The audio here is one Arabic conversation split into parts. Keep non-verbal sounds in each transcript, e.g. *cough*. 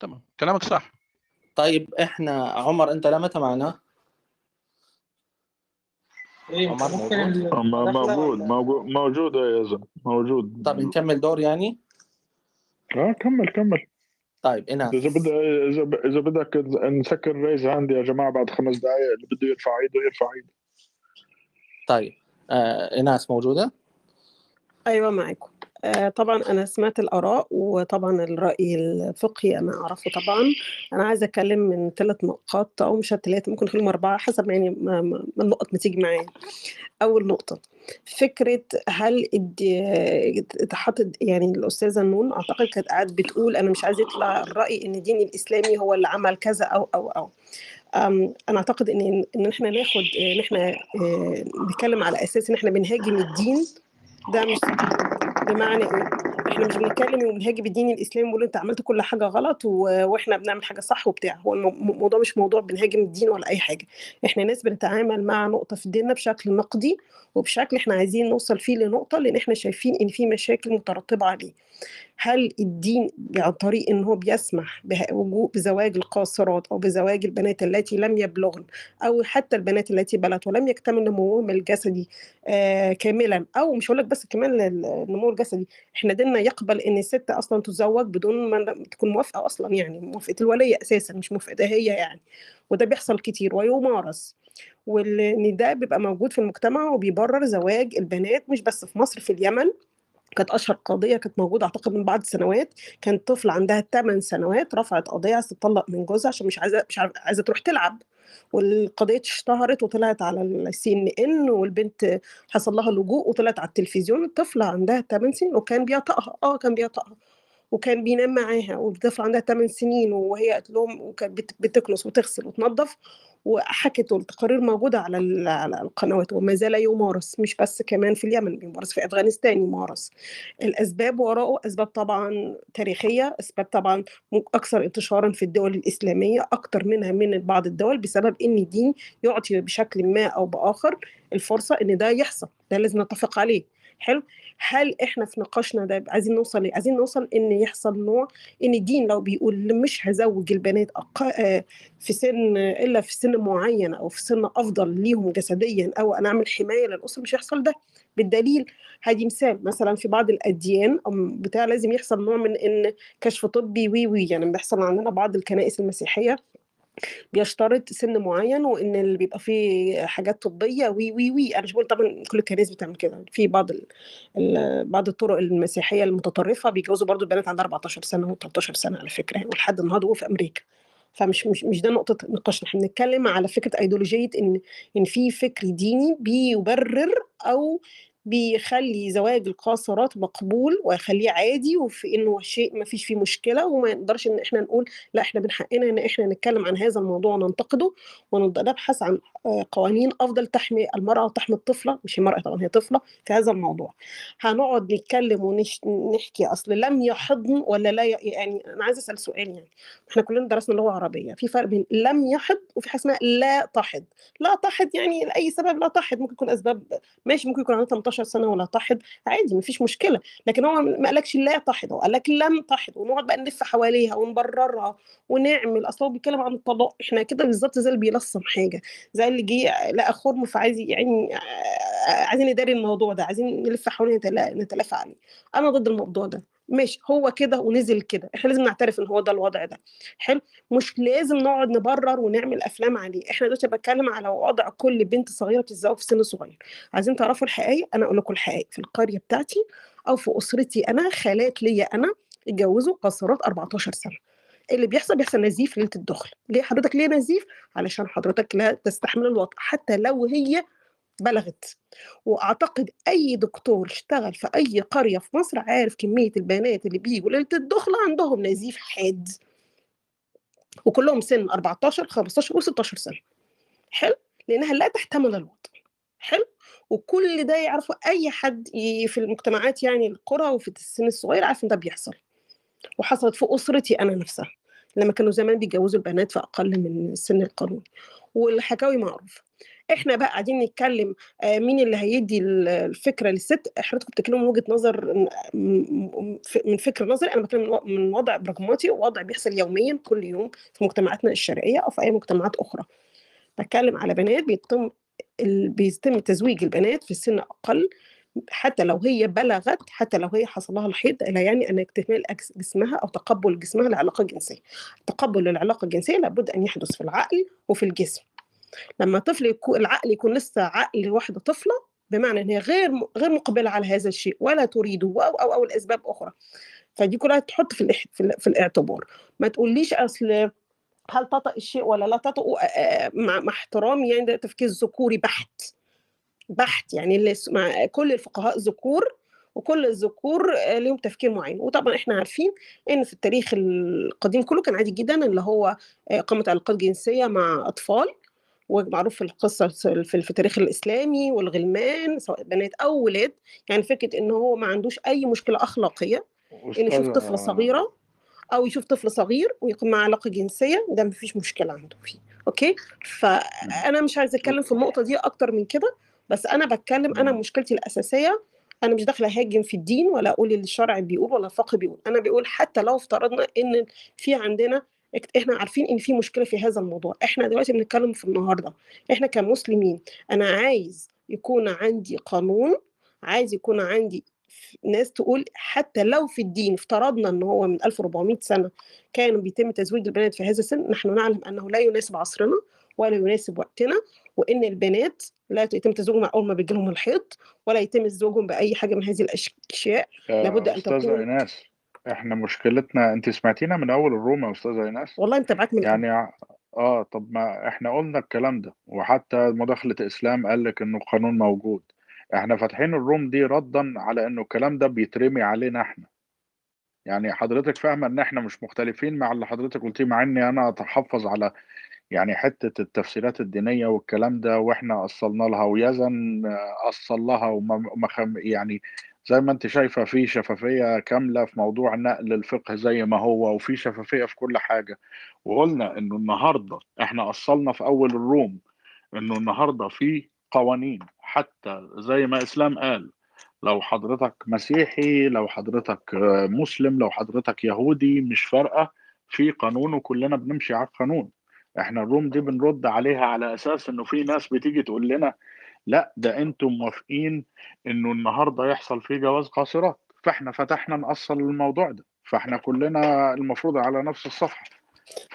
تمام كلامك صح طيب إحنا عمر أنت لمتى معنا؟ إيه عمر موجود؟ داخلة موجود موجود موجود يا زلمه موجود طب نكمل دور يعني؟ آه كمل كمل طيب ايناس إذا بدك إذا إذا بدك نسكر ريز عندي يا جماعة بعد خمس دقائق اللي بده يرفع ايده يرفع ايده طيب آه ايناس موجودة؟ أيوة معاكم آه، طبعا أنا سمعت الآراء وطبعا الرأي الفقهي أنا أعرفه طبعا. أنا عايزة أتكلم من ثلاث نقاط أو مش ثلاثة ممكن نخليهم أربعة حسب يعني ما النقط ما تيجي معايا. أول نقطة فكرة هل الد- اتحط يعني الأستاذة نون أعتقد كانت قاعدة بتقول أنا مش عايزة يطلع الرأي إن الدين الإسلامي هو اللي عمل كذا أو أو أو. أنا أعتقد إن إن إحنا ناخد إن إحنا آه، نتكلم على أساس إن إحنا بنهاجم الدين ده مش صح بمعنى إيه؟ إحنا مش بنتكلم وبنهاجم الدين الاسلامي ونقول أنت عملت كل حاجة غلط و- وإحنا بنعمل حاجة صح وبتاع. هو المو- الموضوع مش موضوع بنهاجم الدين ولا أي حاجة. إحنا ناس بنتعامل مع نقطة في ديننا بشكل نقدي وبشكل إحنا عايزين نوصل فيه لنقطة لأن إحنا شايفين إن في مشاكل مترتبة عليه. هل الدين عن طريق إن هو بيسمح بزواج القاصرات أو بزواج البنات التي لم يبلغن أو حتى البنات التي بلغت ولم يكتمل نموهم الجسدي آه كاملا؟ أو مش هقول لك بس كمان النمو الجسدي إحنا ديننا يقبل إن الست أصلا تتزوج بدون ما تكون موافقة أصلا يعني موافقة الولي أساسا مش موافقتها هي يعني. وده بيحصل كتير ويمارس وان ده بيبقى موجود في المجتمع وبيبرر زواج البنات مش بس في مصر في اليمن. كانت أشهر قضية كانت موجودة أعتقد من بعض السنوات كانت طفله عندها 8 سنوات رفعت قضية عايزة تطلق من جوزها عشان مش عايزة مش عايزة تروح تلعب. والقضية اشتهرت وطلعت على السي ان ان والبنت حصل لها لجوء وطلعت على التلفزيون. الطفله عندها 8 سنين وكان بيطأها آه كان بيطأها وكان بينام معاها والطفله عندها 8 سنين وهي قالت لهم وكانت بت- بتكنس وتغسل وتنظف. وحكت والتقارير موجودة على على القنوات وما زال يمارس مش بس كمان في اليمن بيمارس في أفغانستان يمارس. الأسباب وراءه أسباب طبعا تاريخية أسباب طبعا أكثر انتشارا في الدول الإسلامية أكثر منها من بعض الدول بسبب إن الدين يعطي بشكل ما أو بآخر الفرصة إن ده يحصل. ده لازم نتفق عليه. حلو هل إحنا في نقاشنا ده عايزين نوصل ليه؟ عايزين نوصل إن يحصل نوع إن الدين لو بيقول مش هزوج البنات. آه، في سن إلا في سن معين أو في سن أفضل ليهم جسديا أو أنا أعمل حماية للأسرة مش هيحصل ده بالدليل هدي مثال مثلا في بعض الأديان بتاع لازم يحصل نوع من إن كشف طبي وي وي يعني بيحصل عندنا بعض الكنائس المسيحية بيشترط سن معين وإن اللي بيبقى فيه حاجات طبية وي وي وي أنا مش بقول طبعا كل الكنائس بتعمل كده في بعض ال... بعض الطرق المسيحية المتطرفة بيجوزوا برضو البنات عندها 14 سنة و13 سنة على فكرة يعني ولحد النهارده في أمريكا. فمش مش مش ده نقطة نقاشنا إحنا بنتكلم على فكرة ايديولوجيه إن إن في فكر ديني بيبرر أو بيخلي زواج القاصرات مقبول ويخليه عادي وفي إنه شيء ما فيش فيه مشكلة وما نقدرش إن إحنا نقول لا إحنا من حقنا إن إحنا نتكلم عن هذا الموضوع وننتقده ونبحث عن آه، قوانين أفضل تحمي المرأة وتحمي الطفلة مش المرأة طبعا هي طفلة في هذا الموضوع. هنقعد نتكلم ونحكي أصل لم يحضن ولا لا يعني أنا عايزة أسأل سؤال يعني. إحنا كلنا درسنا لغه عربيه في فرق بين لم يحض وفي حاجة اسمها لا تحض. لا تحض يعني لأي سبب لا تحض ممكن يكون أسباب ماشي ممكن يكون عندها 18 سنة ولا تحض عادي مفيش مشكلة. لكن هو ما قالكش لا تحض هو قال لك لم تحض ونقعد بقى نلف حواليها ونبررها ونعمل. أصل هو بيتكلم عن الطلاق إحنا كده بالظبط زي اللي بيلصم حاجة زي اللي جه لقى خرم فعايز يعني عايزين نداري الموضوع ده عايزين نلف حوالين نتلا- نتلافى عليه. أنا ضد الموضوع ده. ماشي هو كده ونزل كده إحنا لازم نعترف إن هو ده الوضع ده. حلو؟ مش لازم نقعد نبرر ونعمل أفلام عليه. إحنا دلوقتي بتكلم على وضع كل بنت صغيرة بتتزوج في سن صغير. عايزين تعرفوا الحقائق؟ أنا أقول لكم الحقائق. في القرية بتاعتي أو في أسرتي أنا خالات ليا أنا اتجوزوا قاصرات 14 سنة. اللي بيحصل بيحصل نزيف ليلة الدخل. ليه حضرتك ليه نزيف؟ علشان حضرتك لا تستحمل الوطء حتى لو هي بلغت. وأعتقد أي دكتور اشتغل في أي قرية في مصر عارف كمية البنات اللي بيجوا ليله الدخل عندهم نزيف حاد. وكلهم سن 14 15 و16 سنة. حلو؟ لأنها لا تحتمل الوطء حلو؟ وكل ده يعرفه أي حد في المجتمعات يعني القرى وفي السن الصغير عارف إن ده بيحصل. وحصلت في أسرتي أنا نفسها لما كانوا زمان بيتجوزوا البنات في أقل من السن القانوني والحكاوي معروفه إحنا بقى قاعدين نتكلم آه، مين اللي هيدي ال- الفكرة للست؟ حضرتك بتتكلموا من وجهة نظر من فكر نظري. أنا بتكلم من وضع براغماتي ووضع بيحصل يوميا كل يوم في مجتمعاتنا الشرقية أو في أي مجتمعات أخرى. بتكلم على بنات بيتم بيتم تزويج البنات في سن أقل حتى لو هي بلغت حتى لو هي حصل لها الحيض لا يعني أن اكتمال جسمها أو تقبل جسمها لعلاقة جنسية. تقبل العلاقة الجنسية لابد أن يحدث في العقل وفي الجسم. لما طفل يكون العقل يكون لسه عقل واحدة طفلة بمعنى إن هي غير غير مقبلة على هذا الشيء ولا تريده أو أو أو الاسباب أخرى. فدي كلها تحط في في, ال- في الاعتبار. ما تقوليش أصل هل تطأ الشيء ولا لا تطأ مع, احترامي يعني ده تفكير ذكوري بحت. بحت يعني اللي مع كل الفقهاء ذكور وكل الذكور ليهم تفكير معين. وطبعا إحنا عارفين إن في التاريخ القديم كله كان عادي جدا اللي هو اقامه علاقات جنسية مع أطفال. ومعروف في القصة في التاريخ الإسلامي والغلمان سواء بنات أو ولاد. يعني فكرة إن هو ما عندوش أي مشكلة أخلاقية إن يشوف طفله صغيرة أو يشوف طفل صغير ويكون معاه علاقة جنسية ده مفيش مشكلة عنده فيه. أوكي؟ فأنا مش عايزة أتكلم في النقطة دي أكتر من كده بس أنا بتكلم أنا. مشكلتي الأساسية أنا مش داخلة أهاجم في الدين ولا أقول اللي الشرع بيقول ولا الفقه بيقول. أنا بقول حتى لو افترضنا إن في عندنا إحنا عارفين إن في مشكلة في هذا الموضوع. إحنا دلوقتي بنتكلم في النهارده. إحنا كمسلمين أنا عايز يكون عندي قانون عايز يكون عندي ناس تقول حتى لو في الدين افترضنا إن هو من 1400 سنة كان بيتم تزويج البنات في هذا السن نحن نعلم أنه لا يناسب عصرنا ولا يناسب وقتنا وإن البنات لا يتم تزويجهم أول ما بيجي لهم الحيض ولا يتم زوجهم بأي حاجة من هذه الأشياء. يا لابد أستاذة تكون- إحنا مشكلتنا أنت سمعتينا من أول الروم يا أستاذة إيناس والله أنت معاك من الأول. يعني ع- آه طب ما إحنا قلنا الكلام ده وحتى مداخلة إسلام قال لك إنه القانون موجود إحنا فاتحين الروم دي ردا على إنه الكلام ده بيترمي علينا إحنا يعني حضرتك فاهمة إن إحنا مش مختلفين مع اللي حضرتك قلتيه مع إني أنا أتحفظ على يعني حتة التفسيرات الدينية والكلام ده وإحنا أصلنا لها ويزن آه، أصل لها وما خم- يعني زي ما انت شايفة في شفافية كاملة في موضوع نقل الفقه زي ما هو وفي شفافية في كل حاجة. وقلنا إنه النهارده إحنا أصلنا في أول الروم إنه النهارده في قوانين. حتى زي ما إسلام قال لو حضرتك مسيحي لو حضرتك مسلم لو حضرتك يهودي مش فارقة. في قانون وكلنا بنمشي على القانون. إحنا الروم دي بنرد عليها على أساس إنه في ناس بتيجي تقول لنا لا ده أنتم موافقين انه النهارده يحصل فيه جواز قاصرات. فاحنا فتحنا نأصل الموضوع ده. فاحنا كلنا المفروض على نفس الصفحة.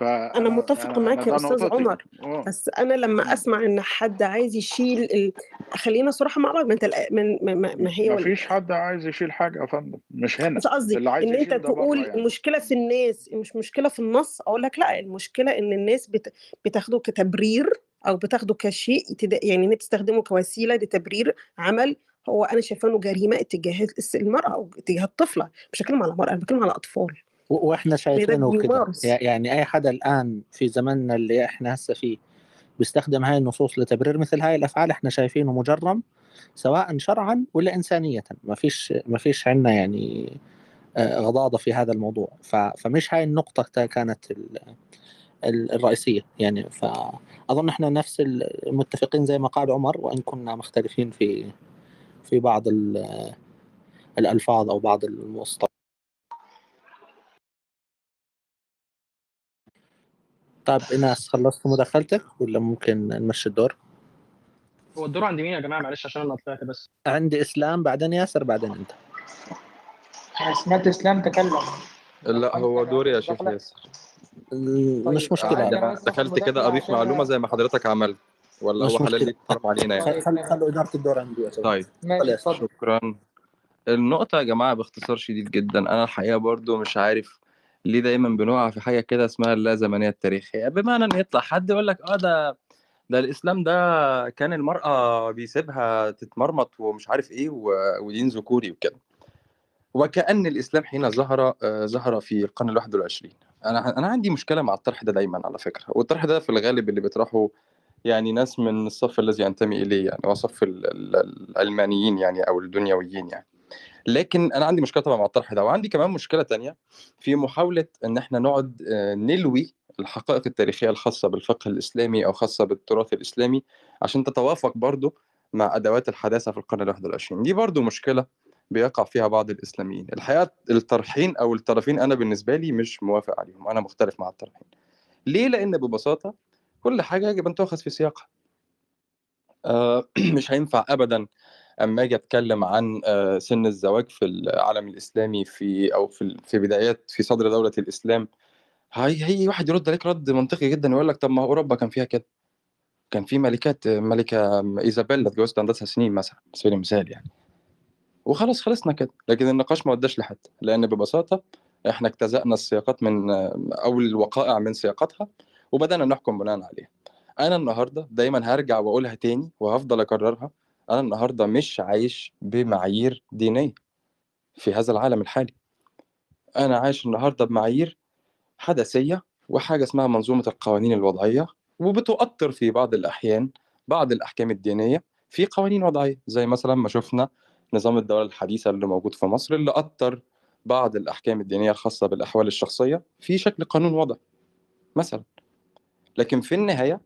أنا متفقة معاك يا أستاذ عمر. بس أنا لما أسمع إن حد عايز يشيل ال... خلينا صراحة مع بعض. ما أنت من ما, ما هي ما فيش حد عايز يشيل حاجة يا فندم. مش هنا. بس قصدي إن أنت تقول يعني. المشكلة في الناس مش مشكلة في النص. أقول لك لا المشكلة إن الناس بت... بتاخده كتبرير. أو بتاخده كشيء يعني إن هي تستخدمه كوسيلة لتبرير عمل هو أنا شايفاه إنه جريمة اتجاه المرأة أو اتجاه الطفلة مش بتكلم على مرأة أنا بتكلم على اطفال وإحنا شايفينه كده. يعني أي حدا الآن في زمننا اللي إحنا هسه فيه بيستخدم هاي النصوص لتبرير مثل هاي الأفعال إحنا شايفينه مجرم سواء شرعا ولا إنسانية. ما فيش ما فيش عندنا يعني آه، غضاضة في هذا الموضوع. فمش هاي النقطة كانت الرئيسية. يعني فاظن إحنا نفس المتفقين زي ما قال عمر وإن كنا مختلفين في في بعض ال- الألفاظ أو بعض المصطلحات طيب ايناس خلصت مداخلتك ولا ممكن نمشي الدور؟ هو الدور عند مين يا جماعة؟ معلش عشان أنا طلعت بس. عندي إسلام بعدين ياسر بعدين أنت. أنا سمعت إسلام تكلم. لا هو دوري يا شيخ ياسر. مش مشكلة عادي. لا. أنا دخلت كده اضيف معلومة زي ما حضرتك عملت ولا هو حلال. ليك حرام علينا يعني خل- خل- خلوا إدارة الدور عندي. طيب شكرا النقطة يا جماعة باختصار شديد جدا أنا الحقيقة برضو مش عارف ليه دايما بنقع في حاجة كده اسمها اللا زمنية التاريخية بمعنى إن يطلع حد يقول لك أه ده ده الإسلام ده كان المرأة بيسيبها تتمرمط ومش عارف إيه ودين ذكوري وكده وكأن الإسلام حين ظهر آه، ظهر في القرن الواحد والعشرين أنا أنا عندي مشكلة مع الطرح ده دايما على فكرة والطرح ده في الغالب اللي بيطرحه يعني ناس من الصف الذي ينتمي إليه يعني هو صف ال- ال- العلمانيين يعني أو الدنيويين يعني. لكن أنا عندي مشكلة طبعا مع الطرح ده وعندي كمان مشكلة تانية في محاولة إن إحنا نقعد آه، نلوي الحقائق التاريخية الخاصة بالفقه الإسلامي أو خاصة بالتراث الإسلامي عشان تتوافق برضو مع أدوات الحداثة في القرن الواحد والعشرين. دي برضو مشكلة بيقع فيها بعض الإسلاميين. الحقيقة الطرحين أو الطرفين أنا بالنسبة لي مش موافق عليهم. أنا مختلف مع الطرفين ليه؟ لأن ببساطة كل حاجة يجب أن تؤخذ في سياقها. آه، *clears throat* مش هينفع أبدا أما أجي أتكلم عن آه، سن الزواج في العالم الإسلامي في أو في في بدايات في صدر دولة الإسلام. هي هي واحد يرد عليك رد منطقي جدا ويقول لك طب ما أوروبا كان فيها كده. كان في ملكات ملكة ايزابيلا اتجوزت عندها سنين مثلا سبيل المثال يعني. وخلاص خلصنا كده. لكن النقاش ما وداش لحد لأن ببساطة إحنا اجتزأنا السياقات من أو الوقائع من سياقاتها وبدأنا نحكم بناء عليها. أنا النهارده دايما هرجع وأقولها تاني وهفضل أكررها أنا النهارده مش عايش بمعايير دينية في هذا العالم الحالي. أنا عايش النهارده بمعايير حدثية وحاجة اسمها منظومة القوانين الوضعية وبتؤطر في بعض الأحيان بعض الأحكام الدينية في قوانين وضعية زي مثلا ما شفنا نظام الدولة الحديثة اللي موجود في مصر اللي أطر بعض الأحكام الدينية الخاصة بالأحوال الشخصية في شكل قانون وضع مثلا. لكن في النهاية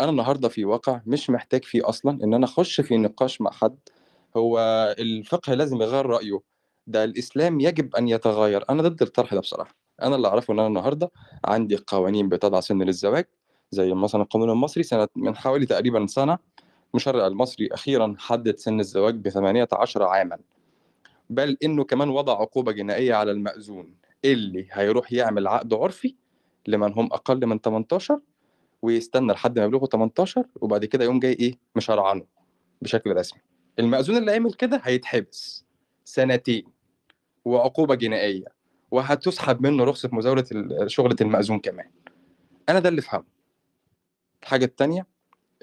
أنا النهارده في واقع مش محتاج فيه أصلا إن أنا أخش في نقاش مع حد. هو الفقه لازم يغير رأيه. ده الإسلام يجب أن يتغير. أنا ضد الطرح ده بصراحة. أنا اللي أعرفه إن أنا النهارده عندي قوانين بتضع سن للزواج زي مثلا القانون المصري سنة من حوالي تقريبا سنة المشرع المصري أخيرا حدد سن الزواج ب 18 عاما. بل إنه كمان وضع عقوبة جنائية على المأذون اللي هيروح يعمل عقد عرفي لمن هم أقل من 18 ويستنى لحد ما يبلغوا 18 وبعد كده يقوم جاي إيه؟ مشرعنه بشكل رسمي. المأذون اللي عمل كده هيتحبس سنتين وعقوبة جنائية وهتسحب منه رخصة مزاولة شغلة المأذون كمان. أنا ده اللي فهمه. الحاجة التانية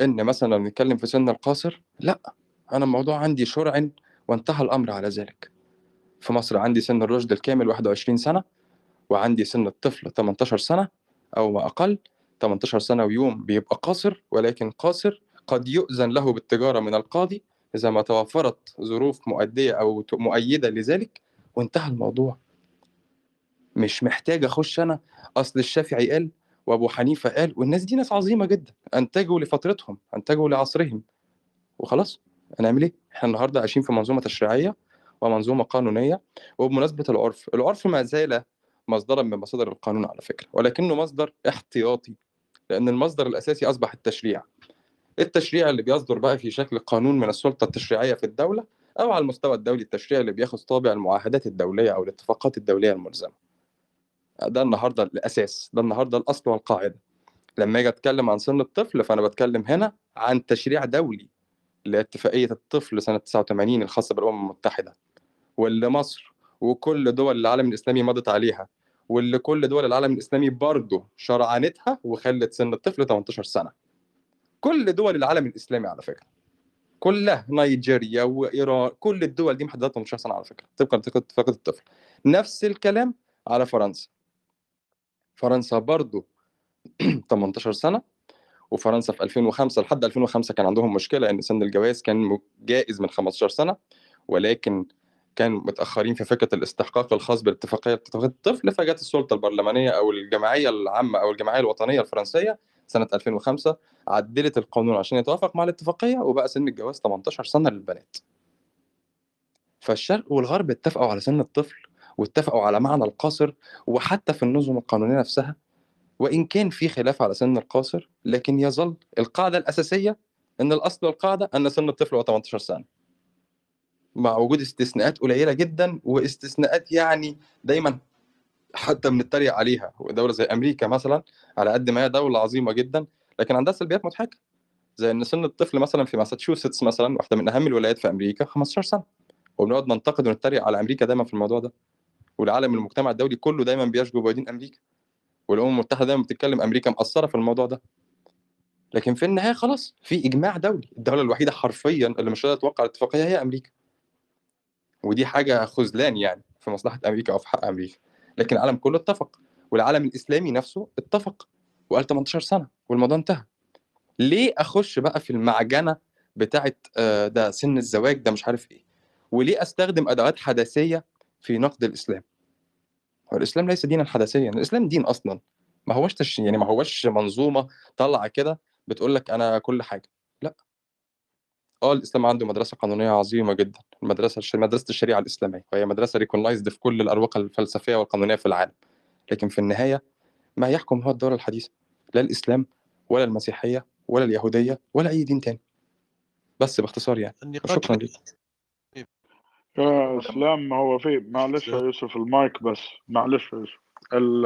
إن مثلا لو بنتكلم في سن القاصر لأ أنا الموضوع عندي شرع وانتهى الأمر على ذلك. في مصر عندي سن الرشد الكامل 21 سنة وعندي سن الطفل 18 سنة أو ما أقل. 18 سنة ويوم بيبقى قاصر ولكن قاصر قد يؤذن له بالتجارة من القاضي إذا ما توفرت ظروف مؤدية أو مؤيدة لذلك وانتهى الموضوع. مش محتاج أخش أنا أصل الشافعي قال وأبو حنيفة قال والناس دي ناس عظيمة جدا أنتجوا لفترتهم أنتجوا لعصرهم. وخلاص هنعمل إيه؟ إحنا النهاردة عايشين في منظومة تشريعية ومنظومة قانونية وبمناسبة العرف. العرف ما زال مصدرا من مصادر القانون على فكرة ولكنه مصدر احتياطي لأن المصدر الأساسي أصبح التشريع. التشريع اللي بيصدر بقى في شكل قانون من السلطة التشريعية في الدولة أو على المستوى الدولي التشريع اللي بياخذ طابع المعاهدات الدولية أو الاتفاقات الدولية الملزمة. ده النهاردة الأساس ده النهاردة الأصل والقاعدة. لما أجي أتكلم عن سن الطفل فأنا بتكلم هنا عن تشريع دولي لاتفاقية الطفل سنة 89 الخاصة بالأمم المتحدة واللي مصر وكل دول العالم الإسلامي مضت عليها واللي كل دول العالم الإسلامي برضه شرعنتها وخلت سن الطفل 18 سنة. كل دول العالم الإسلامي على فكرة. كلها نيجيريا وإيران كل الدول دي محددة 18 سنة على فكرة طبقا لاتفاقيه الطفل. نفس الكلام على فرنسا. فرنسا برضه 18 *clears throat* سنة وفرنسا في 2005 لحد 2005 كان عندهم مشكلة إن سن الجواز كان جائز من 15 سنة ولكن كانوا متأخرين في فكرة الاستحقاق الخاص بالاتفاقية اتفاقيه الطفل فجت السلطة البرلمانية أو الجمعية العامة أو الجمعية الوطنية الفرنسية سنة 2005 عدلت القانون عشان يتوافق مع الاتفاقية وبقى سن الجواز 18 سنة للبنات. فالشرق والغرب اتفقوا على سن الطفل واتفقوا على معنى القاصر وحتى في النظم القانونية نفسها وإن كان في خلاف على سن القاصر لكن يظل القاعدة الأساسية إن الأصل والقاعدة أن سن الطفل هو 18 سنة. مع وجود استثناءات قليلة جدا واستثناءات يعني دايما حتى بنتريق عليها. دولة زي أمريكا مثلا على قد ما هي دولة عظيمة جدا لكن عندها سلبيات مضحكة. زي إن سن الطفل مثلا في ماساتشوستس مثلا واحدة من أهم الولايات في أمريكا 15 سنة. وبنقعد ننتقد ونتريق على أمريكا دايما في الموضوع ده. والعالم المجتمع الدولي كله دايما بيشجب بيدين أمريكا والأمم المتحدة دايما بتتكلم أمريكا مقصرة في الموضوع ده. لكن في النهاية خلاص في إجماع دولي. الدولة الوحيدة حرفيا اللي مش قادره توقع الاتفاقية هي أمريكا. ودي حاجة خذلان يعني في مصلحة أمريكا أو في حق أمريكا. لكن العالم كله اتفق. والعالم الإسلامي نفسه اتفق. وقال 18 سنة والموضوع انتهى. ليه أخش بقى في المعجنة بتاعت آه، ده سن الزواج ده مش عارف إيه؟ وليه أستخدم أدوات حداثية في نقد الإسلام. هو الاسلام ليس دينا حداثيا الإسلام دين أصلا. ما هوش تش... يعني ما هوش منظومة طالعة كده بتقول لك أنا كل حاجة. لا. آه الإسلام عنده مدرسة قانونية عظيمة جدا. المدرسة الش... مدرسة الشريعة الإسلامية. وهي مدرسة recognized في كل الأروقة الفلسفية والقانونية في العالم. لكن في النهاية ما يحكم هو الدولة الحديثة. لا الإسلام ولا المسيحية ولا اليهودية ولا أي دين تاني. بس باختصار يعني. النقاش شكرا لك يا إسلام ما هو في معلش يا يوسف المايك بس معلش يا يوسف. ال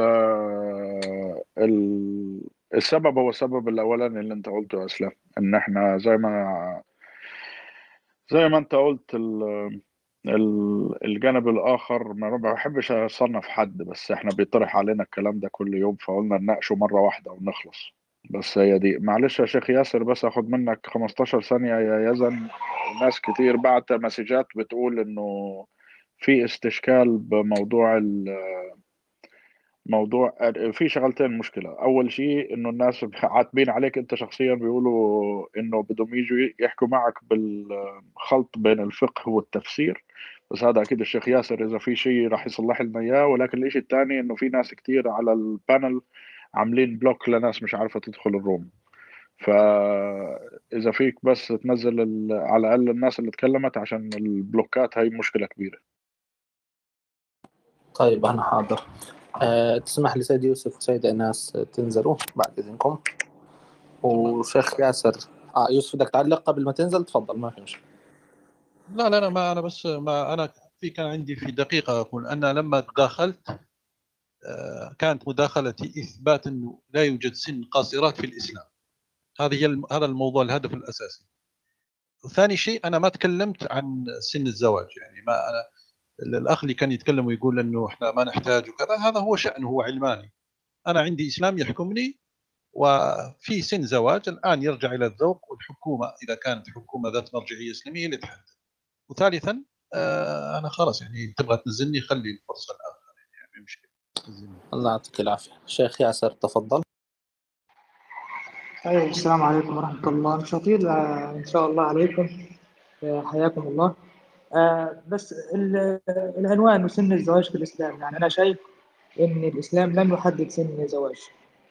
ال السبب هو السبب الأولاني اللي أنت قلته يا إسلام إن إحنا زي ما زي ما أنت قلت ال ال- الجانب الآخر ما بحبش أصنف حد بس إحنا بيطرح علينا الكلام ده كل يوم فقلنا نناقشه مرة واحدة ونخلص. بس هي دي. معلش يا شيخ ياسر بس آخد منك 15 ثانية يا يزن. ناس كتير بعت مسجات بتقول إنه في استشكال بموضوع ال موضوع في شغلتين مشكلة. أول شيء إنه الناس عاتبين عليك أنت شخصيا بيقولوا إنه بدهم يجوا يحكوا معك بالخلط بين الفقه والتفسير. بس هذا أكيد الشيخ ياسر إذا في شيء راح يصلح لنا إياه. ولكن الإشي الثاني إنه في ناس كتير على ال panel عاملين block لناس مش عارفة تدخل ال room. فإذا فيك بس تنزل ال- على الأقل الناس اللي تكلمت عشان ال block ات هاي مشكلة كبيرة. طيب أنا حاضر. أه تسمح لي سيد يوسف وسيدة إناس تنزلوا بعد إذنكم؟ وشيخ ياسر آه يوسف بدك تعلق قبل ما تنزل؟ تفضل ما في مشكلة. لا لا لا ما أنا بس ما أنا في كان عندي في دقيقة أقول. أنا لما تداخلت آه، كانت مداخلتي إثبات إنه لا يوجد سن قاصرات في الإسلام. هذه هذا الموضوع الهدف الأساسي. ثاني شيء أنا ما تكلمت عن سن الزواج. يعني ما أنا الأخ اللي كان يتكلم ويقول إنه إحنا ما نحتاج وكذا هذا هو شأنه هو علماني. أنا عندي إسلام يحكمني وفي سن زواج الآن يرجع إلى الذوق والحكومة إذا كانت حكومة ذات مرجعية إسلامية اللي تحدد وثالثا آه، أنا خلاص يعني تبغى تنزلني خلي الفرصة نزلني. الله يعطيك العافية. شيخ ياسر تفضل. أيوة السلام عليكم ورحمة الله. مش آه، إن شاء الله عليكم. آه، حياكم الله. آه، بس ال- العنوان سن الزواج في الإسلام. يعني أنا شايف إن الإسلام لم يحدد سن الزواج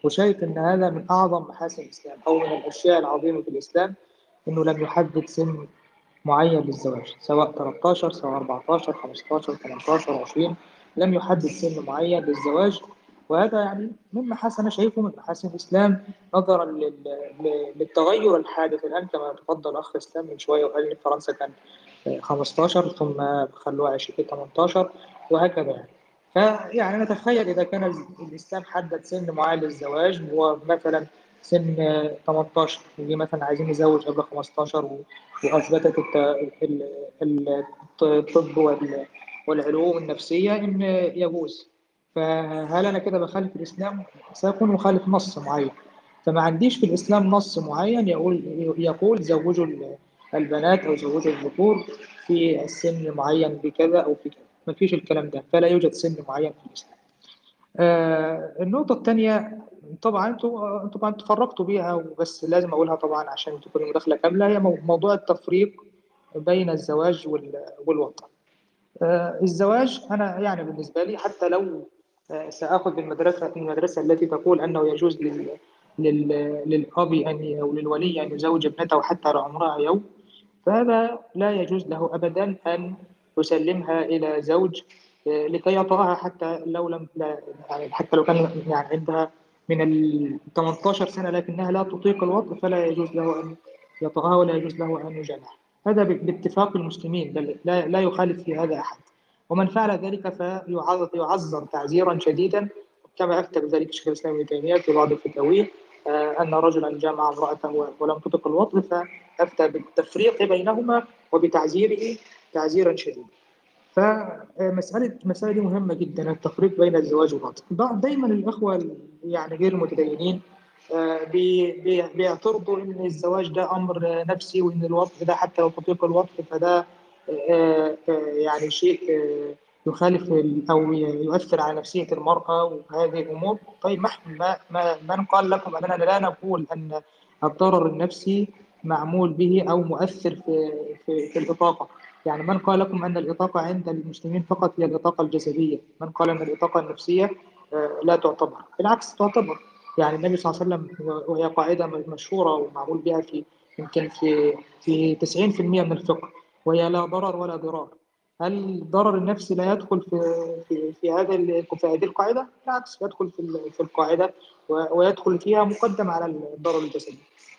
وشايف إن هذا من أعظم محاسن الإسلام أو من الأشياء العظيمة في الإسلام إنه لم يحدد سن معين للزواج سواء 13 سواء 14 15 18 20 لم يحدد سن معين للزواج وهذا يعني من محاسن أنا شايفه من محاسن الإسلام نظرا للتغير الحادث الآن كما تفضل أخ إسلام من شوية وقال إن فرنسا كان 15 ثم خلوها 20 18 وهكذا. يعني فيعني نتخيل إذا كان الإسلام حدد سن معين للزواج هو مثلا سن 18 يجي مثلا عايزين نزوج قبل 15 و- وأثبتت الت- ال- ال- الطب والعلوم النفسية إن يجوز. فهل أنا كده بخالف الإسلام؟ سأكون مخالف نص معين. فما عنديش في الإسلام نص معين يقول يقول زوجوا ال- البنات أو زوجوا الذكور في السن معين بكذا أو في كذا ما فيش الكلام ده. فلا يوجد سن معين في الإسلام. آه النقطة الثانية طبعا أنتوا طبعا تفرقتوا بيها وبس لازم أقولها طبعا عشان تكون المداخلة كاملة. هي مو- موضوع التفريق بين الزواج وال- والوطن. آه الزواج أنا يعني بالنسبة لي حتى لو آه سآخذ بالمدرسة المدرسة التي تقول أنه يجوز لل لل للأب أن أو للولي أن يزوج ابنته حتى عمرها يوم فهذا لا يجوز له أبدا أن يسلمها إلى زوج آه، لكي يطأها حتى لو لم لا يعني حتى لو كان يعني عندها من ال 18 سنة لكنها لا تطيق الوطء فلا يجوز له أن يطأها ولا يجوز له أن يجامعها هذا باتفاق المسلمين بل لا, يخالف في هذا أحد. ومن فعل ذلك فيعذر تعزيرا شديدا. كما أفتى بذلك الشيخ الإسلام ابن تيمية في بعض الفتاويه آه، أن رجلا جامع امرأته ولم تطق الوطء فأفتى بالتفريق بينهما وبتعزيره تعزيرا شديدا. فمسألة مسألة دي مهمة جدا التفريق بين الزواج والوطء بعض دايما الأخوة ال- يعني غير المتدينين بيعترضوا إن الزواج ده آه، نفسي وإن الوطء ده حتى لو تطيق الوطء فده آه، آه، يعني شيء آه، يخالف ي- يؤثر على نفسية المرأة وهذه الأمور. طيب ما ما ما من قال لكم؟ أننا لا نقول أن الضرر النفسي معمول به أو مؤثر في في, في الإطاقة. يعني من قال لكم أن الإطاقة عند المسلمين فقط هي الإطاقة الجسدية؟ من قال أن الإطاقة النفسية آه، لا تعتبر. بالعكس تعتبر. يعني النبي صلى الله عليه وسلم وهي قاعدة مشهورة ومعمول بها في يمكن في في 90% من الفقه وهي لا ضرر ولا ضرار هل الضرر النفسي لا يدخل في في في هذا في هذه القاعدة؟ بالعكس يدخل في في القاعدة و- ويدخل فيها مقدم على الضرر الجسدي.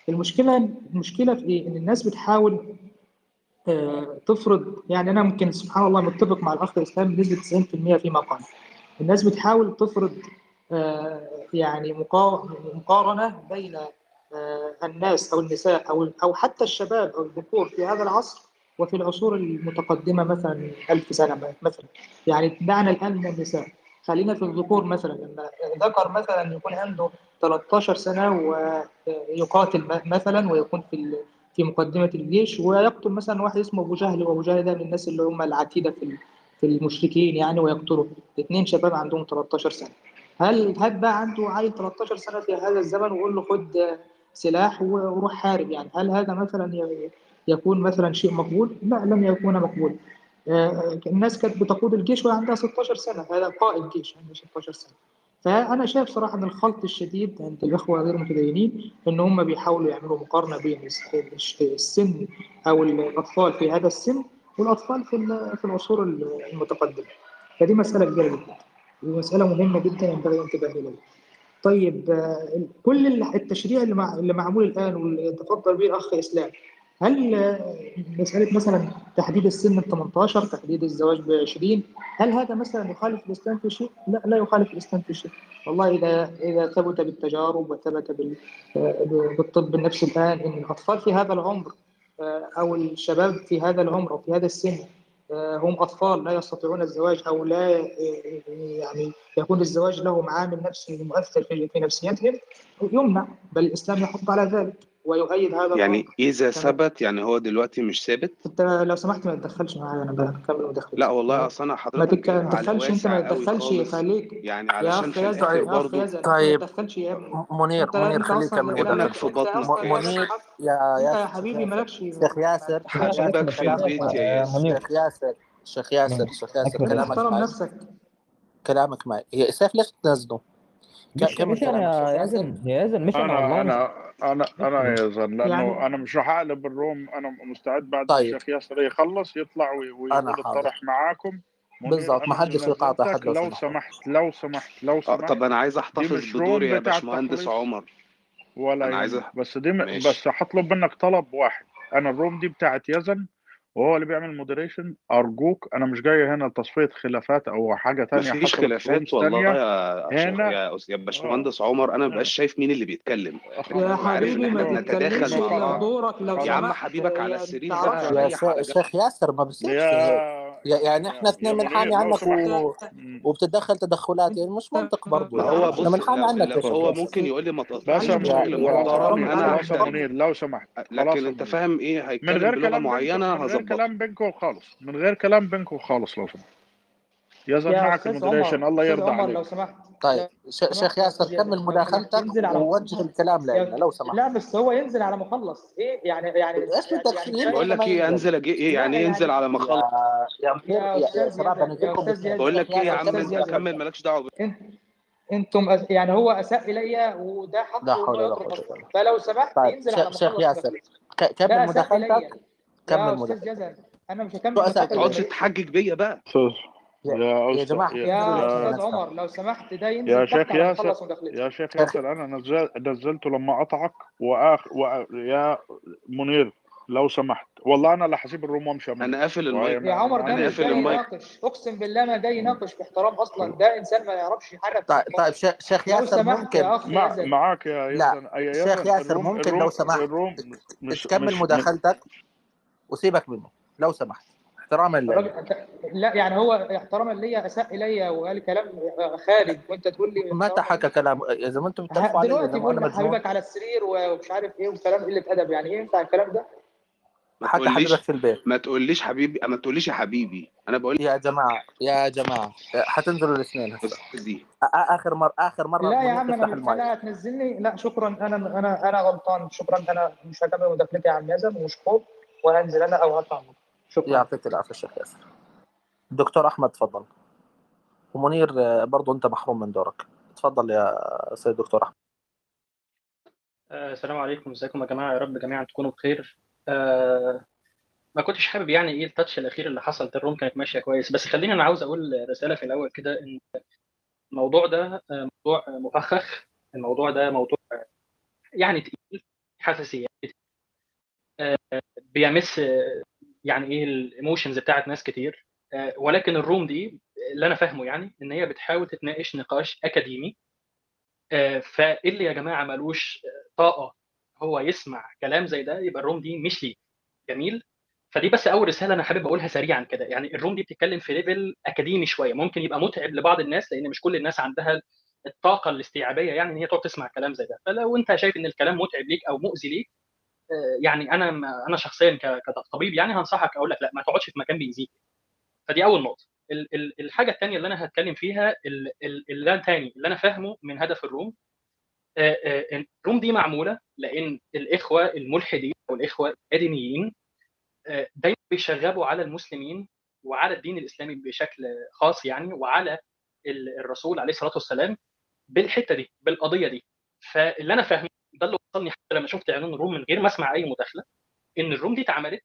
المشكلة المشكلة في إيه؟ إن الناس بتحاول آه، تفرض يعني أنا ممكن سبحان الله متفق مع الأخ الإسلام بنسبة 90% فيما قال. الناس بتحاول تفرض يعني مقا- مقارنة بين آه، الناس أو النساء أو أو حتى الشباب أو الذكور في هذا العصر وفي العصور المتقدمة مثلا ألف سنة مثلا. يعني دعنا الآن من النساء. خلينا في الذكور مثلا. لما ذكر مثلا يكون عنده 13 سنة ويقاتل مثلا ويكون في في مقدمة الجيش ويقتل مثلا واحد اسمه أبو جهل. وأبو جهل ده من الناس اللي هم العتيدة في في المشركين يعني ويقتلوا. اثنين شباب عندهم 13 سنة. هل هل بقى عنده عيل 13 سنة في هذا الزمن؟ ويقول له خد سلاح وروح حارب يعني. هل هذا مثلا يكون مثلا شيء مقبول؟ لا لم يكون مقبول. آه، الناس كانت بتقود الجيش وهي عندها 16 سنة. هذا قائد جيش عنده 16 سنة. فأنا شايف صراحة أن الخلط الشديد عند الإخوة غير المتدينين أن هم بيحاولوا يعملوا مقارنة بين الس- السن أو الأطفال في هذا السن والأطفال في في العصور المتقدمة. فدي مسألة كبيرة جدا. ومسألة مهمة جدا ينبغي الانتباه إليها طيب كل ال- التشريع اللي مع- اللي معمول الآن واللي تفضل به الأخ إسلام هل مسألة مثلا تحديد السن ب 18 تحديد الزواج ب 20 هل هذا مثلا يخالف الإسلام في شيء؟ لا لا يخالف الإسلام في شيء والله إذا إذا ثبت بالتجارب وثبت بال- بالطب النفسي الآن أن الأطفال في هذا العمر آه، أو الشباب في هذا العمر أو في هذا السن هم أطفال لا يستطيعون الزواج أو لا آه، يعني يكون الزواج لهم عامل نفسي مؤثر في نفسيتهم يمنع بل الإسلام يحض على ذلك. ويؤيد هذا يعني إذا تمام. ثبت يعني هو دلوقتي مش ثابت؟ أنت لو سمحت ما تتدخلش معايا أنا بكمل مداخلتي لا والله أصل أنا ما حضرتك تتدخلش ما واسع قوي تتدخلش خالص. خليك يعني يا علشان في يزن أنت طيب. ما تتدخلش يا ابني. منير منير يكمل لا ابنك في بطنك لك منير يا يا حبيبي مالكش شيخ ياسر. حبيبك في البيت يا ياسر. منير شيخ ياسر. شيخ ياسر. شيخ ياسر. كلامك نفسك. كلامك معي يا سيف ليش تنزله؟ ك- مش أنا يا يزن يا يزن مش أنا أنا والله أنا أنا أنا يا زلمة لأنه يعني أنا مش راح اقلب الروم أنا مستعد بعد طيب. الشيخ ياسر يخلص يطلع وي- أنا ويقول حاضر. الطرح معاكم. بالضبط ما أنا حدش يقاطع حد لو لو سمحت. لو سمحت لو آه سمحت. طب أنا عايز روم بدوري يا باشمهندس عمر. ولا أنا عايز بس دي م... بس هطلب منك طلب واحد. أنا الروم دي بتاعت يزن وهو اللي بيعمل مودريشن أرجوك أنا مش جاي هنا تصفيه خلافات أو حاجة تانية مفيش حصلت في رومز خلافات والله يا هنا يا يا باشمهندس عمر أنا آه. مبقاش شايف مين اللي بيتكلم. أخي يا حبيبي ما تتكلمش مع بعض. بدورك لو يا عم حبيبك على السرير يا شيخ ياسر ما بصيرش يا هيك يا- يعني إحنا يا اثنين بنحامي عنك و... وبتتدخل تدخلات يعني مش منطق برضو. ما يعني هو إحنا بص بنحامي عنك هو ممكن يقول لي ما محترم تعلم أنا تعلم منير لو سمحت لكن أنت فاهم إيه من هيتكلم غير بلغة كلام معينة من غير كلام بينكم خالص من غير كلام بينكم خالص لو سمحت. يزن يا معك المودريشن الله يرضى عمر لو عليك. سمحت. طيب لو شيخ ياسر كمل لو مداخلتك ووجه الكلام لنا. لو سمحت. لا بس هو ينزل على ما خلص إيه يعني يعني إيش بدك يعني فيه بقول ينزل لك إيه أنزل أجي إيه لا يعني إيه ينزل يعني على ما اخلص يا يا شباب باثنين يزن بقول لك إيه يا عم انت كمل مالكش دعوة إنتم أس... يعني هو أساء الي وده لا حقه حول ولا بالله. فلو سمحت طيب ينزل على شيخ ياسر كمل مداخلتك. كمل مداخلتك. يزن أنا مش هكمل ما تقعدش تحجج بيا بقى يا يا جماعة يا, يا يا, أستاذ عمر. لو سمحت ده يا ينزل تحت شيخ ياسر يا شيخ ياسر أنا نزل نزلته لما قطعك وآخ و... يا منير لو سمحت. والله أنا اللي هسيب الروم يا منير. أنا قافل المايك. ما, يا عمر ما ده أنا مش قافل جاي يناقش أقسم بالله ما جاي يناقش باحترام أصلا. ده إنسان ما يعرفش يحرك طيب طيب شيخ ياسر ممكن يا مع معاك يا لا يزن يا شيخ ياسر الروم ممكن لو سمحت. تكمل مداخلتك وسيبك منه. لو سمحت احتراما الراجل لا يعني هو احتراما ليا أساء الي وقال كلام خارج وأنت تقول لي متى حكى كلام إذا ما أنتم بتعرفوا علي دلوقتي بيقول حبيبك على السرير ومش عارف إيه وكلام قلة أدب يعني إيه ينفع الكلام ده؟ ما حكى حبيبك تقوليش في البيت. ما تقوليش حبيبي ما تقوليش يا حبيبي. أنا بقول يا جماعة يا جماعة حتنزلوا الاثنين. آخر مره آخر مرة لا يا عم أنا أنا هتنزلني لا شكرا. أنا أنا أنا غلطان. شكرا. أنا مش هكمل مداخلتي يا عم يزن ومشكور وهنزل أنا أو هطلع. شكرا. يعطيك العافية شيخ ياسر. دكتور أحمد تفضل. ومنير برضو أنت محروم من دورك. تفضل يا سيد دكتور أحمد. آه، السلام عليكم. إزيكم يا جماعة؟ يا رب جميعا تكونوا بخير. آه، ما كنتش حابب يعني إيه التاتش الأخير اللي حصل ده الروم كانت ماشية كويس. بس خليني أنا عاوز أقول رسالة في الأول كده إن الموضوع ده آه، موضوع مفخخ. الموضوع ده موضوع يعني تقيل حساسيه آه، بيمس يعني إيه ال emotions بتاعت ناس كتير. آه، ولكن ال room دي اللي أنا فاهمه يعني إن هي بتحاول تتناقش نقاش أكاديمي. آه، فإللي يا جماعة ملوش آه، طاقة هو يسمع كلام زي ده يبقى ال room دي مش ليه. جميل؟ فدي بس أول رسالة أنا حابب أقولها سريعا كده. يعني ال room دي بتتكلم في level أكاديمي شوية. ممكن يبقى متعب لبعض الناس لأن مش كل الناس عندها الطاقة الاستيعابية يعني إن هي تقعد تسمع كلام زي ده. فلو أنت شايف إن الكلام متعب ليك أو مؤذي ليك آه، يعني أنا أنا شخصيا كطبيب يعني هنصحك أقول لك لا ما تقعدش في مكان بيأذيك. فدي أول نقطة. ال- ال- الحاجة الثانية اللي أنا هتكلم فيها ال- ال- اللي الثاني اللي أنا فاهمه من هدف الروم الروم دي معمولة لأن الإخوة الملحدين أو الاخوه الادينيين دايما بيشغبوا على المسلمين وعلى الدين الإسلامي بشكل خاص يعني وعلى ال- الرسول عليه الصلاة والسلام بالحتة دي بالقضية دي. فاللي أنا فاهمه ده اللي وصلني حتى لما شفت إعلان ال room من غير ما أسمع أي مداخلة إن ال room دي اتعملت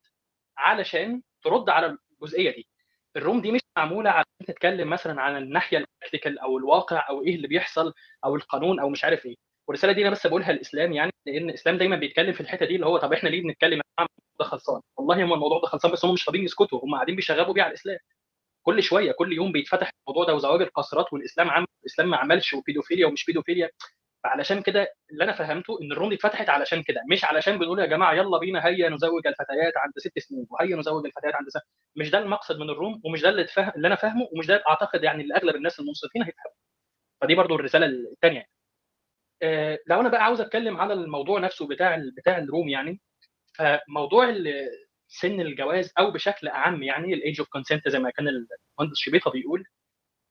علشان ترد على الجزئية دي. ال room دي مش معمولة عشان تتكلم مثلا عن الناحية ال practical أو الواقع أو إيه اللي بيحصل أو القانون أو مش عارف إيه. والرسالة دي أنا بس بقولها الاسلام يعني لأن الاسلام دايما بيتكلم في الحتة دي اللي هو طب إحنا ليه بنتكلم الموضوع ده خلصان؟ والله هم الموضوع ده خلصان بس هم مش راضيين يسكتوا هم قاعدين بيشغبوا بيه على الإسلام. كل شوية كل يوم بيتفتح الموضوع ده وزواج القاصرات والإسلام عمل الإسلام ما عملش وبيدوفيليا ومش بيدوفيليا. فعلشان كده اللي أنا فهمته إن ال room دي اتفتحت علشان كده مش علشان بنقول يا جماعة يلا بينا هيا نزوج الفتيات عند ست سنين وهيا نزوج الفتيات عند سنة. مش ده المقصد من ال room ومش ده اللي, تفهم اللي أنا فاهمه ومش ده أعتقد يعني اللي أغلب الناس المنصفين هيفهموا فدي برضو الرسالة الثانية آه لو أنا بقى عاوز أتكلم على الموضوع نفسه بتاع بتاع ال room يعني فموضوع سن الجواز أو بشكل اعم يعني ال age of consent زي ما كان المهندس شبيطة بيقول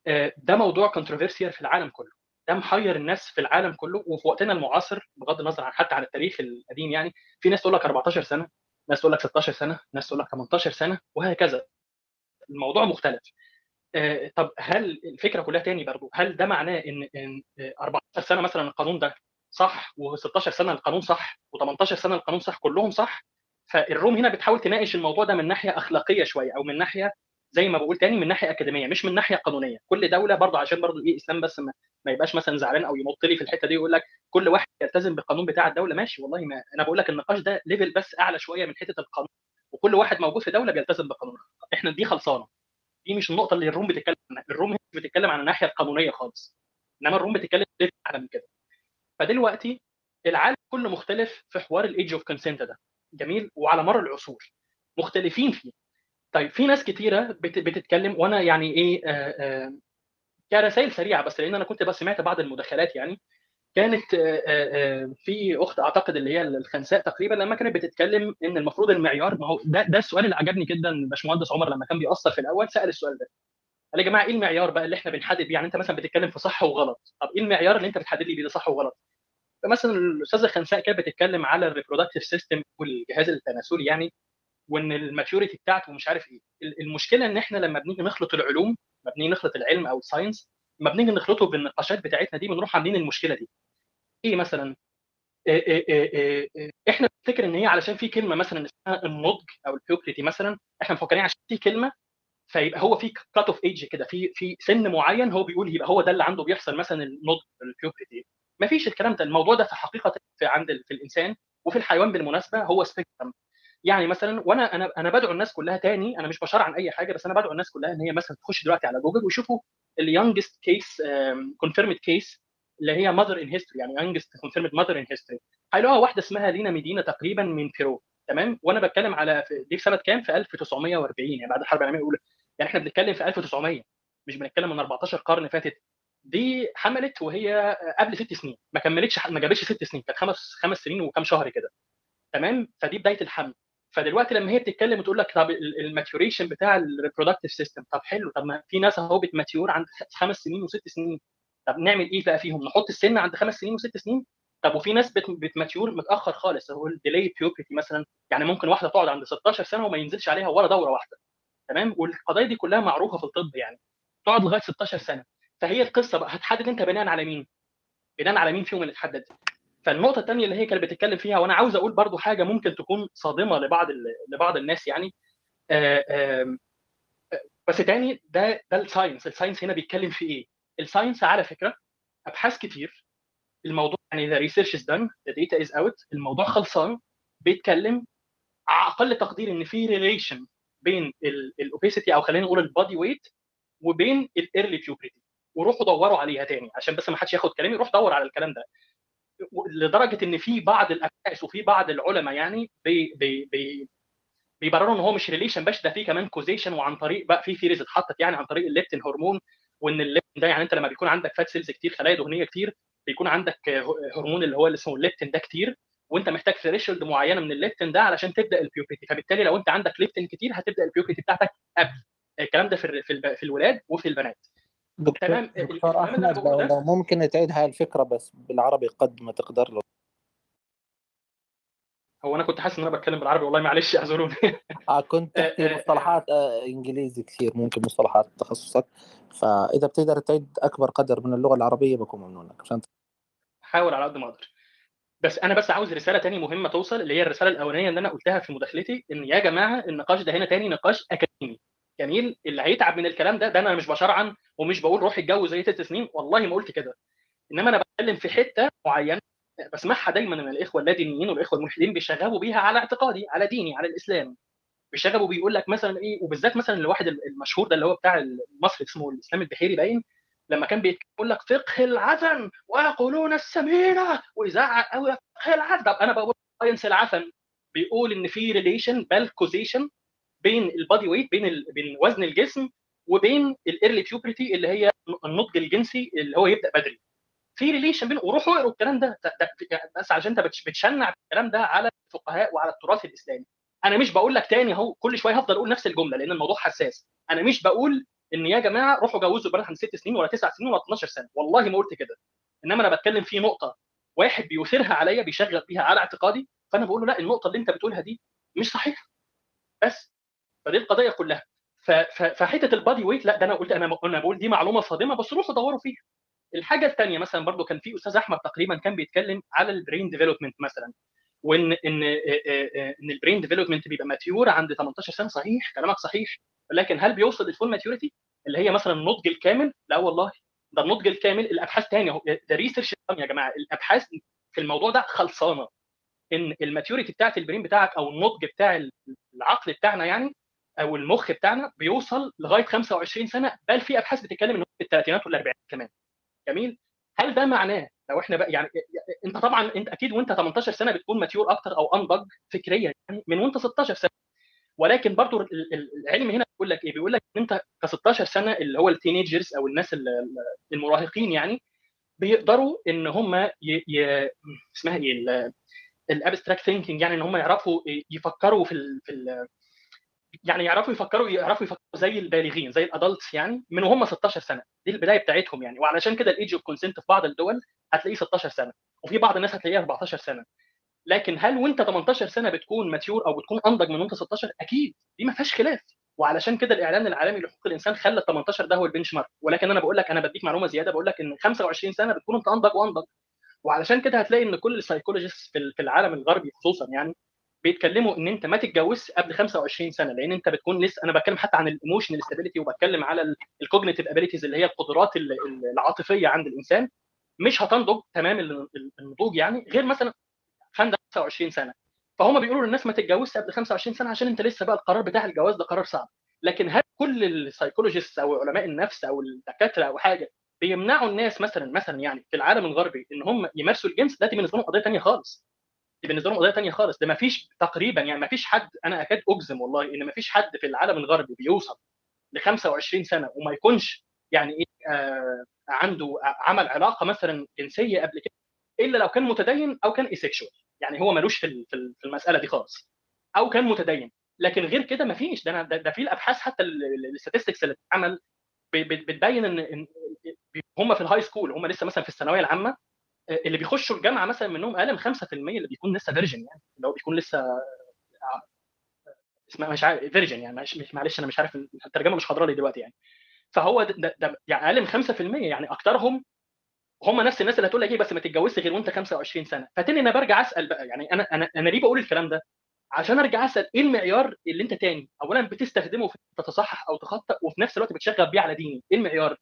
آه، ده موضوع كونتروفيرسيال في العالم كله ده محير الناس في العالم كله وفي وقتنا المعاصر بغض النظر عن حتى عن التاريخ القديم يعني في ناس تقول لك 14 سنة ناس تقول لك 16 سنة ناس تقول لك 18 سنة وهكذا. الموضوع مختلف. آه، طب هل الفكرة كلها تاني برضو هل ده معناه إن إن آه، 14 سنة مثلا القانون ده صح و16 سنة القانون صح و18 سنة القانون صح كلهم صح؟ فالروم هنا بتحاول تناقش الموضوع ده من ناحية أخلاقية شوية أو من ناحية زي ما بقول تاني من ناحية أكاديمية مش من ناحية قانونية. كل دولة برضه عشان برضه إيه إسلام بس ما, ما يبقاش مثلا زعلان أو ينط لي في الحتة دي ويقول لك كل واحد يلتزم بالقانون بتاع الدولة. ماشي والله ما أنا بقول لك النقاش ده level بس أعلى شوية من حتة القانون. وكل واحد موجود في دولة بيلتزم بالقانون إحنا دي خلصانة. دي مش النقطة اللي ال room بتتكلم عنها. ال room مش بتتكلم عن الناحية القانونية خالص. إنما ال room بتتكلم اعلى من كده. فدلوقتي العالم كله مختلف في حوار ال age of consent ده. جميل؟ وعلى مر العصور. مختلفين فيه. طيب في ناس كتيرة بت- بتتكلم وأنا يعني إيه آه، آه، كرسائل سريعة بس لأن أنا كنت بس سمعت بعض المداخلات يعني. كانت آه، في أخت أعتقد اللي هي الخنساء تقريبا لما كانت بتتكلم إن المفروض المعيار ما هو ده ده السؤال اللي عجبني جدا باشمهندس عمر لما كان بيأثر في الأول سأل السؤال ده. قال يا جماعة إيه المعيار بقى اللي إحنا بنحدد بيه؟ يعني أنت مثلا بتتكلم في صح وغلط. طب إيه المعيار اللي أنت بتحدد لي بيه ده صح وغلط؟ فمثلا الأستاذة خنساء كانت بتتكلم على ال reproductive system والجهاز التناسلي يعني. وإن ال maturity بتاعته ومش عارف إيه. ال- المشكلة إن إحنا لما بنيجي نخلط العلوم لما بنيجي نخلط العلم أو ال science لما بنيجي نخلطه بالنقاشات بتاعتنا دي بنروح عاملين المشكلة دي. إيه مثلا؟ إيه إيه إيه إحنا بنفتكر إن هي علشان في كلمة مثلا اسمها النضج أو ال puberty مثلا إحنا مفكرين عشان في كلمة فيبقى هو في cut off age كده في في سن معين هو بيقول يبقى هو ده اللي عنده بيحصل مثلا النضج ال puberty ما فيش الكلام ده الموضوع ده في حقيقة في عند في الإنسان وفي الحيوان بالمناسبة هو spectrum يعني مثلا وأنا أنا أنا بدعو الناس كلها تاني أنا مش بشرع عن أي حاجة بس أنا بدعو الناس كلها إن هي مثلا تخش دلوقتي على جوجل ويشوفوا ال youngest case confirmed case اللي هي mother in history يعني youngest confirmed mother in history هيلاقوها واحدة اسمها لينا مدينة تقريبا من بيرو تمام؟ وأنا بتكلم على دي في سنة كام؟ في 1940 يعني بعد الحرب العالمية الأولى. يعني إحنا بنتكلم في 1900 مش بنتكلم من 14 قرن فاتت. دي حملت وهي قبل ست سنين ما كملتش ما جابتش ست سنين كانت خمس خمس سنين وكام شهر كده تمام؟ فدي بداية الحمل. فدلوقتي لما هي بتتكلم وتقول لك طب ال maturation بتاع ال reproductive system طب حلو طب ما في ناس اهو بت mature عند خمس سنين وست سنين. طب نعمل إيه بقى فيهم؟ نحط السن عند خمس سنين وست سنين؟ طب وفي ناس بت- بت mature متأخر خالص هو ال delayed puberty مثلا. يعني ممكن واحدة تقعد عند 16 سنة وما ينزلش عليها ولا دورة واحدة. تمام؟ والقضايا دي كلها معروفة في الطب يعني. تقعد لغاية 16 سنة. فهي القصة بقى هتحدد أنت بناء على مين؟ بناء على مين فيهم اللي اتحدد فالنقطة الثانية اللي هي كانت بتتكلم فيها وأنا عاوز أقول برضو حاجة ممكن تكون صادمة لبعض لبعض الناس يعني آه، آه، بس تاني ده ده ال science. ال science هنا بيتكلم في إيه؟ ال science على فكرة أبحاث كتير الموضوع يعني the research is done the data is out الموضوع خلصان بيتكلم على أقل تقدير إن في relation بين ال obesity أو خلينا نقول ال body weight وبين ال early puberty وروحوا دوروا عليها تاني. عشان بس ما حدش ياخد كلامي روح دور على الكلام ده. لدرجة إن في بعض الأبحاث وفي بعض العلماء يعني بي بي بي بيبرروا إن هو مش relation بس ده في كمان causation وعن طريق بقى في theories اتحطت يعني عن طريق ال leptin hormone وإن الليبتين ده يعني أنت لما بيكون عندك fat cells كتير خلايا دهنية كتير بيكون عندك هرمون اللي هو اللي اسمه الليبتين ده كتير وأنت محتاج threshold معينة من الليبتين ده علشان تبدأ ال puberty فبالتالي لو أنت عندك ليبتين كتير هتبدأ ال puberty بتاعتك قبل. الكلام ده في في الولاد وفي البنات. دكتور تمام دكتور أحمد لو ممكن تعيد هاي الفكرة بس بالعربي قد ما تقدر له هو أنا كنت حاسس إن أنا بتكلم بالعربي والله معلش اعذروني. آه كنت تحكي *laughs* آه، آه، مصطلحات آه إنجليزي كثير ممكن مصطلحات تخصصك. فإذا بتقدر تعيد أكبر قدر من اللغة العربية بكون ممنون لك عشان حاول على قد ما أقدر. بس أنا بس عاوز رسالة تاني مهمة توصل اللي هي الرسالة الأولانية اللي أنا قلتها في مداخلتي إن يا جماعة النقاش ده هنا تاني نقاش أكاديمي. جميل اللي هيتعب من الكلام ده ده أنا مش بشرعن ومش بقول روح اتجوز زي ست سنين والله ما قلت كده. إنما أنا بتكلم في حتة معينة بسمعها دايما من الإخوة اللادينيين والإخوة الملحدين بيشغبوا بيها على اعتقادي على ديني على الإسلام. بيشغبوا بيقول لك مثلا إيه وبالذات مثلا الواحد المشهور ده اللي هو بتاع المصري اسمه الإسلام البحيري باين لما كان بيقول لك فقه العفن ويقولون السمينة ويزعق قوي فقه العفن. طب أنا بقول science العفن بيقول إن في relation بل causation بين ال body weight بين ال... بين وزن الجسم وبين ال early puberty اللي هي النضج الجنسي اللي هو يبدأ بدري. في relation بين وروحوا اقروا الكلام ده, ده, ده بس عشان انت بتش- بتشنع الكلام ده على الفقهاء وعلى التراث الإسلامي. أنا مش بقول لك تاني أهو كل شوية هفضل أقول نفس الجملة لأن الموضوع حساس. أنا مش بقول إن يا جماعة روحوا جوزوا بنات ست سنين ولا تسع سنين ولا 12 سنة. والله ما قلت كده. إنما أنا بتكلم في نقطة واحد بيثيرها عليا بيشغب بيها على اعتقادي فأنا بقول له لا النقطة اللي أنت بتقولها دي مش صحيحة. بس فدي القضية كلها. فحتة ال body weight لا ده أنا قلت أنا أنا بقول دي معلومة صادمة بس روحوا دوروا فيها. الحاجة الثانية مثلا برضو كان في أستاذ أحمد تقريبا كان بيتكلم على ال brain development مثلا وإن إن إن ال brain development بيبقى mature عند 18 سنة صحيح كلامك صحيح ولكن هل بيوصل لل full maturity اللي هي مثلا النضج الكامل؟ لا والله. ده النضج الكامل الأبحاث تاني أهو ده research يا جماعة. الأبحاث في الموضوع ده خلصانة. إن ال maturity بتاعت ال brain بتاعك أو النضج بتاع العقل بتاعنا يعني أو المخ بتاعنا بيوصل لغاية 25 سنة بل في أبحاث بتتكلم إن هو في الثلاثينات والأربعينات كمان. جميل؟ هل ده معناه لو إحنا بقى يعني أنت طبعا أنت أكيد وأنت 18 سنة بتكون mature أكتر أو انضج فكريا يعني من وأنت 16 سنة. ولكن برضو ال- ال- العلم هنا بيقول لك إيه؟ بيقول لك إن أنت ك 16 سنة اللي هو ال teenagers أو الناس ال- ال- المراهقين يعني بيقدروا إن هم ي... ي... اسمها إيه؟ ال abstract thinking يعني إن هم يعرفوا يفكروا في ال... في ال... يعني يعرفوا يفكروا يعرفوا يفكروا زي البالغين زي ال adults يعني من وهم 16 سنة. دي البداية بتاعتهم يعني. وعلشان كده ال age of consent في بعض الدول هتلاقيه 16 سنة. وفي بعض الناس هتلاقيه 14 سنة. لكن هل وأنت 18 سنة بتكون mature أو بتكون انضج من وأنت 16 أكيد. دي ما فيهاش خلاف. وعلشان كده الإعلان العالمي لحقوق الإنسان خلى ال 18 ده هو ال benchmark ولكن أنا بقول لك أنا بديك معلومة زيادة بقول لك ان 25 سنة بتكون أنت انضج وانضج وعلشان كده هتلاقي إن كل ال psychologists في العالم الغربي خصوصا يعني بيتكلموا إن أنت ما تتجوزش قبل 25 سنة لأن أنت بتكون لسه أنا بتكلم حتى عن ال emotional stability وبتكلم على ال cognitive abilities اللي هي القدرات ال- ال- العاطفية عند الإنسان مش هتنضج تمام ال- ال- النضوج يعني غير مثلا 25 سنة. فهم بيقولوا للناس ما تتجوزش قبل 25 سنة عشان أنت لسه بقى القرار بتاع الجواز ده قرار صعب. لكن هل كل ال psychologists أو علماء النفس أو الدكاترة أو حاجة بيمنعوا الناس مثلا مثلا يعني في العالم الغربي إن هم يمارسوا الجنس ده بالنسبة لهم قضية ثانية خالص. بالنسبة لهم قضية ثانية خالص. ده ما فيش تقريبا يعني ما فيش حد أنا أكاد أجزم والله إن ما فيش حد في العالم الغربي بيوصل ل 25 سنة وما يكونش يعني إيه آه عنده عمل علاقة مثلا جنسية قبل كده إلا لو كان متدين أو كان asexual يعني هو ملوش في في ال- في المسألة دي خالص. أو كان متدين. لكن غير كده ما فيش. ده أنا- ده, في الأبحاث حتى ال statistics اللي ب- بتبين إن هم في ال high school هم لسه مثلا في الثانوية العامة اللي بيخشوا الجامعة مثلا منهم أقل من 5% اللي بيكون لسه virgin يعني اللي هو بيكون لسه اسمها مش عارف virgin يعني مش معلش أنا مش عارف الترجمة مش حاضرة لي دلوقتي يعني فهو ده, ده, يعني أقل من 5% يعني أكترهم هم نفس الناس اللي هتقول لك إيه بس ما تتجوزش غير وأنت 25 سنة فتاني أنا برجع أسأل بقى يعني أنا أنا أنا ليه بقول الكلام ده؟ عشان أرجع أسأل إيه المعيار اللي أنت تاني اولا بتستخدمه في تتصحح أو تخطئ وفي نفس الوقت بتشغب بيه على ديني إيه المعيار؟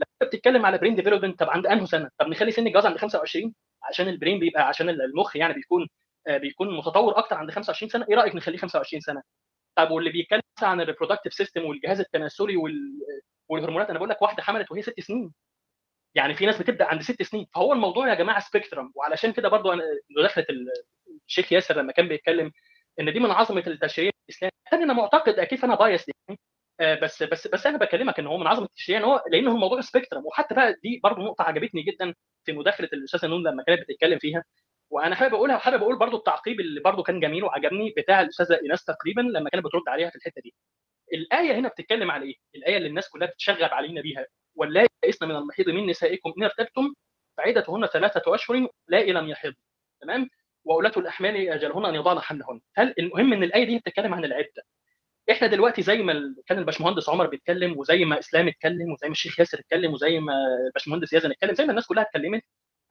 لما أنت بتتكلم على brain development طب عند انهي سنة؟ طب نخلي سن الجواز عند 25 عشان ال brain بيبقى عشان المخ يعني بيكون آه، بيكون متطور أكتر عند 25 سنة إيه رأيك نخليه 25 سنة؟ طب واللي بيتكلم عن ال reproductive system والجهاز التناسلي وال... والهرمونات أنا بقول لك واحدة حملت وهي ست سنين. يعني في ناس بتبدأ عند ست سنين. فهو الموضوع يا جماعة spectrum وعلشان كده برضو أنا مداخله الشيخ ياسر لما كان بيتكلم إن دي من عظمة التشريع الإسلامي. أنا معتقد أكيد أنا biased يعني بس بس بس أنا بكلمك إن هو من عظمة التشريع إن هو لأن هو الموضوع spectrum وحتى بقى دي برضو نقطة عجبتني جدا في مداخلة الأستاذة نون لما كانت بتتكلم فيها. وأنا حابب أقولها وحابب أقول برضو التعقيب اللي برضو كان جميل وعجبني بتاع الأستاذة إيناس تقريبا لما كانت بترد عليها في الحتة دي. الآية هنا بتتكلم على إيه؟ الآية اللي الناس كلها بتشغب علينا بيها. واللائي يئسن من المحيض من نسائكم ان ارتبتم فعدتهن ثلاثة اشهر لائي لم يحض تمام؟ واولاة الاحمال اجلهن ان يضعن حملهن هل المهم إن الآية دي بتتكلم عن العدة؟ إحنا دلوقتي زي ما كان الباشمهندس عمر بيتكلم وزي ما إسلام اتكلم وزي ما الشيخ ياسر اتكلم وزي ما الباشمهندس يزن اتكلم زي ما الناس كلها اتكلمت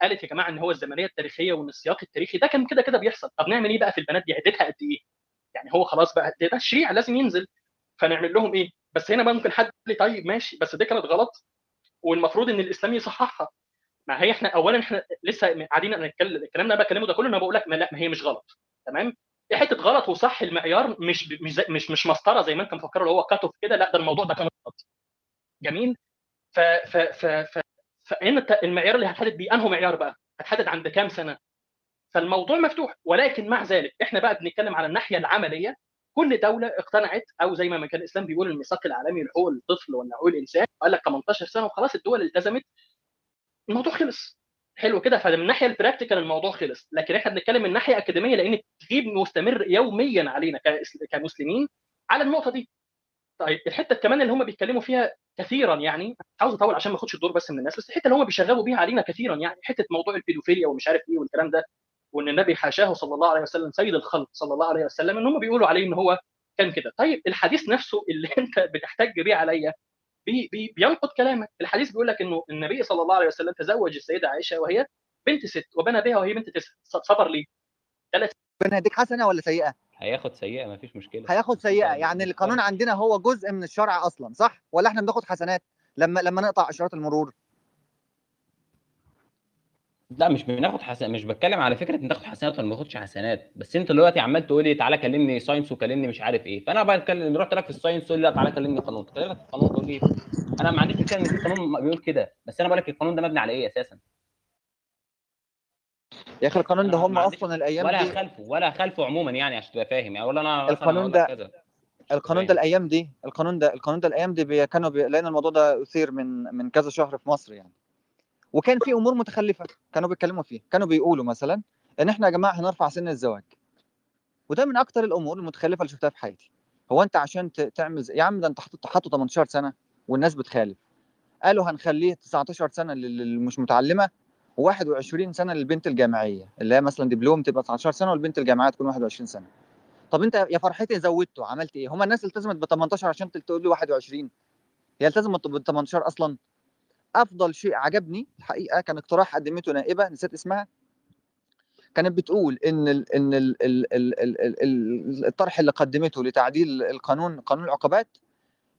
قالت يا جماعة إن هو الزمنية التاريخية وإن السياق التاريخي ده كان كده كده بيحصل. طب نعمل إيه بقى في البنات دي؟ عدتها قد إيه؟ يعني هو خلاص بقى ده تشريع لازم ينزل. فنعمل لهم إيه؟ بس هنا بقى ممكن حد يقول لي طيب ماشي بس دي كانت غلط والمفروض إن الإسلام يصححها. ما هي إحنا اولا إحنا لسه قاعدين نتكلم الكلام أنا بكلمه ده كله أنا بقول لك ما لا ما هي مش غلط. تمام؟ حتة غلط وصح المعيار مش مش مش مش مسطرة زي ما انت مفكره اللي هو cut off كده لا ده الموضوع ده كان غلط. جميل؟ ف ف ف ف الت- المعيار اللي هتحدد بيه انه معيار بقى؟ هتحدد عند كام سنة؟ فالموضوع مفتوح. ولكن مع ذلك إحنا بقى بنتكلم على الناحية العملية. كل دولة اقتنعت أو زي ما كان الإسلام بيقول الميثاق العالمي لحقوق الطفل وحقوق الإنسان قال لك 18 سنة وخلاص الدول التزمت الموضوع خلص. حلو كده. فمن الناحيه البراكتيكال الموضوع خلص. لكن إحنا بنتكلم من ناحية أكاديمية لأن التدريب مستمر يوميا علينا كمسلمين على النقطة دي. طيب الحتة كمان اللي هم بيتكلموا فيها كثيرا يعني عاوز أطول عشان ما أخدش الدور بس من الناس بس الحتة اللي هم بيشغبوا بيها علينا كثيرا يعني حتة موضوع البيدوفيليا ومش عارف إيه والكلام ده وإن النبي حاشاه صلى الله عليه وسلم سيد الخلق صلى الله عليه وسلم إن هم بيقولوا عليه إن هو كان كده. طيب الحديث نفسه اللي *laughs* أنت بتحتج بيه عليا بي بي بينقض كلامك. الحديث بيقول لك إنه النبي صلى الله عليه وسلم تزوج السيدة عائشة وهي بنت ست وبنى بها وهي بنت تسع صبر ليه؟ ثلاث ربنا هيديك حسنة ولا سيئة؟ هياخد سيئة مفيش مشكلة. هياخد سيئة. يعني القانون عندنا هو جزء من الشرع أصلا صح؟ ولا إحنا بناخد حسنات؟ لما لما نقطع إشارات المرور. لا مش بناخد حسنات مش بتكلم على فكرة إن تاخد حسنات ولا ما تاخدش حسنات بس أنت دلوقتي عمال تقول لي تعالى كلمني science وكلمني مش عارف إيه فأنا بتكلم رحت لك في ال science تقول لي لا تعالى كلمني قانون كلمك في القانون تقول لي أنا ما عنديش مشكلة إن في قانون بيقول كده بس أنا بقول لك القانون ده مبني على إيه أساسا؟ يا أخي القانون ده هم أصلا الأيام ولا دي هخالفه ولا هخالفه عموما يعني عشان تبقى فاهم يعني ولا أنا القانون ده- القانون ده فاهم. الأيام دي القانون ده القانون ده الأيام دي كانوا بي... لأن الموضوع ده أثير من من كذا شهر في مصر يعني. وكان في أمور متخلفة كانوا بيتكلموا فيه كانوا بيقولوا مثلا إن إحنا يا جماعة هنرفع سن الزواج. وده من أكتر الأمور المتخلفة اللي شفتها في حياتي. هو أنت عشان. تعمل زي... يا عم ده أنت حاطه 18 سنة والناس بتخالف. قالوا هنخليه 19 سنة لل- للي مش متعلمة و21 سنة للبنت الجامعية اللي هي مثلا دبلوم تبقى 19 سنة والبنت الجامعية تكون 21 سنة. طب أنت يا فرحتي زودته عملت إيه؟ هما الناس التزمت ب 18 عشان تقول لي 21 هي التزمت ب 18 أصلا؟ أفضل شيء عجبني الحقيقة كان اقتراح قدمته نائبة نسيت اسمها. كانت بتقول إن ال إن ال ال ال ال ال ال الطرح اللي قدمته لتعديل القانون قانون العقوبات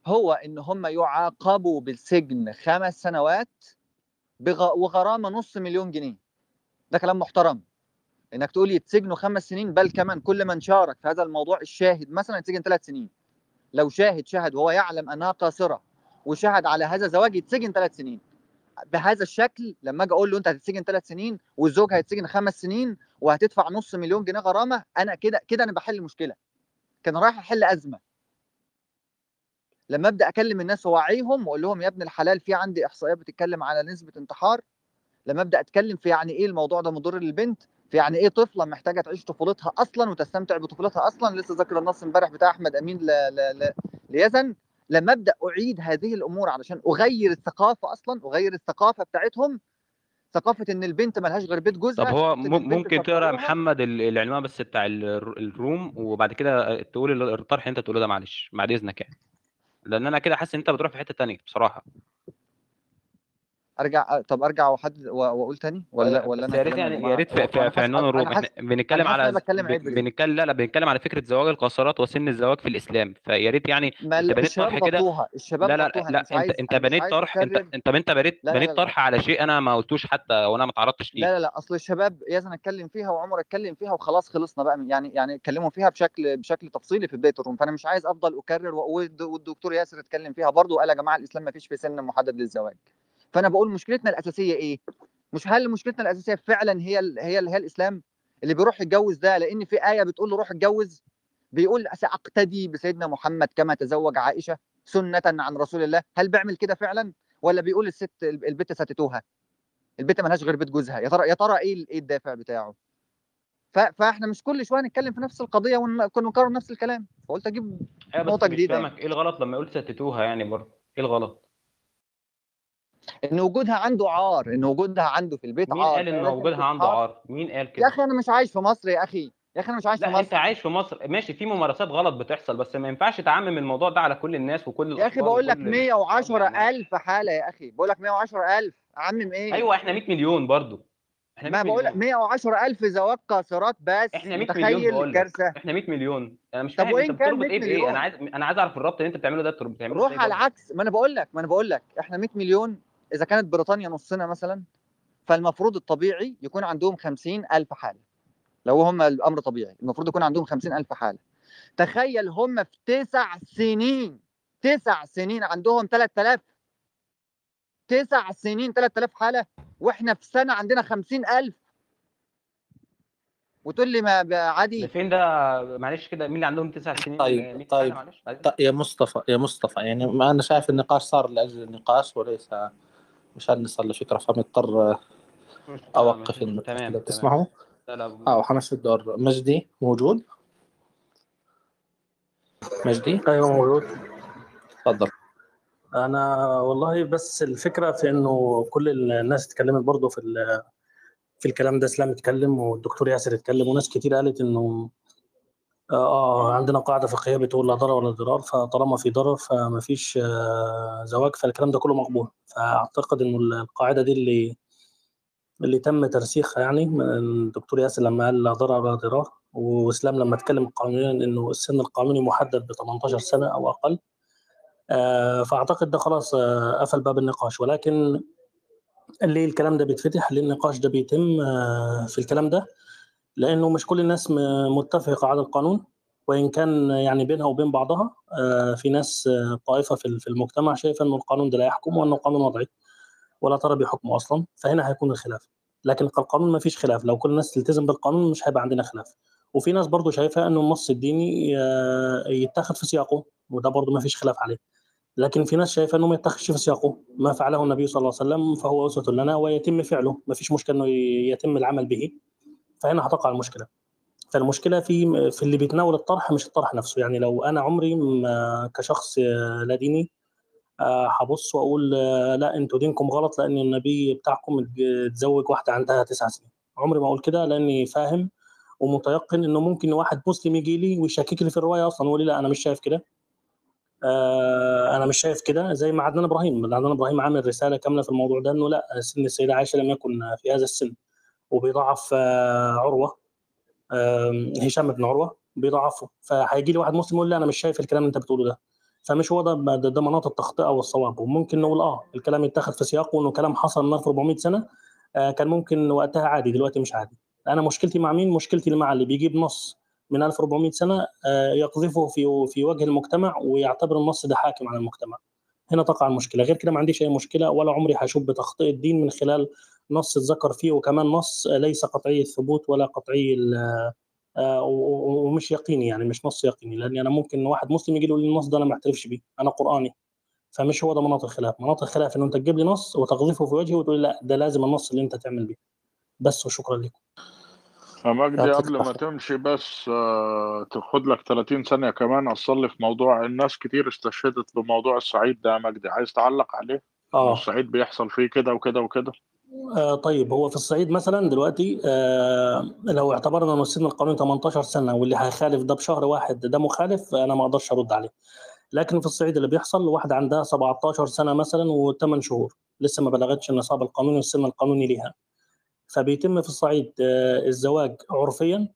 هو إن هم يعاقبوا بالسجن خمس سنوات وغرامة نص مليون جنيه. ده كلام محترم. إنك تقول يتسجنوا خمس سنين بل كمان كل من شارك في هذا الموضوع الشاهد مثلا يتسجن ثلاث سنين. لو شاهد شهد وهو يعلم أنها قاصرة. وشهد على هذا الزواج يتسجن ثلاث سنين. بهذا الشكل لما أجي أقول له أنت هتتسجن ثلاث سنين والزوج هيتسجن خمس سنين وهتدفع نص مليون جنيه غرامة أنا كده كده أنا بحل مشكله كان رايح أحل أزمة. لما أبدأ أكلم الناس وأوعيهم وأقول لهم يا ابن الحلال في عندي احصائيات بتتكلم على نسبة انتحار. لما أبدأ أتكلم في يعني إيه الموضوع ده مضر للبنت؟ في يعني إيه طفلة محتاجة تعيش طفولتها أصلا وتستمتع بطفولتها أصلا؟ لسه ذاكر النص امبارح بتاع أحمد أمين ل... ل... ل... ليزن. لما أبدأ أعيد هذه الأمور علشان أغير الثقافة أصلا أغير الثقافة بتاعتهم. ثقافة إن البنت ملهاش غير بيت جوزها طب هو ممكن تقرأ يا. محمد ال- العنوان بس بتاع ال- الروم وبعد كده تقول ال- الطرح اللي أنت تقوله ده معلش بعد إذنك يعني. لأن أنا كده حاسس إن أنت بتروح في حتة تانية بصراحة. أرجع طب أرجع وأحدد وأقول تاني؟ ولا ولا بس أنا يا ريت يعني؟ يا ريت في, في, في عنوان الروم إحنا بنتكلم على بنتكلم لا لا بنتكلم على فكرة زواج القاصرات وسن الزواج في الإسلام. فيا ريت يعني أنت بنيت طرح كده. لا لا لا أنت عايز أنت بنيت طرح أنت أنت أنت بنيت بنيت طرح على شيء أنا ما قلتوش حتى وأنا ما تعرضتش ليه. لا لا لا أصل الشباب يزن اتكلم فيها وعمر اتكلم فيها وخلاص خلصنا بقى يعني يعني اتكلموا فيها بشكل بشكل تفصيلي في بداية الروم فأنا مش عايز أفضل أكرر والدكتور ياسر اتكلم فيها. برضه وقال يا جماعة الإسلام ما فيش في سن محدد للزواج. فأنا بقول مشكلتنا الأساسية إيه؟ مش هل مشكلتنا الأساسية فعلا هي ال هي ال هي الإسلام اللي بيروح يتجوز ده؟ لأن في آية بتقول له روح اتجوز. بيقول ساقتدي بسيدنا محمد كما تزوج عائشة سنة عن رسول الله. هل بيعمل كده فعلا؟ ولا بيقول الست البت ستتوها؟ البت ملهاش غير بيت جوزها. يا ترى يا ترى إيه إيه الدافع بتاعه؟ فإحنا مش كل شوية نتكلم في نفس القضية ونكون نكرر نفس الكلام. فقلت أجيب بس نقطة جديدة يعني. فاهمك. إيه الغلط لما قلت ستتوها يعني برضه؟ إيه الغلط؟ إن وجودها عنده عار إن وجودها عنده في البيت مين عار قال إن وجودها عنده عار. مين قال يا كده أخي أنا مش عايش في مصر يا أخي يا أخي أنا مش عايش في لا أنت مصر عايش في مصر. ماشي في ممارسات غلط بتحصل بس ما ينفعش تعمم الموضوع ده على كل الناس وكل يا أخي بقول لك وكل 110000 حالة يا أخي بقول لك 110000 اعمم إيه؟ أيوه إحنا 100 مليون برضه إحنا 100 ما بقول لك مليون. 110000 زواج قاصرات بس إحنا 100 مليون الكارثة؟ إحنا 100 مليون. أنا مش طب فاهم أنت بتربط 100 إيه بإيه؟ أنا عايز أنا عايز أعرف الربط اللي أنت بتعمله ده بتعمله روح على؟ العكس ما أنا بقول لك ما أنا بقول لك إحنا 100 مليون إذا كانت بريطانيا نصنا مثلا فالمفروض الطبيعي يكون عندهم 50000 حالة. لو هم الأمر طبيعي المفروض يكون عندهم 50000 حالة. تخيل هم في تسع سنين تسع سنين عندهم 3000 تسع سنين 3000 حالة وإحنا في سنة عندنا 50000 وتقول لي ما عادي. فين ده؟ معلش كده مين اللي عندهم تسع سنين؟ طيب 100 حاله طيب. طيب يا مصطفى يا مصطفى يعني ما أنا شايف النقاش صار لأجل النقاش وليس مشان نصل لفكره فمضطر مش- أوقف تمام بتسمعوا آه وحمشي الدور مجدي موجود؟ مجدي؟ أيوه موجود. تفضل. أنا والله بس الفكرة في إنه كل الناس اتكلمت برضه في ال- في الكلام ده إسلام اتكلم والدكتور ياسر اتكلم وناس كتير قالت إنه آه آه، عندنا قاعدة فقهية بتقول لا ضرر ولا ضرار فطالما في ضرر فما فيش آه، زواج فالكلام ده كله مقبول. فأعتقد إنه القاعدة دي اللي اللي تم ترسيخها يعني الدكتور ياسر لما قال لا ضرر ولا ضرار وإسلام لما اتكلم قانونيا إنه السن القانوني محدد ب 18 سنة أو أقل آه، فأعتقد ده خلاص قفل باب النقاش. ولكن ليه الكلام ده بيتفتح؟ ليه النقاش ده بيتم في الكلام ده؟ لأنه مش كل الناس متفقة على القانون وإن كان يعني بينها وبين بعضها آه، في ناس آه، طائفة في المجتمع شايفة إنه القانون ده لا يحكم وإنه قانون وضعي ولا ترى بحكمه أصلا فهنا هيكون الخلاف. لكن القانون ما فيش خلاف. لو كل الناس تلتزم بالقانون مش هيبقى عندنا خلاف. وفي ناس برضو شايفة إنه النص الديني آه، يتاخد في سياقه وده برضو ما فيش خلاف عليه. لكن في ناس شايفة إنه ما يتخذش في سياقه ما فعله النبي صلى الله عليه وسلم فهو أسوة لنا ويتم فعله. ما فيش مشكلة إنه يتم العمل به. فهنا هتقع المشكلة. فالمشكلة في في اللي بيتناول الطرح مش الطرح نفسه. يعني لو أنا عمري كشخص آه، لا ديني آه، هبص وأقول آه، لا أنتوا دينكم غلط لأن النبي بتاعكم اتزوج واحدة عندها تسع سنين. عمري ما أقول كده لأني فاهم ومتيقن إنه ممكن واحد مسلم يجي لي ويشكك لي في الرواية أصلا ويقول لي لا أنا مش شايف كده. أنا مش شايف كده. زي ما عدنان إبراهيم. عدنان إبراهيم عامل رسالة كاملة في الموضوع ده إنه لا سن السيدة عائشة لم يكن في هذا السن. وبيضعف آه، عروة. هشام بن عروة بيضعفه فهيجي لي واحد مسلم يقول لي أنا مش شايف الكلام اللي أنت بتقوله ده. فمش هو ده ده, مناط التخطئة والصواب. وممكن نقول آه الكلام يتاخد في سياقه انه كلام حصل من 1400 سنة آه كان ممكن وقتها عادي دلوقتي مش عادي. أنا مشكلتي مع مين؟ مشكلتي مع اللي بيجيب نص من 1400 سنة آه يقذفه في في وجه المجتمع ويعتبر النص ده حاكم على المجتمع. هنا تقع المشكلة. غير كده ما عنديش أي مشكلة ولا عمري هشوف بتخطئة الدين من خلال نص اتذكر فيه وكمان نص ليس قطعي الثبوت ولا قطعي آه، ومش يقيني يعني مش نص يقيني لأني أنا ممكن واحد مسلم يجي يقول لي النص ده أنا ما اعترفش بيه أنا قرآني فمش هو ده مناط الخلاف. مناط الخلاف انه أنت تجيب لي نص وتقذفه في وجهي وتقول لي لأ ده لازم النص اللي أنت تعمل بيه. بس وشكرا لكم مجدي قبل ما. تمشي بس آه، تاخد لك 30 ثانية كمان أصلي في موضوع الناس كتير استشهدت بموضوع الصعيد ده يا مجدي عايز تعلق عليه؟ آه. الصعيد بيحصل فيه كده وكده وكده؟ آه طيب هو في الصعيد مثلا دلوقتي آه لو اعتبرنا ان السن القانوني 18 سنة واللي هيخالف ده بشهر واحد ده مخالف أنا ما أقدرش أرد عليه. لكن في الصعيد اللي بيحصل واحدة عندها 17 سنة مثلا و8 شهور لسه ما بلغتش النصاب القانوني والسن القانوني ليها. فبيتم في الصعيد آه، الزواج عرفيا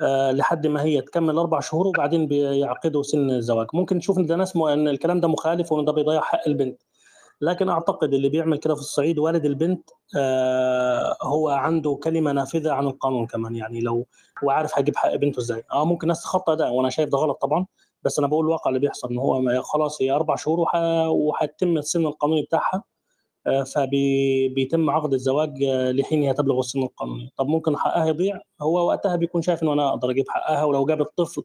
آه، لحد ما هي تكمل أربع شهور وبعدين بيعقدوا سن الزواج. ممكن نشوف إن ده ناس إن الكلام ده مخالف وإن ده بيضيع حق البنت. لكن أعتقد اللي بيعمل كده في الصعيد والد البنت آه، هو عنده كلمة نافذة عن القانون كمان. يعني لو هو عارف هيجيب حق بنته إزاي. آه ممكن ناس تخطى ده وأنا شايف ده غلط طبعا بس أنا بقول الواقع اللي بيحصل إن هو خلاص هي أربع شهور وهتتم السن القانوني بتاعها فبيتم عقد الزواج آه، لحين هي تبلغ السن القانوني. طب ممكن حقها يضيع؟ هو وقتها بيكون شايف ان أنا أقدر أجيب حقها ولو جاب الطفل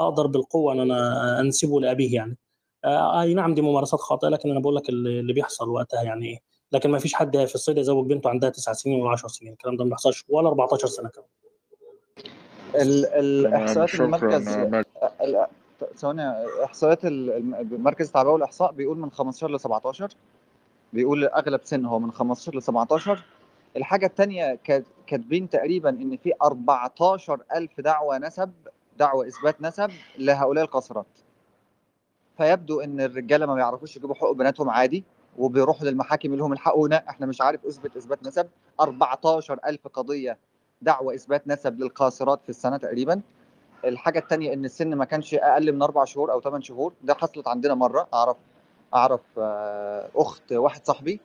أقدر بالقوة إن أنا أنسبه لأبيه يعني. آه، أي نعم دي ممارسات خاطئة لكن أنا بقول لك اللي اللي بيحصل وقتها يعني إيه لكن ما فيش حد في الصيد يزوج بنته عندها تسع سنين ولا 10 سنين الكلام ده ما بيحصلش ولا 14 سنة كمان. الاحصائيات المركز مجدي ال- ثواني احصائيات ال- الم- مركز التعبئة والإحصاء بيقول من 15 ل 17 بيقول أغلب سن هو من 15 ل 17 الحاجة الثانية كاتبين تقريبا إن في 14000 دعوة نسب دعوة إثبات نسب لهؤلاء القاصرات. فيبدو إن الرجالة ما بيعرفوش يجيبوا حقوق بناتهم عادي وبيروحوا للمحاكم لهم الحقونا إحنا مش عارف أثبت إثبات نسب. 14000 قضية دعوة إثبات نسب للقاصرات في السنة تقريبا. الحاجة الثانية إن السن ما كانش أقل من أربع شهور أو ثمان شهور. ده حصلت عندنا مرة أعرف أعرف آه، أخت واحد صاحبي.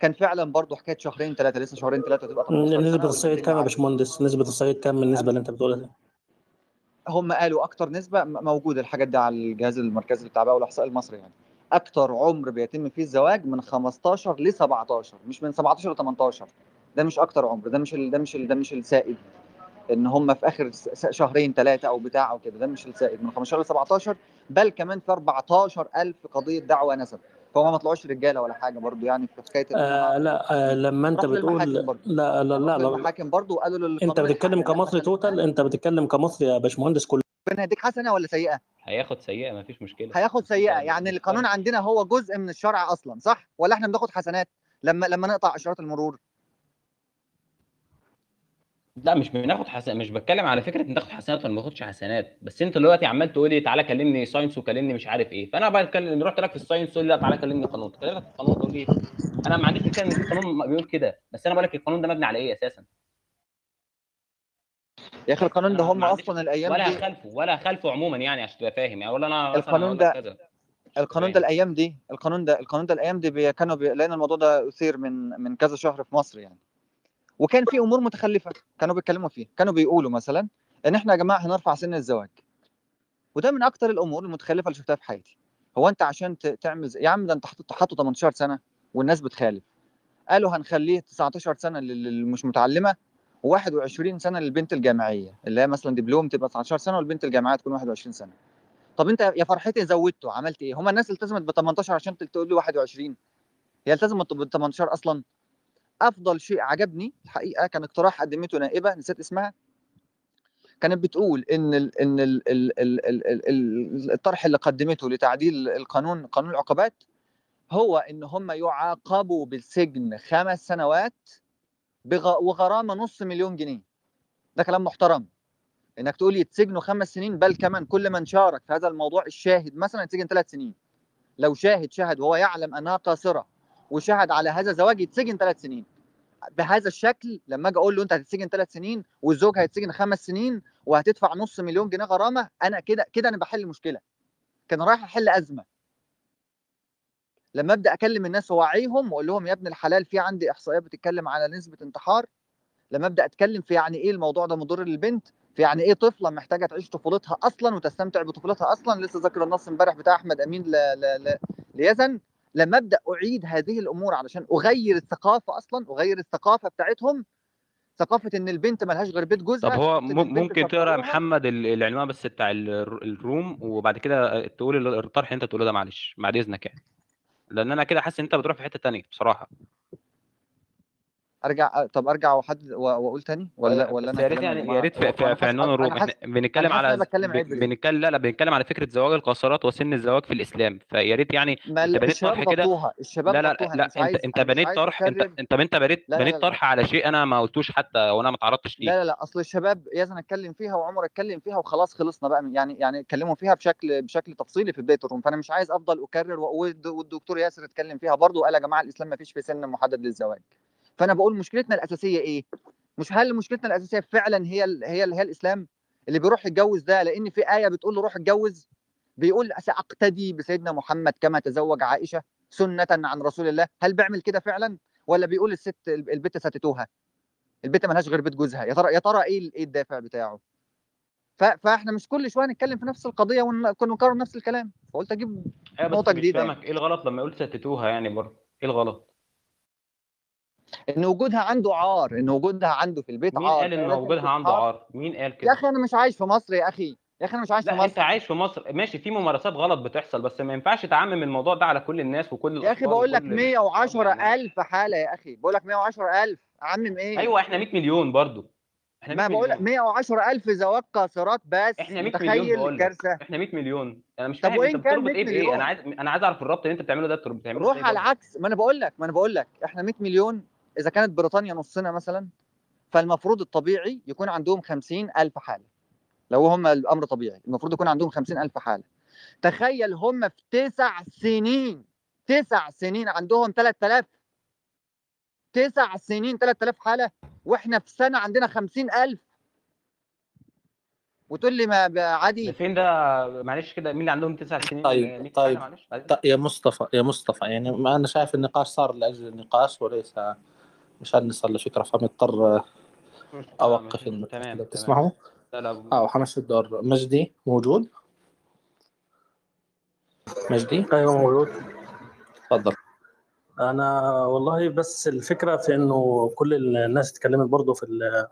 كان فعلا برضه حكاية شهرين ثلاثة لسه شهرين ثلاثة تبقى 18 نسبة الصعيد كام يا باشمهندس؟ نسبة الصعيد كام من النسبة اللي أنت بتقولها هم قالوا أكتر نسبة م- موجودة الحاجات دي على الجهاز المركزي للتعبئه والاحصاء المصري يعني. أكتر عمر بيتم فيه الزواج من 15 ل 17 مش من 17 ل 18 ده مش أكتر عمر ده مش ال... ده مش ال... ده مش السائد. إن هم في آخر شهرين ثلاثة أو بتاع أو كده ده مش السائد من 15 ل 17 بل كمان في 14000 قضية دعوة نسب. فهم ما طلعوش رجاله ولا حاجة برضو يعني في حكايه آه لا آه لما انت بتقول لا لا لا. للمحاكم برضو وقالوا انت للقانون بتتكلم كمصري total؟ انت بتتكلم كمصري يا باشمهندس كل ربنا هيديك حسنة ولا سيئة؟ هياخد سيئة مفيش مشكلة. هياخد سيئة. يعني القانون عندنا هو جزء من الشرع أصلا صح؟ ولا إحنا بناخد حسنات؟ لما لما نقطع إشارات المرور. لا مش بناخد حسنات مش بتكلم على فكرة إن تاخد حسنات ولا ما تاخدش حسنات بس أنت دلوقتي عمال تقول لي تعالى كلمني science وكلمني مش عارف إيه فأنا بتكلم رحت لك في ال science تقول لي لا تعالى كلمني قانون كلمتك في القانون تقول لي أنا ما عنديش مشكلة إن القانون بيقول كده بس أنا بقول لك القانون ده مبني على إيه أساسا؟ يا أخي القانون ده هم أصلا الأيام ولا دي هخالفه ولا هخالفه عموما يعني عشان تبقى فاهم يعني ولا أنا القانون ده القانون ده الأيام دي القانون ده القانون ده الأيام دي كانوا بي لأن الموضوع ده أثير من من كذا شهر في مصر يعني. وكان في أمور متخلفة كانوا بيتكلموا فيه كانوا بيقولوا مثلا إن إحنا يا جماعة هنرفع سن الزواج. وده من أكتر الأمور المتخلفة اللي شفتها في حياتي. هو أنت عشان تعمل. يا عم ده أنت حاطه 18 سنة والناس بتخالف. قالوا هنخليه 19 سنة لل- للي مش متعلمة و21 سنة للبنت الجامعية اللي هي مثلا دبلوم تبقى 19 سنة والبنت الجامعية تكون 21 سنة. طب أنت يا فرحتي زودته عملت إيه؟ هما الناس التزمت ب 18 عشان تقول لي 21 هي التزمت ب 18 أصلا؟ أفضل شيء عجبني الحقيقة كان اقتراح قدمته نائبة نسيت اسمها. كانت بتقول إن ال إن ال ال ال ال ال ال الطرح اللي قدمته لتعديل القانون قانون العقوبات هو إن هم يعاقبوا بالسجن خمس سنوات. وغرامة نص مليون جنيه. ده كلام محترم. إنك تقول يتسجنوا خمس سنين بل كمان كل من شارك في هذا الموضوع الشاهد مثلا يتسجن ثلاث سنين. لو شاهد شهد وهو يعلم أنها قاصرة. وشهد على هذا الزواج يتسجن ثلاث سنين. بهذا الشكل لما أجي أقول له أنت هتتسجن ثلاث سنين والزوج هيتسجن خمس سنين وهتدفع نص مليون جنيه غرامة أنا كده كده أنا بحل مشكله كان رايح أحل أزمة. لما أبدأ أكلم الناس وأوعيهم وأقول لهم يا ابن الحلال في عندي احصائيات بتتكلم على نسبة انتحار. لما أبدأ أتكلم في يعني إيه الموضوع ده مضر للبنت؟ في يعني إيه طفلة محتاجة تعيش طفولتها أصلا وتستمتع بطفولتها أصلا؟ لسه ذاكر النص امبارح بتاع أحمد أمين ل... ل... ل... ليزن. لما أبدأ أعيد هذه الأمور علشان أغير الثقافة أصلا أغير الثقافة بتاعتهم. ثقافة إن البنت ملهاش غير بيت طب جوزها هو م- البنت ممكن تقرأ يا محمد ال- العنوان بس بتاع ال- الروم وبعد كده تقول ال- الطرح اللي أنت تقوله ده معلش بعد إذنك يعني. لأن أنا كده حاسس إن أنت بتروح في حتة تانية بصراحة. أرجع طب أرجع وحد و- وأقول تاني؟ ولا ولا بس أنا يا ريت يعني يا ريت في, في, في عنوان الروم إحنا بنتكلم على بنتكلم لا لا بنتكلم على فكرة زواج القاصرات وسن الزواج في الإسلام. فيا ريت يعني أنت بنيت طرح كده. لا لا لا أنت عايز أنت بنيت طرح أنت انت أنت بنيت بنيت طرح على شيء أنا ما قلتوش حتى وأنا ما تعرضتش ليه. لا لا لا أصل الشباب يزن اتكلم فيها وعمر اتكلم فيها وخلاص خلصنا بقى يعني يعني اتكلموا فيها بشكل بشكل تفصيلي في بداية الروم. فأنا مش عايز أفضل أكرر والد- والدكتور ياسر اتكلم فيها برضه وقال يا جماعة الإسلام ما فيش في سن محدد للزواج. فأنا بقول مشكلتنا الأساسية إيه؟ مش هل مشكلتنا الأساسية فعلا هي ال هي ال هي الإسلام؟ اللي بيروح يتجوز ده لأن في آية بتقول له روح اتجوز بيقول ساقتدي بسيدنا محمد كما تزوج عائشة سنة عن رسول الله. هل بيعمل كده فعلا؟ ولا بيقول الست البت ستتوها؟ البت ملهاش غير بيت جوزها. يا ترى يا ترى إيه إيه الدافع بتاعه؟ فإحنا مش كل شوية نتكلم في نفس القضية ونكون نكرر نفس الكلام. فقلت أجيب بس نقطة جديدة يعني. فاهمك. إيه الغلط لما قلت ستتوها يعني برضه؟ إيه الغلط؟ إن وجودها عنده عار إن وجودها عنده في البيت مين عار قال إن وجودها عنده عار؟ مين قال يا كده أخي أنا مش عايش في مصر يا أخي يا أخي أنا مش عايش في لا أنت مصر. عايش في مصر. ماشي في ممارسات غلط بتحصل بس ما ينفعش تعمم الموضوع ده على كل الناس وكل يا أخي بقول لك وكل الشباب والبنات 110000 حالة يا أخي بقول لك 110000 اعمم إيه؟ أيوه إحنا 100 مليون برضه إحنا 100 ما بقول لك مليون. 110000 زواج قاصرات بس إحنا 100 مليون الكارثة. إحنا 100 مليون. أنا مش فاهم أنت بتربط 100 إيه بإيه؟ أنا عايز أنا عايز أعرف الربط اللي أنت بتعمله ده بتعمله روح على العكس. ما أنا بقول لك ما أنا بقول لك إحنا 100 مليون إذا كانت بريطانيا نصنا مثلا فالمفروض الطبيعي يكون عندهم 50000 حالة. لو هم الأمر طبيعي المفروض يكون عندهم 50000 حالة. تخيل هم في تسع سنين تسع سنين عندهم 3000 تسع سنين 3000 حالة وإحنا في سنة عندنا 50000 وتقول لي ما عادي. فين ده؟ معلش كده مين اللي عندهم تسع سنين؟ طيب 100 حاله طيب. معلش. بعدين ط- يا مصطفى يا مصطفى يعني ما أنا شايف النقاش صار لأجل النقاش وليس مشان نصل لفكرة فمضطر آه أوقف النقاش تمام تمام. بتسمعوا لا لا أه وحمشي الدور مجدي موجود؟ مجدي؟ أيوه موجود. تفضل أنا والله بس الفكرة في إنه كل الناس اتكلمت برضه في ال-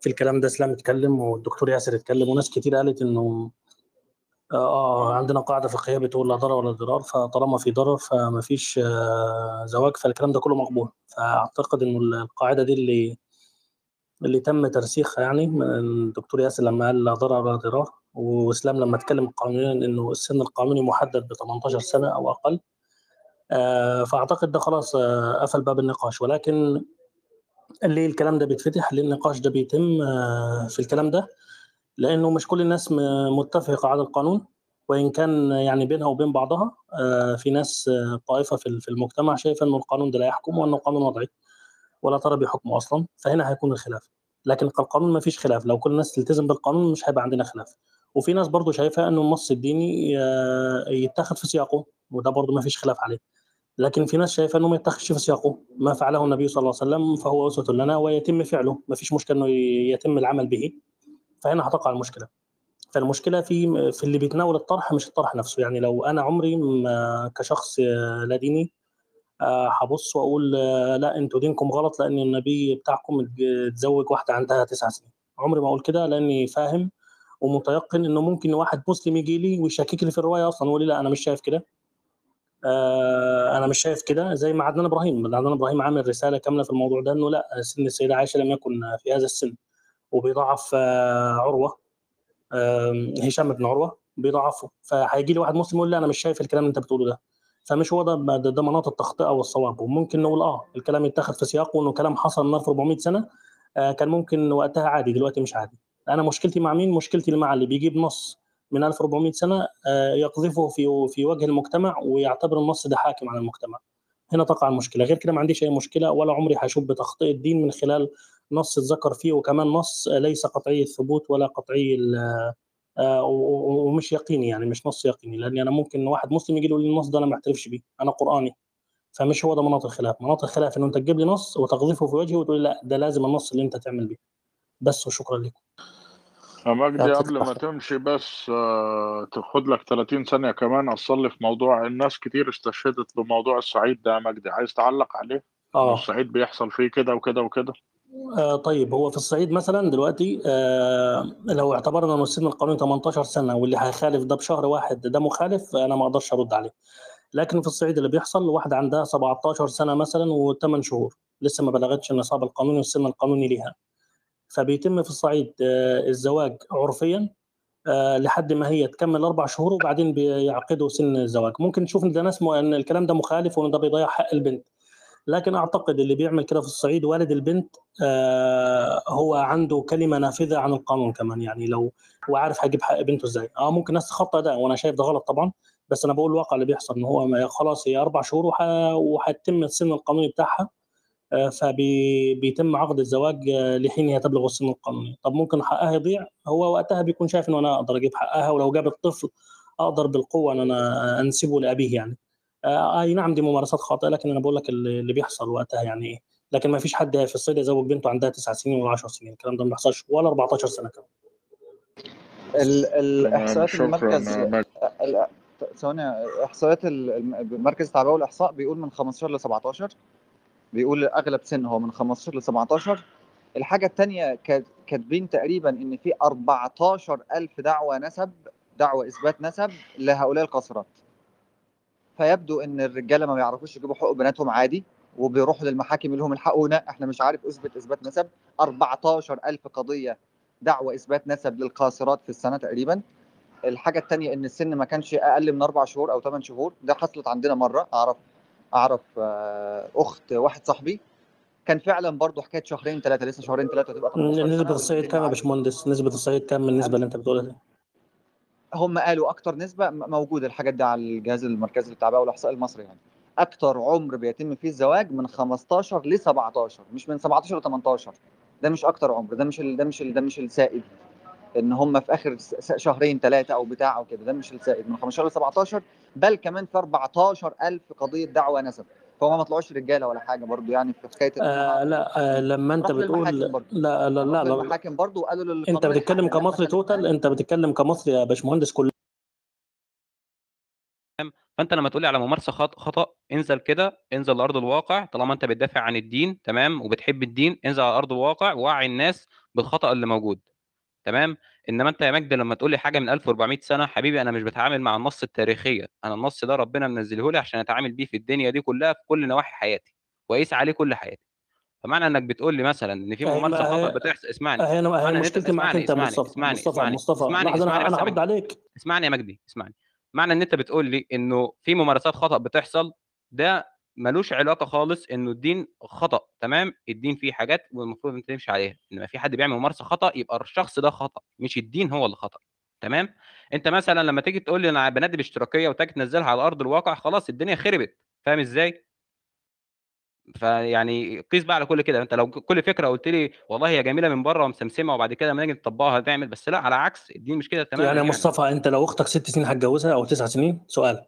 في الكلام ده إسلام اتكلم والدكتور ياسر اتكلم وناس كتير قالت إنه آه عندنا قاعدة فقهية بتقول لا ضرر ولا ضرار فطالما في ضرر فما فيش آه، زواج فالكلام ده كله مقبول. فأعتقد إنه القاعدة دي اللي اللي تم ترسيخها يعني من الدكتور ياسر لما قال لا ضرر ولا ضرار وإسلام لما اتكلم قانونيا إنه السن القانوني محدد ب 18 سنة أو أقل آه، فأعتقد ده خلاص آه، قفل باب النقاش. ولكن ليه الكلام ده بيتفتح؟ ليه النقاش ده بيتم آه، في الكلام ده؟ لأنه مش كل الناس متفقة على القانون وإن كان يعني بينها وبين بعضها آه، في ناس آه، طائفة في المجتمع شايفة إنه القانون ده لا يحكم وإنه قانون وضعي ولا ترى بحكمه أصلا فهنا هيكون الخلاف. لكن القانون ما فيش خلاف. لو كل الناس تلتزم بالقانون مش هيبقى عندنا خلاف. وفي ناس برضو شايفة إنه النص الديني آه، يتاخد في سياقه وده برضو ما فيش خلاف عليه. لكن في ناس شايفة إنه ما يتخذش في سياقه ما فعله النبي صلى الله عليه وسلم فهو أسوة لنا ويتم فعله. ما فيش مشكلة إنه يتم العمل به. فهنا هتقع المشكلة. فالمشكلة في في اللي بيتناول الطرح مش الطرح نفسه. يعني لو أنا عمري ما كشخص آه، لا ديني آه، هبص وأقول آه، لا أنتوا دينكم غلط لأن النبي بتاعكم اتزوج واحدة عندها تسع سنين. عمري ما أقول كده لأني فاهم ومتيقن إنه ممكن واحد مسلم يجي لي ويشكك لي في الرواية أصلا ويقول لي لا أنا مش شايف كده. أنا مش شايف كده. زي ما عدنان إبراهيم. عدنان إبراهيم عامل رسالة كاملة في الموضوع ده إنه لا سن السيدة عائشة لم يكن في هذا السن. وبيضعف آه، عروة. هشام بن عروة بيضعفه فهيجي لي واحد مسلم يقول لي أنا مش شايف الكلام اللي أنت بتقوله ده. فمش هو ده ده, مناط التخطئة والصواب. وممكن نقول آه الكلام يتاخد في سياقه انه كلام حصل من 1400 سنة آه كان ممكن وقتها عادي دلوقتي مش عادي. أنا مشكلتي مع مين؟ مشكلتي مع اللي بيجيب نص من 1400 سنة آه يقذفه في في وجه المجتمع ويعتبر النص ده حاكم على المجتمع. هنا تقع المشكلة. غير كده ما عنديش أي مشكلة ولا عمري هشوف بتخطئه الدين من خلال نص اتذكر فيه وكمان نص ليس قطعي الثبوت ولا قطعي ال- آه، ومش يقيني يعني مش نص يقيني لأني أنا ممكن واحد مسلم يجي يقول لي النص ده أنا ما اعترفش بيه أنا قرآني فمش هو ده مناط الخلاف. مناط الخلاف إن أنت تجيب لي نص وتقذفه في وجهي وتقول لي لأ ده لازم النص اللي أنت تعمل بيه. بس وشكرا لكم مجدي قبل ما تمشي بس آه، تاخد لك 30 ثانية كمان أصلي في موضوع الناس كتير استشهدت بموضوع الصعيد ده يا مجدي عايز تعلق عليه؟ آه. الصعيد بيحصل فيه كده وكده وكده؟ آه طيب هو في الصعيد مثلا دلوقتي آه لو اعتبرنا ان السن القانوني 18 سنة واللي هيخالف ده بشهر واحد ده مخالف أنا ما أقدرش أرد عليه. لكن في الصعيد اللي بيحصل واحدة عندها 17 سنة مثلا و8 شهور لسه ما بلغتش النصاب القانوني والسن القانوني لها فبيتم في الصعيد آه، الزواج عرفيا آه، لحد ما هي تكمل أربع شهور وبعدين بيعقدوا سن الزواج. ممكن نشوف إن ده ناس إن الكلام ده مخالف وإن ده بيضيع حق البنت. لكن أعتقد اللي بيعمل كده في الصعيد والد البنت آه، هو عنده كلمة نافذة عن القانون كمان. يعني لو هو عارف هيجيب حق بنته إزاي. آه ممكن ناس تخطى ده وأنا شايف ده غلط طبعا. بس أنا بقول الواقع اللي بيحصل إن هو خلاص هي أربع شهور وهتتم السن القانوني بتاعها فبيتم عقد الزواج آه، لحين هي تبلغ السن القانوني. طب ممكن حقها يضيع؟ هو وقتها بيكون شايف ان أنا أقدر أجيب حقها ولو جاب الطفل أقدر بالقوة إن أنا أنسبه لأبيه يعني. آه، أي نعم دي ممارسات خاطئة لكن أنا بقول لك اللي اللي بيحصل وقتها يعني إيه لكن ما فيش حد في الصيد يزوج بنته عندها تسع سنين ولا 10 سنين الكلام ده ما بيحصلش ولا 14 سنة كمان. الاحصائيات المركز مجدي ال- ثواني احصائيات ال- الم- مركز التعبئه والإحصاء بيقول من 15 ل 17 بيقول أغلب سن هو من 15 ل 17 الحاجة الثانية كاتبين تقريبا إن في 14000 دعوة نسب دعوة إثبات نسب لهؤلاء القاصرات. فيبدو إن الرجالة ما بيعرفوش يجيبوا حقوق بناتهم عادي وبيروحوا للمحاكم يقول لهم الحقونا إحنا مش عارف أثبت إثبات نسب. 14000 قضية دعوة إثبات نسب للقاصرات في السنة تقريبا. الحاجة الثانية إن السن ما كانش أقل من أربع شهور أو ثمان شهور. ده حصلت عندنا مرة أعرف أعرف آه، أخت واحد صاحبي. كان فعلا برضه حكاية شهرين ثلاثة لسه شهرين ثلاثة تبقى 18 نسبة الصعيد كام يا باشمهندس؟ نسبة الصعيد كام النسبة اللي أنت بتقولها دي؟ هم قالوا أكتر نسبة م- موجودة الحاجات دي على الجهاز المركزي للتعبئه والاحصاء المصري يعني. أكتر عمر بيتم فيه الزواج من 15 ل 17 مش من 17 ل 18 ده مش أكتر عمر ده مش ال... ده مش ال... ده مش السائد. إن هم في آخر شهرين ثلاثة أو بتاع أو كده ده مش السائد من 15 ل 17 بل كمان في 14000 قضية دعوة نسب فهم ما طلعوش رجاله ولا حاجة برضو يعني في حكايه آه لا آه لما انت بتقول لا لا لا, لا. للمحاكم برضو وقالوا انت للقانون بتتكلم كمصري توتال؟ انت بتتكلم كمصري يا باشمهندس كل فانت لما تقولي على ممارسة خط- خطأ انزل كده انزل لأرض الواقع طالما انت بتدافع عن الدين تمام وبتحب الدين انزل على أرض الواقع ووعي الناس بالخطأ اللي موجود تمام؟ إنما أنت يا مجدي لما تقول لي حاجة من 1400 سنة حبيبي أنا مش بتعامل مع النص التاريخية. أنا النص ده ربنا منزله لي عشان أتعامل بيه في الدنيا دي كلها في كل نواحي حياتي وأقيس عليه كل حياتي. فمعنى إنك بتقول لي مثلا إن في ممارسة خطأ بتحصل اسمعني هي أنا هي مشكلتي معك اسمعني أنت اسمعني مصطفى اسمعني مصطفى اسمعني مصطفى اسمعني لحظة اسمعني أنا هرد عليك. اسمعني يا مجدي اسمعني. معنى إن أنت بتقول لي إنه في ممارسات خطأ بتحصل ده ملوش علاقة خالص إنه الدين خطأ تمام؟ الدين فيه حاجات والمفروض أنت تمشي عليها انما في حد بيعمل ممارسة خطأ يبقى الشخص ده خطأ مش الدين هو اللي خطأ تمام؟ أنت مثلا لما تيجي تقول لي أنا بنادي باشتراكية وتيجي تنزلها على أرض الواقع خلاص الدنيا خربت فاهم إزاي؟ فيعني قيس بقى على كل كده أنت لو كل فكرة قلت لي والله هي جميلة من بره ومسمسمة وبعد كده لما نيجي نطبقها هتعمل بس لأ على عكس الدين مش كده تماما يعني يعني. مصطفى أنت لو أختك ست سنين هتجوزها أو تسع سنين؟ سؤال.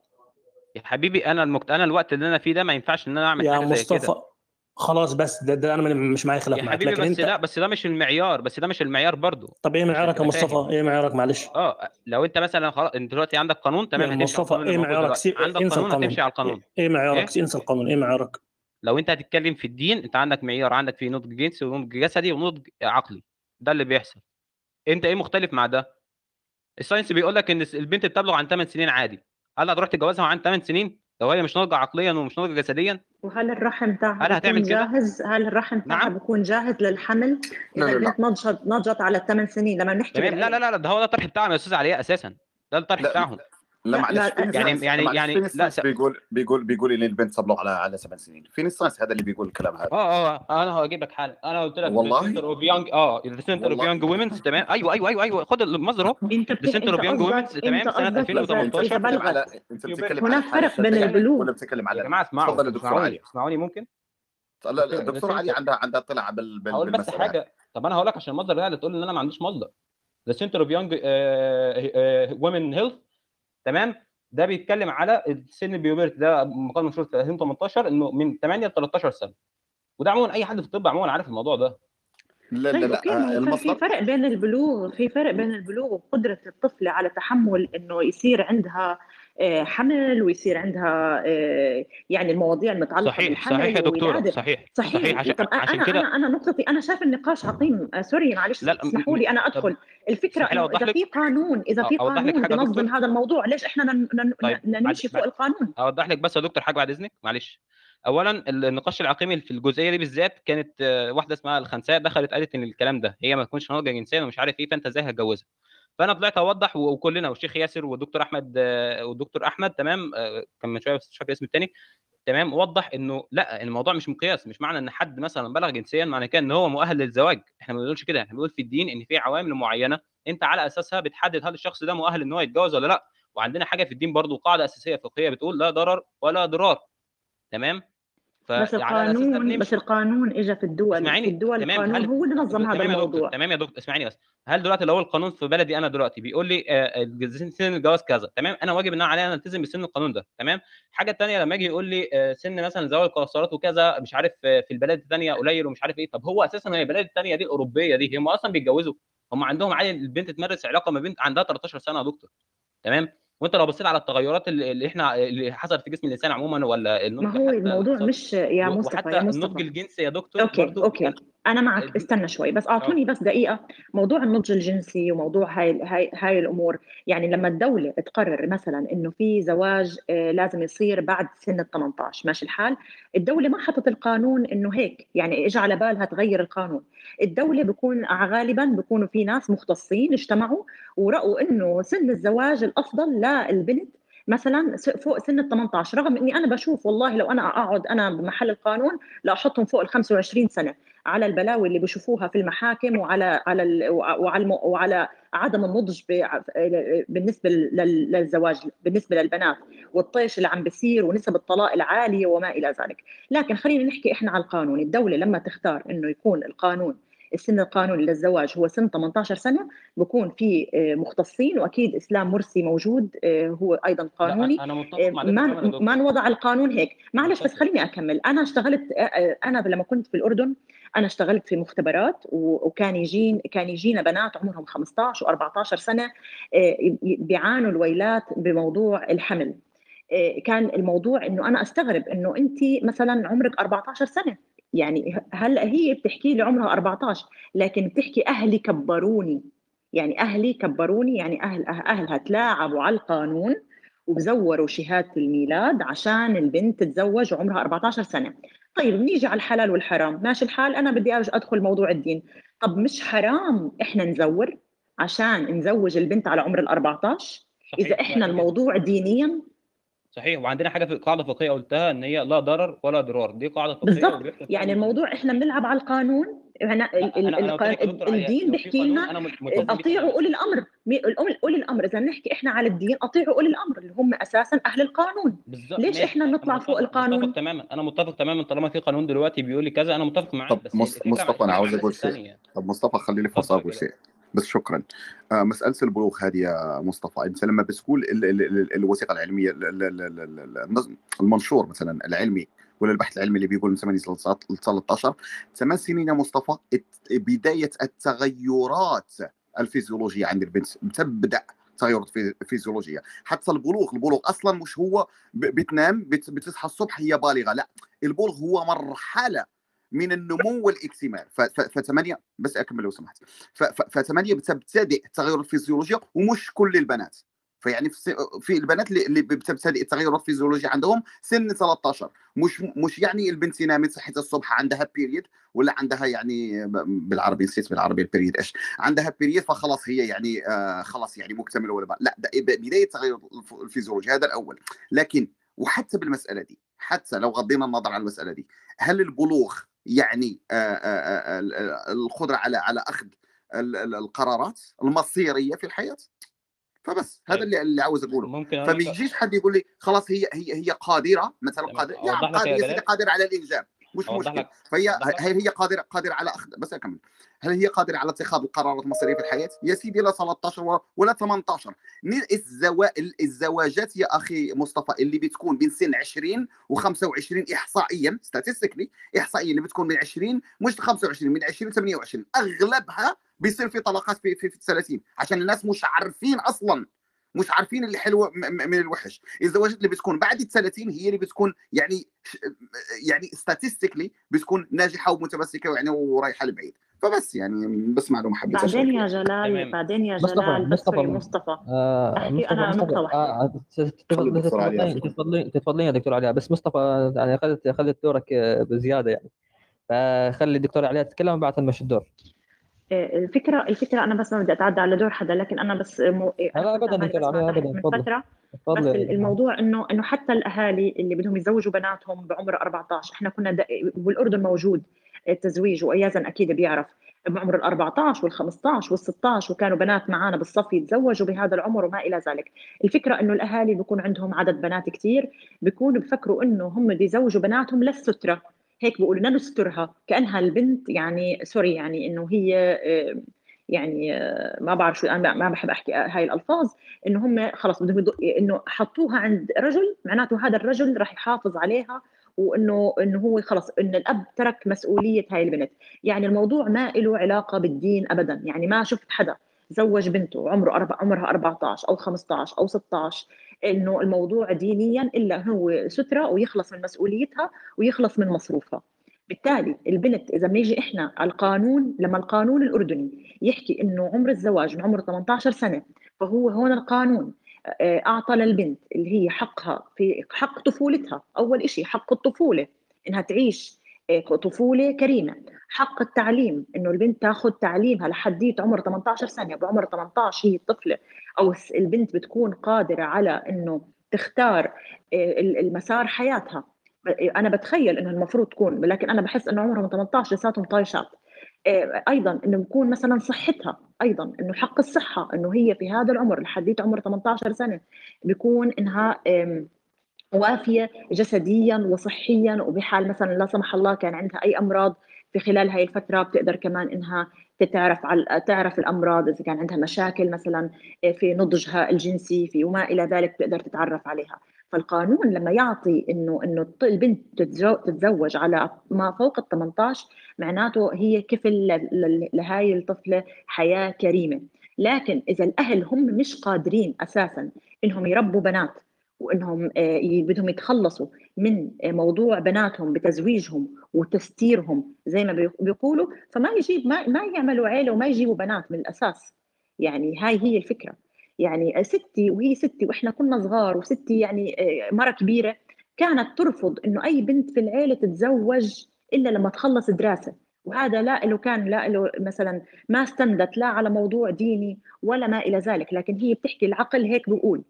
يا حبيبي أنا المكت... أنا الوقت اللي أنا فيه ده ما ينفعش إن أنا أعمل يا حاجة زي كده. مصطفى خلاص بس ده, ده أنا مش معايا خلاف يا معاك حبيبي لكن بس أنت لا بس ده مش المعيار بس ده مش المعيار برضو طب إيه معيارك يا مصطفى؟ إيه معيارك؟ معلش. آه لو أنت مثلا خلاص أنت دلوقتي عندك قانون تمام يا مصطفى إيه معيارك؟ سي... عندك انسى قانون هتمشي على إيه القانون. إيه معيارك؟ إيه؟ انسى القانون. إيه معيارك؟ لو أنت هتتكلم في الدين أنت عندك معيار عندك فيه نضج جنسي ونضج جسدي ونضج عقلي. ده اللي بيحصل. أنت إيه مختلف مع ده؟ ال science بيقول لك إن البنت بتبلغ عن 8 سنين عادي. هل هتروح تتجوزها عن 8 سنين؟ لو هي مش ناضجة عقليا ومش ناضجة جسديا؟ وهل الرحم بتاعها هل هتعمل كده؟ جاهز؟ هل الرحم بتاعها نعم. بيكون جاهز للحمل؟ لا إذا البنت نضجت نضجت على الثمان سنين لما بنحكي لا لا لا ده هو ده الطرح بتاعهم يا أستاذ علياء أساسا. ده الطرح بتاعهم. لا لا معلش يعني يعني يعني لا س... بيقول بيقول بيقول إن البنت تبلغ على على سبع سنين. فين الساينس هذا اللي بيقول الكلام هذا. آه آه أنا هجيب لك حالا. أنا قلت لك والله؟ سنتر اوف يونج آه ذا سنتر اوف يونج وومنز تمام؟ أيوه أيوه أيوه أيوه. خد المصدر اهو ذا. سنتر اوف يونج وومنز تمام؟ سنة قصدك اذا انت 2018 اذا بتتكلم بلغت على أنت بتتكلم هناك فرق بين البلوغ. ولا بتتكلم على يا جماعة اسمعوا تفضل يا دكتور علي. اسمعوني ممكن؟ لا لا ذا دكتور علي عندها عندها طلع بال هقول بس حاجة. طب أنا هقول لك عشان المصدر ده اللي تقول إن أنا ما عنديش مصدر. the center of young women health تمام؟ ده بيتكلم على السن ال puberty ده مقال منشور في 2018 إنه من 8 ل 13 سنة. وده عموما أي حد في الطب عموما عارف الموضوع ده. لا لا طيب لا آه، في فرق بين البلوغ في فرق بين البلوغ وقدرة الطفلة على تحمل إنه يصير عندها آه، حمل ويصير عندها آه، يعني المواضيع المتعلقة صحيح صحيح بالحمل يا دكتورة صحيح صحيح. صحيح. عشان طب عشان أنا كده أنا أنا نقطتي أنا شايف النقاش عظيم آه، سوري معلش اسمحوا لي أنا أدخل. الفكرة إنه إذا في قانون إذا في قانون بنظم هذا الموضوع ليش إحنا نن- نن- طيب نمشي فوق القانون؟ أوضح لك بس يا دكتور حاجة بعد اذنك معلش. اولا النقاش العقيمي في الجزئية دي بالذات كانت آه، واحدة اسمها الخنساء دخلت قالت إن الكلام ده هي ما تكونش ناضجة جنسيا ومش عارف إيه فأنت إزاي هتجوزها؟ فأنا طلعت أوضح وكلنا والشيخ ياسر والدكتور أحمد والدكتور أحمد تمام آه، كان من شوية بس مش فاكر اسمه الثاني تمام وضح إنه لأ الموضوع مش مقياس مش معنى إن حد مثلا بلغ جنسيا معنى كده إن هو مؤهل للزواج. إحنا ما بنقولش كده إحنا بنقول في الدين إن في عوامل معينة أنت على أساسها بتحدد هل الشخص ده مؤهل إن هو يتجوز ولا لأ. وعندنا حاجة في الدين برضو قاعدة أساسية فقهية بتقول لا ضرر ولا ضرار تمام؟ بس القانون بس القانون اجى في الدول في اسمعيني الدول تمام القانون هل هو اللي نظم هذا الموضوع تمام يا دكتور اسمعيني بس هل دلوقتي لو القانون في بلدي أنا دلوقتي بيقول لي آه، الجز- سن الجواز كذا تمام أنا واجب إن أنا عليا ألتزم بسن القانون ده تمام حاجة تانية لما يجي يقول لي آه، سن مثلا ذوي القاصرات وكذا مش عارف آه، في البلاد الثانية قليل ومش عارف إيه طب هو أساسا هي البلاد الثانية دي الأوروبية دي هم أصلا بيتجوزوا هم عندهم عادي البنت تمارس علاقة ما بين عندها 13 سنة يا دكتور تمام وانت لو بصيت على التغيرات اللي اللي إحنا اللي حصلت في جسم الإنسان عموما ولا ما النضج هو حتى الموضوع مش يا مصطفى وحتى يا النضج الجنسي يا دكتور okay okay. يعني أنا معك استنى شوي بس آه. أعطوني بس دقيقة. موضوع النضج الجنسي وموضوع هاي هاي هاي الأمور يعني لما الدولة تقرر مثلا إنه في زواج آه، لازم يصير بعد سن ال 18 ماشي الحال؟ الدولة ما حطت القانون إنه هيك يعني اجى على بالها تغير القانون. الدولة بكون غالبا بيكونوا في ناس مختصين اجتمعوا ورأوا إنه سن الزواج الأفضل للبنت مثلا فوق سن ال 18 رغم إني أنا بشوف والله لو أنا أقعد أنا بمحل القانون لا أحطهم فوق ال 25 سنة. على البلاوي اللي بشوفوها في المحاكم وعلى على وعلى وعلى عدم النضج بالنسبة لل- للزواج بالنسبة للبنات والطيش اللي عم بيصير ونسب الطلاق العالية وما إلى ذلك. لكن خلينا نحكي إحنا على القانون. الدولة لما تختار إنه يكون القانون السن القانوني للزواج هو سن 18 سنة بكون في آه، مختصين وأكيد إسلام مرسي موجود آه، هو أيضا قانوني. أنا متفق آه، مع ما تماما يا دكتور ما وضع القانون هيك. معلش بس خليني أكمل. أنا اشتغلت أنا لما كنت في الأردن أنا اشتغلت في مختبرات وكان يجين كان يجينا بنات عمرهم 15 و14 سنة بيعانوا الويلات بموضوع الحمل. كان الموضوع إنه أنا أستغرب إنه انت مثلا عمرك 14 سنة. يعني هلأ هي بتحكي لي عمرها 14 لكن بتحكي أهلي كبروني. يعني أهلي كبروني يعني أهل أه- أهلها تلاعبوا على القانون وبزوروا شهادة الميلاد عشان البنت تتزوج وعمرها 14 سنة. طيب بنيجي على الحلال والحرام. ماشي الحال أنا بدي أدخل موضوع الدين. طب مش حرام إحنا نزور؟ عشان نزوج البنت على عمر ال 14 إذا إحنا الموضوع دينيا صحيح. وعندنا حاجة في قاعدة فقهية قلتها إن هي لا ضرر ولا ضرار. دي قاعدة فقهية فيها يعني الموضوع إحنا بنلعب على القانون. على- الدين بيحكي لنا أطيعوا أولي الأمر. أولي الأمر. إذا نحكي إحنا على الدين أطيعوا أولي الأمر اللي هم أساسا أهل القانون. بالظبط. ليش إحنا نطلع فوق متفق متفق القانون؟ تماما. أنا متفق تماما. طالما في قانون دلوقتي بيقول لي كذا أنا متفق معاك. طب مصطفى أنا عاوز أقول شيء. طب مصطفى خليني فرصه أقول شيء. بس شكرا. آه مسألة البلوغ هذه يا مصطفى أنت لما بتقول ال- ال- ال- الوثيقة العلمية المنشور مثلا العلمي ولا البحث العلمي اللي بيقول من 8 ل 13 ثمان سنين يا مصطفى بداية التغيرات الفيزيولوجية عند البنت تبدا تغيرات في- فيزيولوجية. حتى البلوغ البلوغ أصلا مش هو بتنام بت- بتصحى الصبح هي بالغة لا البلوغ هو مرحلة من النمو والاكتمال. ف- ف- فثمانية بس أكمل لو سمحت. ف- ف- فثمانية بتبتدئ التغير الفيزيولوجي ومش كل البنات. فيعني في, في البنات اللي بتبتدئ التغيرات الفيزيولوجيه عندهم سن 13 مش مش يعني البنت نامت صحيت الصبح عندها period ولا عندها يعني بالعربي نسيت بالعربي ال period إيش. عندها period فخلاص هي يعني آه خلاص يعني مكتملة ولا. لا بداية الف- الفيزيولوجي هذا الأول. لكن وحتى بالمسألة دي حتى لو غضينا النظر عن المسألة دي هل البلوغ يعني ال- ال- القدرة على على أخذ ال- ال- القرارات المصيرية في الحياة. فبس هذا طيب. اللي اللي عاوز أقوله. ممكن فما يجيش حد يقول لي خلاص هي هي هي قادرة مثلا قادره لك قادره قادره على الانجاب مش لك؟ فهي هل هي قادره قادرة على اخذ بس أكمل. هل هي قادرة على اتخاذ القرارات المصيرية في الحياة؟ يا سيدي لا 13 و- ولا 18 ن- الزوا... الزواجات يا أخي مصطفى اللي بتكون بين سن 20 و25 احصائيا statistically احصائيا اللي بتكون من 20 مش 25 من 20 ل 28 أغلبها بيصير في طلاقات في في, في 30 عشان الناس مش عارفين أصلا. مش عارفين اللي حلو م- م- من الوحش. الزواجات اللي بتكون بعد ال 30 هي اللي بتكون يعني يعني statistically بتكون ناجحة ومتمسكة يعني ورايحة لبعيد. فبس يعني بس معلومه حبيت بعدين يا جلال بعدين يا جلال مصطفى مصطفى. آه أحكي مصطفى أنا مصطفى نقطة واحدة. آه تفضلين يا دكتور علياء بس مصطفى يعني أخذت أخذت دورك آه، بزيادة يعني. فخلي الدكتور علياء تتكلم وبعد نمشي الدور. الفكرة الفكرة أنا بس ما بدي أتعدى على دور حدا لكن أنا بس مو... لا كنت ابدا تحت ابدا من فترة. بس الموضوع إنه إنه حتى الأهالي اللي بدهم يتزوجوا بناتهم بعمر 14 إحنا كنا دا... والأردن موجود التزويج وأيازن أكيد بيعرف بعمر ال 14 وال 15 وال 16 وكانوا بنات معانا بالصف يتزوجوا بهذا العمر وما إلى ذلك. الفكرة إنه الأهالي بيكون عندهم عدد بنات كتير بيكونوا بفكروا إنه هم بيزوجوا بناتهم للسترة. هيك بيقولوا نسترها كأنها البنت يعني سوري يعني إنه هي يعني ما بعرف شو أنا ما بحب أحكي هاي الألفاظ إنه هم خلص بدهم إنه حطوها عند رجل معناته هذا الرجل راح يحافظ عليها وإنه إنه هو خلص إن الأب ترك مسؤولية هاي البنت. يعني الموضوع ما له علاقة بالدين ابدا. يعني ما شفت حدا زوج بنته عمره أربع عمرها 14 أو 15 أو 16 إنه الموضوع دينيا إلا هو سترة ويخلص من مسؤوليتها ويخلص من مصروفها. بالتالي البنت إذا بنيجي إحنا على القانون لما القانون الأردني يحكي إنه عمر الزواج من عمر 18 سنة فهو هون القانون آه، أعطى للبنت اللي هي حقها في حق طفولتها أول شيء حق الطفولة إنها تعيش طفولة كريمة. حق التعليم إنه البنت تاخذ تعليمها لحديت عمر 18 سنة بعمر 18 هي الطفله أو البنت بتكون قادرة على إنه تختار ال- المسار حياتها. أنا بتخيل إنه المفروض تكون لكن أنا بحس إنه عمرهم 18 لساتهم طايشات. أيضا إنه يكون مثلا صحتها أيضا إنه حق الصحة إنه هي في هذا العمر لحديت عمر 18 سنة بيكون إنها وافية جسديا وصحيا وبحال مثلا لا سمح الله كان عندها أي أمراض في خلال هاي الفترة بتقدر كمان إنها تتعرف على تعرف الأمراض. إذا كان عندها مشاكل مثلا في نضجها الجنسي في وما إلى ذلك بتقدر تتعرف عليها. فالقانون لما يعطي إنه إنه البنت تتزو- تتزوج على ما فوق ال 18 معناته هي كفل لهاي الطفلة حياة كريمة. لكن إذا الأهل هم مش قادرين أساسا إنهم يربوا بنات وإنهم آه، بدهم يتخلصوا من آه، موضوع بناتهم بتزويجهم وتستيرهم زي ما بيق- بيقولوا فما يجيب ما, ما يعملوا عيلة وما يجيبوا بنات من الأساس. يعني هاي هي الفكرة. يعني ستي وهي ستي وإحنا كنا صغار وستي يعني آه، مرة كبيرة كانت ترفض إنه أي بنت في العيلة تتزوج إلا لما تخلص دراسة. وهذا لا له كان لا له مثلا ما استندت لا على موضوع ديني ولا ما إلى ذلك. لكن هي بتحكي العقل هيك بيقول.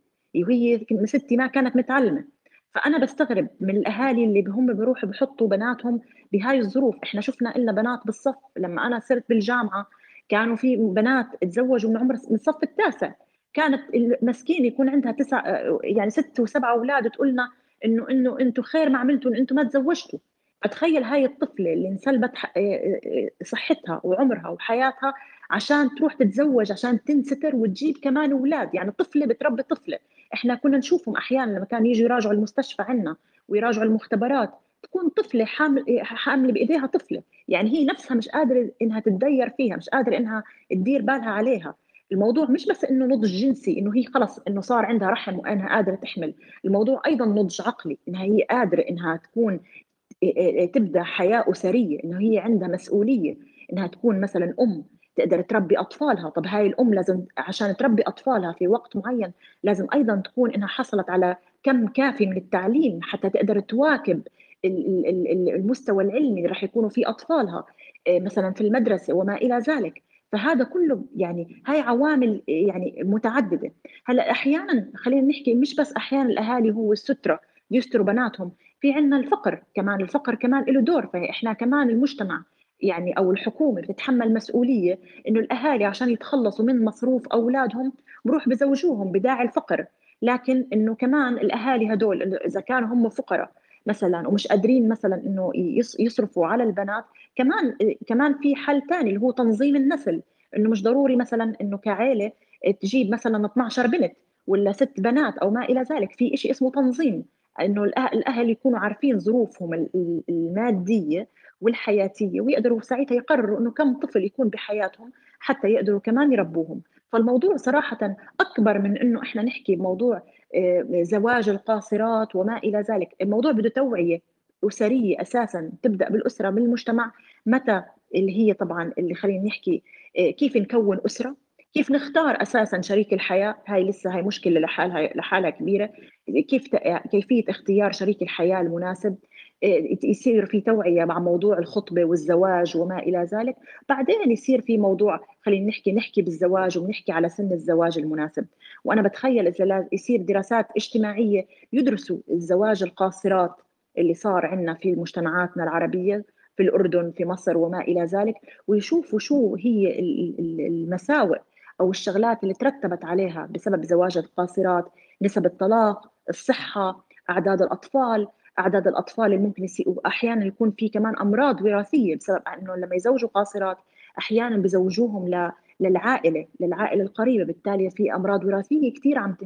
وهي ستي ما كانت متعلمة. فأنا بستغرب من الأهالي اللي هم بيروحوا بحطوا بناتهم بهاي الظروف. إحنا شفنا لنا بنات بالصف. لما أنا صرت بالجامعة كانوا في بنات تزوجوا من عمر من الصف التاسع. كانت المسكينه يكون عندها تسع يعني ست وسبع أولاد تقول لنا إنه إنه أنتم خير ما عملتوا إن أنتم ما تزوجتوا. اتخيل هاي الطفلة اللي انسلبت ح- صحتها وعمرها وحياتها عشان تروح تتزوج عشان تنستر وتجيب كمان أولاد. يعني طفلة بتربي طفلة. إحنا كنا نشوفهم أحيانا لما كانوا يجوا يراجعوا المستشفى عنا ويراجعوا المختبرات تكون طفلة حامل حاملة بإيديها طفلة. يعني هي نفسها مش قادرة إنها تتدير فيها مش قادرة إنها تدير بالها عليها. الموضوع مش بس إنه نضج جنسي إنه هي خلص إنه صار عندها رحم وإنها قادرة تحمل. الموضوع أيضا نضج عقلي إنها هي قادرة إنها تكون تبدأ حياه اسريه إنه هي عندها مسؤولية إنها تكون مثلا أم. تقدر تربي أطفالها. طب هاي الأم لازم عشان تربي أطفالها في وقت معين لازم أيضا تكون إنها حصلت على كم كافي من التعليم حتى تقدر تواكب ال- ال- ال- المستوى العلمي اللي راح يكونوا فيه أطفالها إيه، مثلا في المدرسة وما إلى ذلك. فهذا كله يعني هاي عوامل يعني متعددة. هلأ أحيانا خلينا نحكي مش بس أحيانا الأهالي هو السترة يستروا بناتهم في عندنا الفقر كمان الفقر كمان له دور فإحنا كمان المجتمع يعني أو الحكومة بتتحمل مسؤولية إنه الأهالي عشان يتخلصوا من مصروف أولادهم بروح بزوجوهم بداعي الفقر. لكن إنه كمان الأهالي هدول إذا كانوا هم فقراء مثلا ومش قادرين مثلا إنه يص- يصرفوا على البنات كمان كمان في حل ثاني اللي هو تنظيم النسل. إنه مش ضروري مثلا إنه كعائله تجيب مثلا 12 بنت ولا ست بنات أو ما إلى ذلك. في شيء اسمه تنظيم. إنه الأهل يكونوا عارفين ظروفهم ال- ال- المادية والحياتية ويقدروا ساعتها يقرروا إنه كم طفل يكون بحياتهم حتى يقدروا كمان يربوهم. فالموضوع صراحة أكبر من إنه إحنا نحكي بموضوع آه، زواج القاصرات وما إلى ذلك. الموضوع بده توعية أسرية أساسا تبدأ بالأسرة بالمجتمع. متى؟ اللي هي طبعا اللي خلينا نحكي آه، كيف نكون أسرة؟ كيف نختار أساسا شريك الحياة؟ هاي لسه هاي مشكلة لحالها لحالها كبيرة. كيف كيفية اختيار شريك الحياة المناسب؟ يصير في توعية مع موضوع الخطبة والزواج وما إلى ذلك. بعدين يصير في موضوع خلينا نحكي نحكي بالزواج ونحكي على سن الزواج المناسب. وأنا بتخيل إذا يصير دراسات اجتماعية يدرسوا الزواج القاصرات اللي صار عندنا في مجتمعاتنا العربية في الأردن في مصر وما إلى ذلك ويشوفوا شو هي ال- ال- المساوئ أو الشغلات اللي ترتبت عليها بسبب زواج القاصرات نسب الطلاق الصحة أعداد الأطفال. أعداد الأطفال اللي ممكن يصير وأحيانا يكون في كمان أمراض وراثية بسبب إنه لما يزوجوا قاصرات أحيانا بزوجوهم للعائلة للعائلة القريبة. بالتالي في أمراض وراثية كثير عم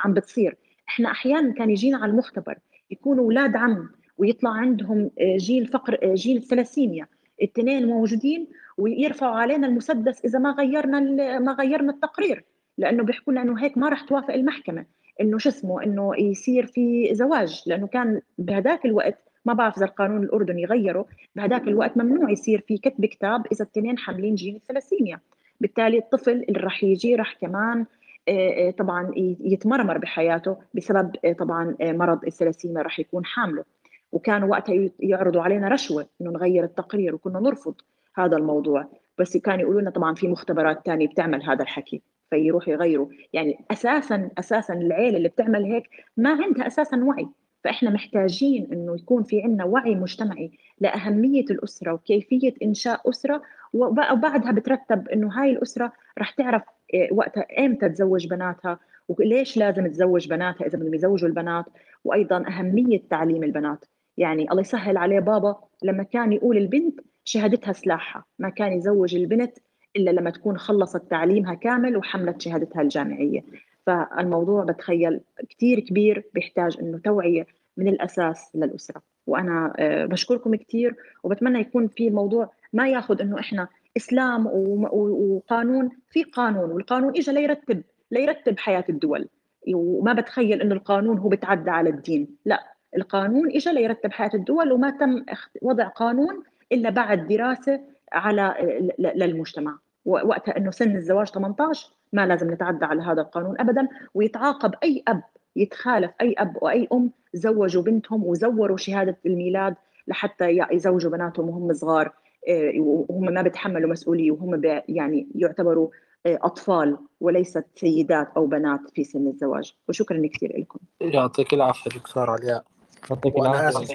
عم بتصير. إحنا أحيانا كان يجينا على المختبر يكونوا أولاد عم ويطلع عندهم آه، جيل فقر آه، جيل ثلاسيميا. الاثنين موجودين ويرفعوا علينا المسدس إذا ما غيرنا ما غيرنا التقرير. لأنه بيحكوا لنا إنه هيك ما راح توافق المحكمة. إنه شو اسمه إنه يصير في زواج لأنه كان بهداك الوقت ما بعرف إذا القانون الأردني غيره بهداك الوقت ممنوع يصير في كتب كتاب إذا الاثنين حاملين جين الثلاسيميا بالتالي الطفل اللي راح يجي راح كمان آه، آه، طبعا يتمرمر بحياته بسبب آه، طبعا مرض الثلاسيميا راح يكون حامله. وكانوا وقتها يعرضوا علينا رشوة إنه نغير التقرير وكنا نرفض هذا الموضوع. بس كانوا يقولوا لنا طبعا في مختبرات تانية بتعمل هذا الحكي. فيروحوا يغيروا يعني أساسا أساسا العيله اللي بتعمل هيك ما عندها أساسا وعي. فإحنا محتاجين إنه يكون في عندنا وعي مجتمعي لأهمية الأسرة وكيفية إنشاء أسرة. وب- وبعدها بترتب إنه هاي الأسرة رح تعرف إيه، وقتها إمتى تزوج بناتها وليش لازم تزوج بناتها إذا بدهم يزوجوا البنات. وأيضا أهمية تعليم البنات. يعني الله يسهل عليه بابا لما كان يقول البنت شهادتها سلاحها. ما كان يزوج البنت إلا لما تكون خلصت تعليمها كامل وحملت شهادتها الجامعية. فالموضوع بتخيل كثير كبير بيحتاج إنه توعية من الأساس للأسرة. وأنا آه، بشكركم كثير وبتمنى يكون في الموضوع ما ياخذ إنه إحنا إسلام وقانون في قانون والقانون اجى ليرتب ليرتب حياة الدول. وما بتخيل إنه القانون هو بتعدى على الدين. لا القانون اجى ليرتب حياة الدول وما تم وضع قانون إلا بعد دراسة على ل- للمجتمع. وقتها إنه سن الزواج 18 ما لازم نتعدى على هذا القانون ابدا ويتعاقب أي أب يتخالف أي أب وأي أم زوجوا بنتهم وزوروا شهادة الميلاد لحتى يزوجوا بناتهم وهم صغار آه، وهم ما بيتحملوا مسؤولية وهم يعني يعتبروا آه، أطفال وليست سيدات أو بنات في سن الزواج. وشكرا كثير لكم. يعطيك العافية دكتور علياء يعطيك وأنا العافية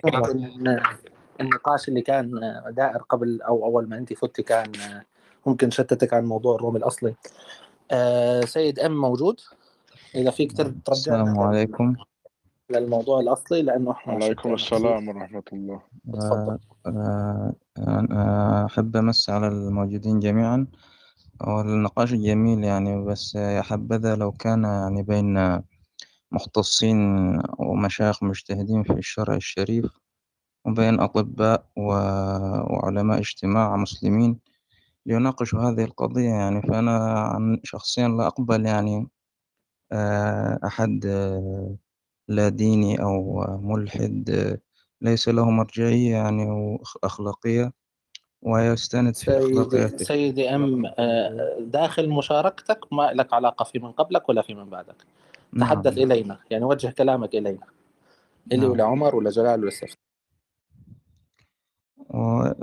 النقاش اللي كان دائر قبل أو أول ما أنت فتي كان ممكن شتتك عن موضوع الروم الأصلي. آه، سيد أم موجود؟ إذا فيك تر- ترجعنا السلام عليكم. للموضوع الأصلي لأنه إحنا عليكم شتينا السلام ورحمة الله. تفضل. آه، آه، أحب أمس على الموجودين جميعا. والنقاش جميل يعني بس يا حبذا لو كان يعني بين مختصين ومشايخ مجتهدين في الشرع الشريف وبين أطباء وعلماء اجتماع مسلمين ليناقشوا هذه القضية يعني فأنا عن شخصيا لا أقبل يعني آه، أحد آه، لا ديني أو ملحد آه، ليس له مرجعية يعني وأخلاقية ويستند في سيدي سيدي آه، داخل مشاركتك ما لك علاقة في من قبلك ولا في من بعدك؟ نعم. تحدث إلينا يعني وجه كلامك إلينا إلي نعم. ولا عمر ولا جلال ولا سيف. هو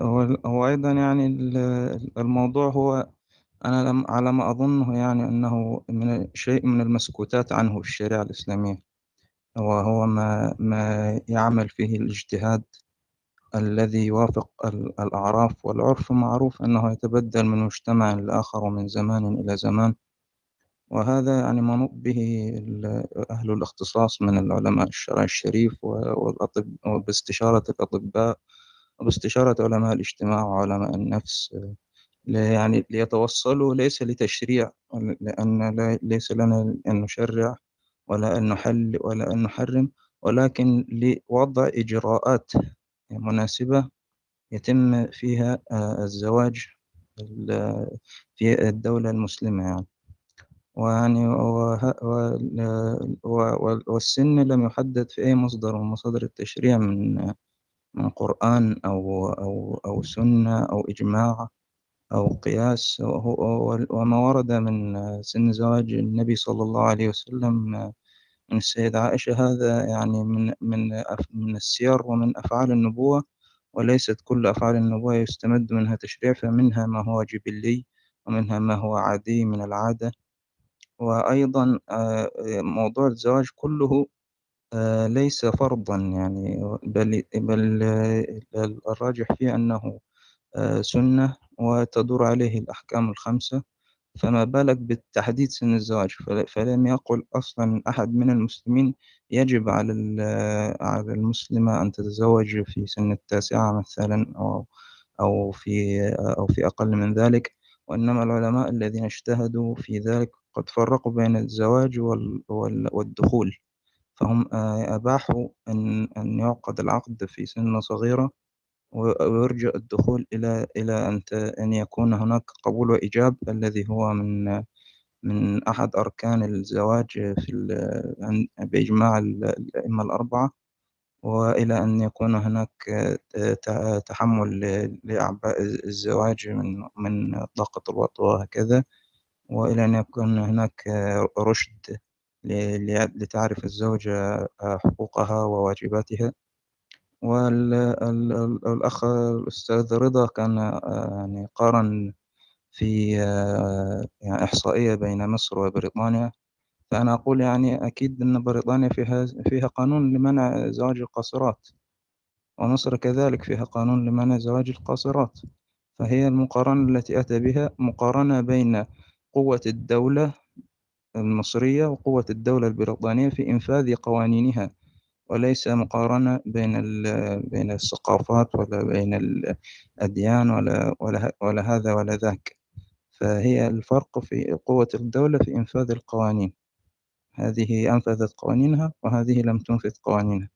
هو أيضا يعني ال- الموضوع هو أنا لم على ما أظنه يعني أنه من شيء من المسكوتات عنه في الشريعة الإسلامية. وهو ما ما يعمل فيه الاجتهاد الذي يوافق ال- الأعراف والعرف معروف أنه يتبدل من مجتمع لآخر ومن زمان إلى زمان. وهذا يعني منوط به أهل الاختصاص من العلماء الشرع الشريف والأطب وباستشارة الأطباء وباستشارة علماء الاجتماع وعلماء النفس يعني ليتوصلوا ليس لتشريع لأن ليس لنا أن نشرع ولا أن نحل ولا أن نحرم ولكن لوضع إجراءات مناسبة يتم فيها آه، الزواج ال- في الدولة المسلمة يعني. ويعني والسن لم يحدد في أي مصدر من مصادر التشريع من من قرآن أو أو أو سنة أو إجماع أو قياس وما ورد من سن زواج النبي صلى الله عليه وسلم من السيدة عائشة هذا يعني من من من السير ومن أفعال النبوة وليست كل أفعال النبوة يستمد منها تشريع فمنها ما هو جبلي ومنها ما هو عادي من العادة. وأيضا آه، موضوع الزواج كله ليس فرضا يعني بل بل آه، الراجح فيه أنه آه، سنة وتدور عليه الأحكام الخمسة فما بالك بالتحديد سن الزواج؟ فل- فلم يقل أصلا أحد من المسلمين يجب على ال- على المسلمة أن تتزوج في سن التاسعة مثلا أو أو في أو في أقل من ذلك وإنما العلماء الذين اجتهدوا في ذلك قد فرقوا بين الزواج وال- وال- والدخول. فهم آه، أباحوا أن أن يعقد العقد في سن صغيرة ويرجى الدخول إلى إلى أن أن يكون هناك قبول وإيجاب الذي هو من من أحد أركان الزواج في بإجماع ال- الأئمة الأربعة وإلى أن يكون هناك تحمل لأعباء الزواج من من طاقة الوطء وهكذا وإلى أن يكون هناك رشد ل- ل- لتعرف الزوجة حقوقها وواجباتها. والأخ الأستاذ رضا كان آه، يعني قارن في آه، يعني إحصائية بين مصر وبريطانيا. فأنا أقول يعني أكيد أن بريطانيا فيها فيها قانون لمنع زواج القاصرات. ومصر كذلك فيها قانون لمنع زواج القاصرات. فهي المقارنة التي أتى بها مقارنة بين قوة الدولة المصرية وقوة الدولة البريطانية في إنفاذ قوانينها وليس مقارنة بين بين الثقافات ولا بين الأديان ولا ولا ولا هذا ولا ذاك. فهي الفرق في قوة الدولة في إنفاذ القوانين. هذه أنفذت قوانينها وهذه لم تنفذ قوانينها.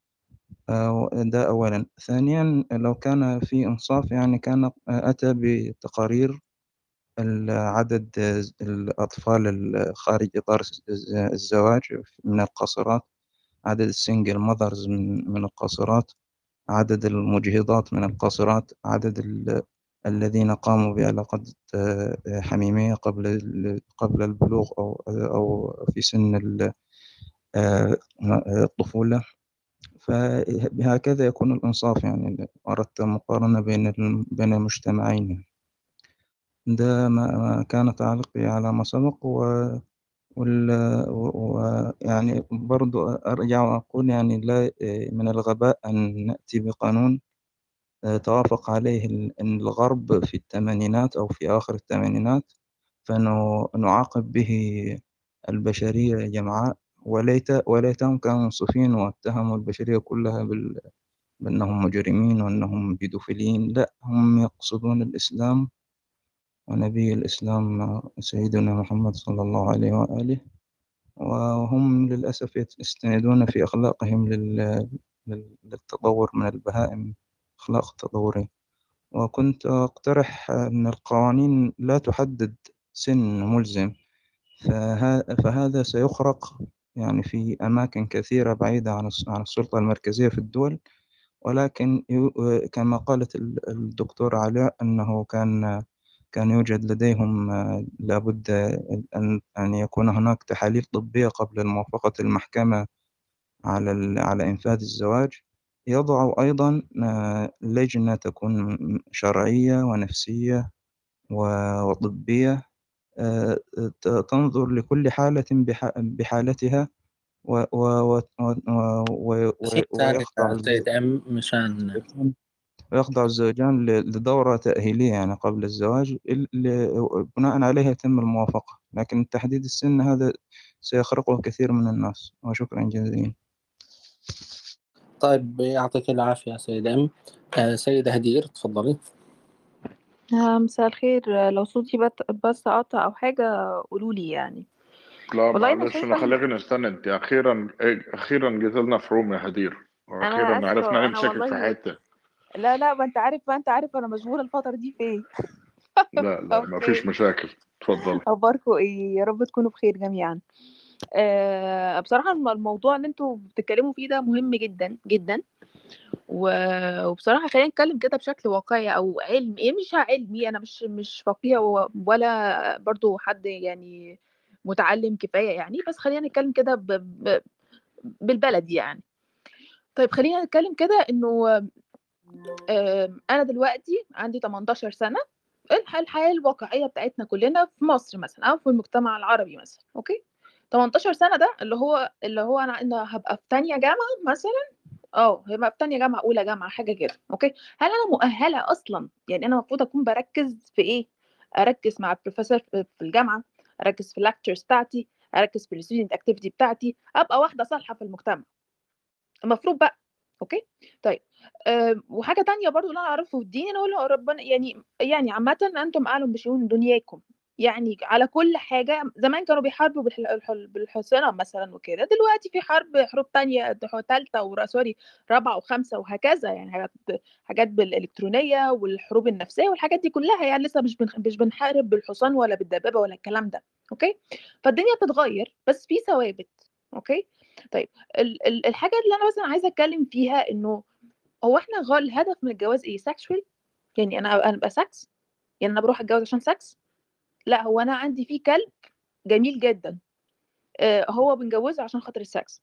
آه، ده أولا. ثانيا لو كان في إنصاف يعني كان أتى بتقارير عدد الأطفال خارج إطار الزواج من القاصرات عدد السنجل ماذرز من من القاصرات عدد المجهضات من القاصرات عدد ال- الذين قاموا بعلاقة حميمية قبل قبل البلوغ أو أو في سن آه، الطفولة. فبهكذا يكون الإنصاف يعني أردت مقارنة بين بين المجتمعين. ده ما كان تعليقي على ما سبق و ويعني برضو أرجع وأقول يعني لا من الغباء أن نأتي بقانون آه، توافق عليه الغرب في الثمانينات أو في آخر الثمانينات فنعاقب به البشرية جمعاء وليت وليتهم كانوا منصفين واتهموا البشرية كلها بال... بأنهم مجرمين وأنهم بيدوفيليين لا هم يقصدون الإسلام ونبي الإسلام سيدنا محمد صلى الله عليه وآله. وهم للأسف يستندون في أخلاقهم لل- لل- للتطور من البهائم أخلاق تطورية وكنت أقترح أن القوانين لا تحدد سن ملزم فه- فهذا سيخرق يعني في أماكن كثيرة بعيدة عن الس- عن السلطة المركزية في الدول. ولكن كما قالت ال- الدكتور علاء أنه كان كان يوجد لديهم آه، لابد أن أن يكون هناك تحاليل طبية قبل موافقة المحكمة على على إنفاذ الزواج. يضع أيضا آه، لجنة تكون شرعية ونفسية وطبية آه، تنظر لكل حالة بح- بحالتها و- و- و- و- و- ويخضع مشان ويخضع الزوجان لدورة تأهيلية يعني قبل الزواج بناء عليها يتم الموافقة لكن تحديد السن هذا سيخرقه كثير من الناس. وشكرا جزيلا. طيب يعطيك العافية سيدة أم. آه، سيدة هدير تفضلي. آه، مساء الخير. آه، لو صوتي بس قطع أو حاجة قولوا لي يعني. لا معلش أنا خليك نستنى انت أخيرا أخيرا جيت لنا في روم يا هدير آسفة عرفنا نمسكك في حتة. لا لا ما انت عارف ما انت عارف أنا مشغوله الفترة دي في إيه. لا لا ما *laughs* فيش مشاكل. اتفضل. اخباركم إيه؟ يا رب تكونوا بخير جميعا. آه بصراحة الم- الموضوع اللي أنتوا بتتكلموا فيه ده مهم جدا جدا. و- وبصراحة خلينا نتكلم كده بشكل واقعي أو علمي. إيه مش علمي أنا مش مش فقيه ولا برضو حد يعني متعلم كفاية يعني. بس خلينا نتكلم كده ب... ب... بالبلدي يعني. طيب خلينا نتكلم كده إنه آم، أنا دلوقتي عندي 18 سنة الح- الحياة الواقعية بتاعتنا كلنا في مصر مثلا أو في المجتمع العربي مثلا okay؟ 18 سنة ده اللي هو اللي هو أنا أنا هبقى في تانية جامعة مثلا؟ آه هبقى في تانية جامعة أولى جامعة حاجة كده okay؟ هل أنا مؤهلة أصلا؟ يعني أنا المفروض أكون بركز في إيه؟ أركز مع البروفيسور في الجامعة أركز في ال lectures بتاعتي أركز في ال student activity بتاعتي أبقى واحدة صالحة في المجتمع. المفروض بقى okay؟ طيب أه وحاجة تانية برضو اللي أنا أعرفه في الدين أنا أقول ربنا يعني يعني عامه أنتم أعلم بشؤون دنياكم. يعني على كل حاجة زمان كانوا بيحاربوا بالح- الح- بالحصنة مثلا وكده دلوقتي في حرب حروب تانية ثالثه و sorry رابعة وخمسة وهكذا يعني حاجات حاجات بالإلكترونية والحروب النفسية والحاجات دي كلها يعني لسه مش مش بنحارب بالحصان ولا بالدبابة ولا الكلام ده okay؟ فالدنيا بتتغير بس في ثوابت okay؟ طيب ال- ال- الحاجة اللي أنا مثلا عايزة أتكلم فيها إنه هو إحنا غال الهدف من الجواز إيه؟ sexual يعني أنا أنا أبقى سكس يعني أنا بروح أتجوز عشان سكس لا هو أنا عندي فيه كلب جميل جدا. آه، هو بنجوزه عشان خاطر السكس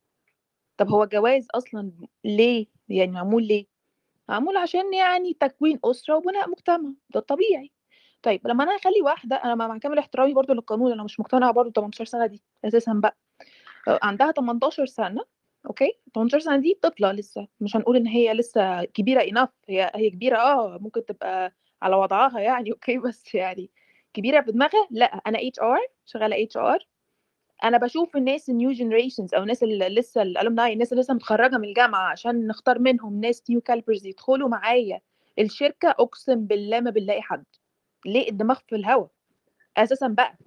طب هو الجواز أصلا ليه؟ يعني معمول ليه؟ معمول عشان يعني تكوين أسرة وبناء مجتمع. ده الطبيعي طيب لما أنا أخلي واحدة أنا مع كامل احترامي برضو للقانون أنا مش مقتنعة برضو 18 سنة دي أساسا بقى. عندها 18 سنة okay؟ 18 سنة دي طفله لسه مش هنقول إن هي لسه كبيرة enough هي هي كبيرة آه ممكن تبقى على وضعها يعني okay؟ *laughs* بس يعني كبيرة في دماغها لأ أنا HR شغالة HR أنا بشوف الناس ال new generations أو الناس اللي لسه ال alumni الناس اللي لسه متخرجة من الجامعة عشان نختار منهم ناس new calibers يدخلوا معايا. الشركة أقسم بالله ما بنلاقي حد. ليه؟ الدماغ في الهوا. أساسا بقى.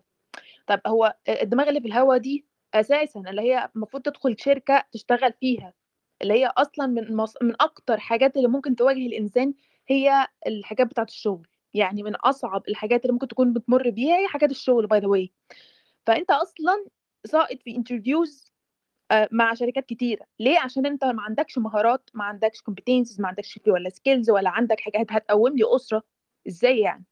طب هو الدماغ اللي في الهوا دي أساسا اللي هي المفروض تدخل شركة تشتغل فيها. اللي هي أصلا من مص... من أكتر حاجات اللي ممكن تواجه الإنسان هي الحاجات بتاعة الشغل. يعني من أصعب الحاجات اللي ممكن تكون بتمر بيها هي حاجات الشغل by the way فأنت أصلا ساقط في interviews مع شركات كتيرة. ليه؟ عشان أنت ما عندكش مهارات ما عندكش competences ما عندكش ولا skills ولا عندك حاجات هتقوم لي أسرة. إزاي يعني؟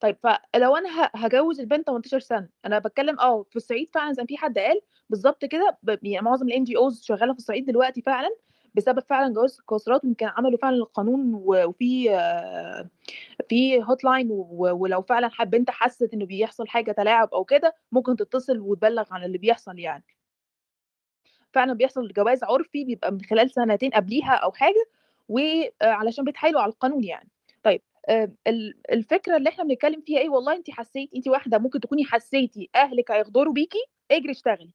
طيب فلو أنا هجوز البنت 18 سنة أنا بتكلم آه في الصعيد فعلا زي ما في حد قال بالظبط كده يعني معظم ال NGOs شغالة في الصعيد دلوقتي فعلا بسبب فعلا جواز القاصرات يمكن عملوا فعلا القانون وفي في هوت لاين ولو فعلا حب بنت حست إنه بيحصل حاجة تلاعب أو كده ممكن تتصل وتبلغ عن اللي بيحصل يعني. فعلا بيحصل جواز عرفي بيبقى من خلال سنتين قبليها أو حاجة وعلشان بيتحايلوا على القانون يعني. الفكرة اللي إحنا بنتكلم فيها إيه؟ والله انت حسيتي انت واحدة ممكن تكوني حسيتي أهلك هيغدروا بيكي اجري اشتغلي.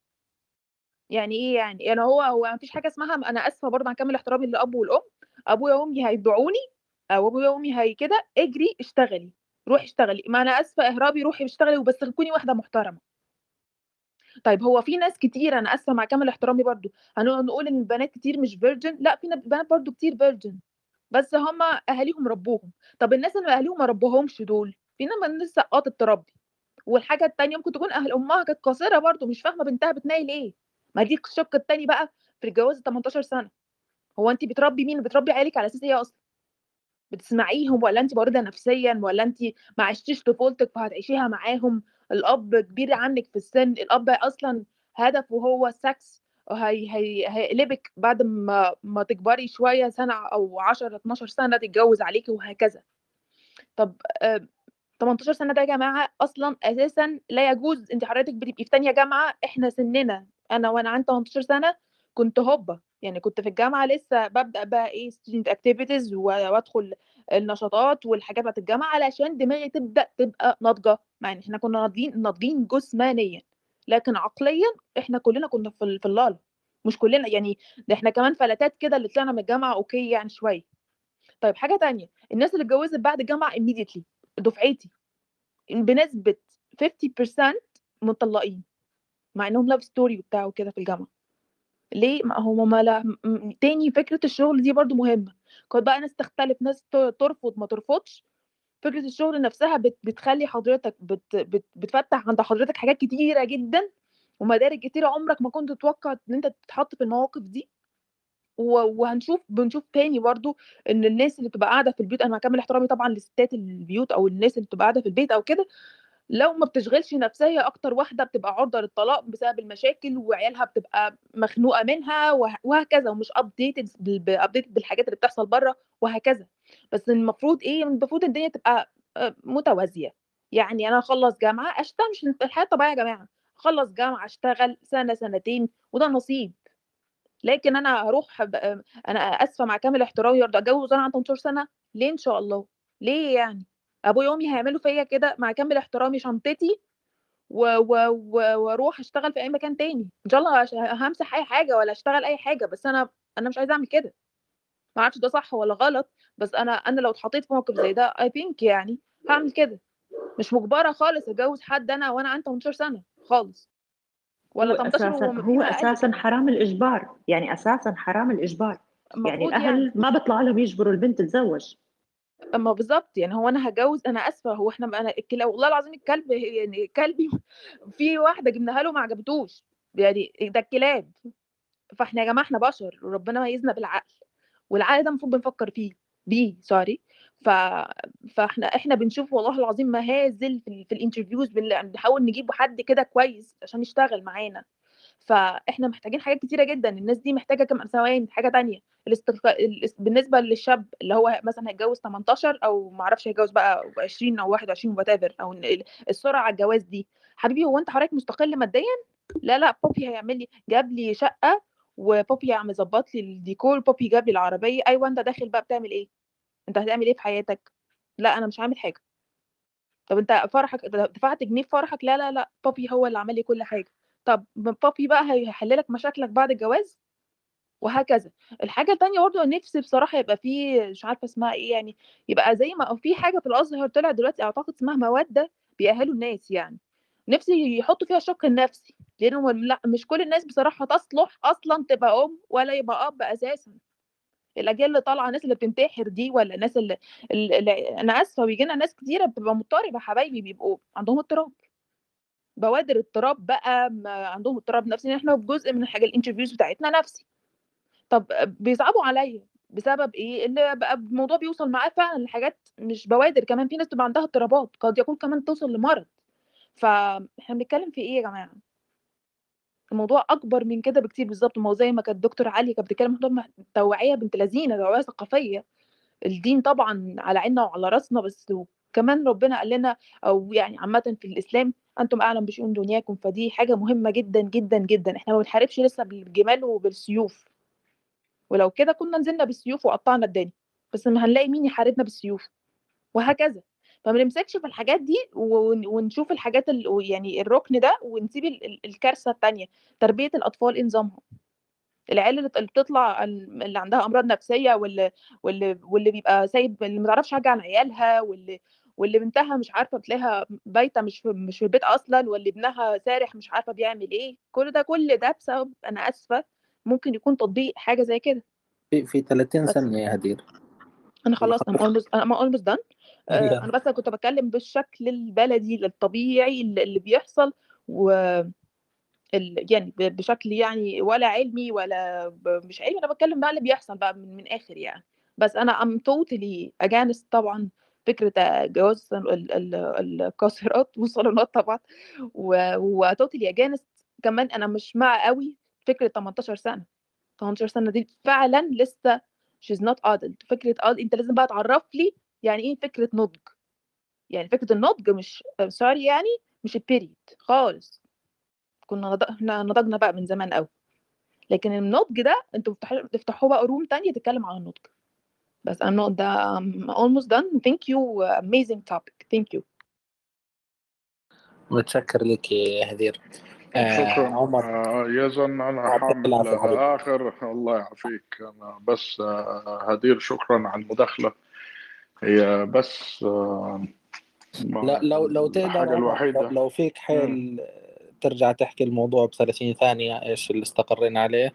يعني إيه يعني؟ يعني هو هو ما فيش حاجة اسمها أنا آسفة برضه عن كامل احترامي للأب والأم. أبويا وأمي هيبيعوني أو أبويا وأمي هي كده اجري اشتغلي روحي اشتغلي. ما أنا آسفة إهربي روحي اشتغلي وبس تكوني واحدة محترمة. طيب هو في ناس كتير أنا آسفة مع كامل احترامي برضو هنقول نقول إن البنات كتير مش virgin لأ في بنات برضو كتير virgin بس هم أهاليهم ربوهم. طب الناس اللي أهاليهم ما ربوهمش دول في ناس لسه سقطت تربي. والحاجة التانية ممكن تكون أهل أمها كانت قاصرة برضو مش فاهمة بنتها بتنايل إيه. ما دي الشق التاني بقى في الجواز 18 سنة. هو انت بتربي مين؟ بتربي عيالك على أساس إيه أصلا؟ بتسمعيهم ولا انت مريضة نفسيا ولا انت ما عشتيش طفولتك فهتعيشيها معاهم؟ الأب كبير عنك في السن الأب أصلا هدفه هو السكس هي هي هيقلبك بعد ما ما تكبري شوية سنة أو 10 12 سنة تتجوز عليكي وهكذا. طب آه 18 سنة ده يا جماعة أصلا أساسا لا يجوز انت حضرتك بتبقي في تانية جامعة إحنا سننا. أنا وأنا عندي 18 سنة كنت هوبا. يعني كنت في الجامعة لسه ببدأ بقى إيه student activities وأدخل النشاطات والحاجات بتاعت الجامعة علشان دماغي تبدأ تبقى ناضجة. ان إحنا كنا ناضجين ناضجين جسمانيا. لكن عقليا إحنا كلنا كنا في في اللالة مش كلنا يعني ده إحنا كمان فلتات كده اللي طلعنا من الجامعة okay يعني شوية. طيب حاجة تانية الناس اللي اتجوزت بعد الجامعة immediately دفعتي بنسبة 50% مطلقين مع إنهم love story وبتاع وكده في الجامعة. ليه؟ ما هو ما لا تاني فكرة الشغل دي برضو مهمة. كنت بقى ناس تختلف ناس ترفض ما ترفضش فكرة الشغل نفسها بت بتخلي حضرتك بت بت بتفتح عند حضرتك حاجات كتيرة جدا ومدارك كتيرة عمرك ما كنت تتوقع إن أنت تتحط في المواقف دي. وهنشوف بنشوف تاني برضو إن الناس اللي بتبقى قاعدة في البيوت أنا مع كامل احترامي طبعا لستات البيوت أو الناس اللي بتبقى قاعدة في البيت أو كده لو ما بتشغلش نفسها هي أكتر واحدة بتبقى عرضة للطلاق بسبب المشاكل وعيالها بتبقى مخنوقة منها وه- وهكذا ومش updated updated بالحاجات اللي بتحصل بره وهكذا. بس المفروض إيه المفروض الدنيا تبقى آه، متوازية. يعني أنا أخلص جامعة أشتغل مش الحياة الطبيعية يا جماعة أخلص جامعة أشتغل سنة سنتين وده نصيب. لكن أنا هروح ب... أنا آسفة مع كامل احترامي برضه أتجوز وأنا عندي 18 سنة ليه إن شاء الله؟ ليه يعني؟ أبويا وأمي هيعملوا فيا كده مع كامل احترامي شنطتي. وأروح أشتغل في أي مكان تاني. إن شاء الله همسح أي حاجة ولا أشتغل أي حاجة بس أنا أنا مش عايزة أعمل كده. ما أعرفش ده صح ولا غلط بس أنا أنا لو اتحطيت في موقف زي ده اي ثينك يعني هعمل كده. مش مجبرة خالص أتجوز حد أنا وأنا عندي 18 سنة خالص. ولا 18 أساسا هو أساسا حرام الإجبار. يعني أساسا حرام الإجبار. يعني الأهل يعني. ما بيطلع لهم يجبروا البنت تتزوج. أما بالظبط يعني هو أنا هجوز أنا آسفة هو إحنا أنا الكلاب والله العظيم الكلب يعني كلبي *laughs* في واحدة جبناها له ما عجبتوش. يعني ده الكلاب. فإحنا يا جماعة إحنا بشر وربنا ميزنا بالعقل. والعقل ده المفروض بنفكر فيه بيه sorry. ف... فاحنا إحنا بنشوف والله العظيم مهازل في. في ال interviews بن- بنحاول نجيب حد كده كويس عشان يشتغل معانا. فاحنا محتاجين حاجات كتيرة جدا. الناس دي محتاجة كمان ثواني حاجة تانية. الاسترخاء الاس- بالنسبة للشاب اللي هو مثلا هيتجوز 18 أو ما أعرفش هيتجوز بقى 20 أو 21 وات أو ال- السرعه على الجواز دي. حبيبي هو أنت حضرتك مستقل ماديا؟ لا لا بابي هيعمل لي جاب لي شقة وبابي عم يظبط لي الديكور بابي جاب لي العربية أيوه انت داخل بقى بتعمل إيه؟ أنت هتعمل إيه في حياتك؟ لا أنا مش هعمل حاجة. طب أنت فرحك دفعت جنيه في فرحك؟ لا لا لا بابي هو اللي عمل لي كل حاجة. طب بابي بقى هيحل لك مشاكلك بعد الجواز؟ وهكذا. الحاجة التانية برضه نفسي بصراحة يبقى في مش عارفة اسمها إيه يعني يبقى زي ما في حاجة في الأزهر طلع دلوقتي أعتقد اسمها مواد بيأهلوا الناس يعني. نفسي يحطوا فيها الشق النفسي لأنه لأ مش كل الناس بصراحة تصلح أصلا تبقى أم ولا يبقى أب أساسا. الأجيال اللي طالعة الناس اللي بتنتحر دي ولا الناس اللي, اللي اللي- أنا آسفة بيجي لنا ناس كتيرة بتبقى مضطربه حبايبي بيبقوا عندهم اضطراب. بوادر اضطراب بقى عندهم اضطراب نفسي إحنا جزء من الحاجة الانترفيوز بتاعتنا نفسي. طب بيصعبوا عليا بسبب إيه؟ إن بقى الموضوع بيوصل معاه فعلا لحاجات مش بوادر كمان في ناس بتبقى عندها اضطرابات قد يكون كمان توصل لمرض. فاحنا بنتكلم في إيه يا جماعة؟ الموضوع أكبر من كده بكتير بالظبط ما هو زي ما كانت الدكتور علي كانت بتتكلم موضوع توعية بنت لذينة توعية ثقافية. الدين طبعا على عيننا وعلى راسنا بس كمان ربنا قال لنا أو يعني عامة في الإسلام أنتم أعلم بشؤون دنياكم فدي حاجة مهمة جدا جدا جدا. إحنا ما بنحاربش لسه بالجمال وبالسيوف. ولو كده كنا نزلنا بالسيوف وقطعنا الدنيا بس ما هنلاقي مين يحاربنا بالسيوف؟ وهكذا. فما نمسكش في الحاجات دي ون- ونشوف الحاجات ال... يعني الركن ده ونسيب ال- ال- الكارثة التانية تربية الأطفال إيه نظامها العيال اللي بتطلع ال- اللي عندها أمراض نفسية واللي واللي واللي بيبقى سايب اللي ما تعرفش حاجة عن عيالها واللي واللي بنتها مش عارفة بتلاقيها بايتة مش في مش في البيت أصلا واللي ابنها سارح مش عارفة بيعمل إيه كل ده كل ده بسبب أنا آسفة ممكن يكون تطبيق حاجة زي كده. في في 30 بس. ثانية يا هدير. أنا خلاص أنا almost أنا آه، يلا أنا بس كنت بتكلم بالشكل البلدي الطبيعي اللي بيحصل و يعني بشكل يعني ولا علمي ولا مش علمي أنا بتكلم بقى اللي بيحصل بقى من, من آخر يعني. بس أنا I'm totally against طبعا فكرة جواز ال- ال- القاصرات *laughs* والصالونات طبعا. و totally against كمان أنا مش مع قوي فكرة 18 سنة. 18 سنة دي فعلا لسه she's not adult. فكرة adult أنت لازم بقى تعرف لي يعني إيه فكرة نضج؟ يعني فكرة النضج مش sorry يعني مش ال period خالص. كنا نضجنا بقى من زمان قوي لكن النضج ده أنتوا بتفتحوا بتفتحوا بقى روم تانية تتكلم عن النضج. بس I'm not ده I'm almost done. Thank you. Amazing topic. Thank you. متشكر لك يا هدير. آه شكرا. عمر. آه، يزن أنا حامل اخر الله يعافيك. أنا بس آه، هدير شكرا على المداخلة. هي بس آه، لا ما لو لو تقدر عمر لو, فيك. حيل ترجع تحكي الموضوع ب 30 ثانية إيش اللي استقرينا عليه؟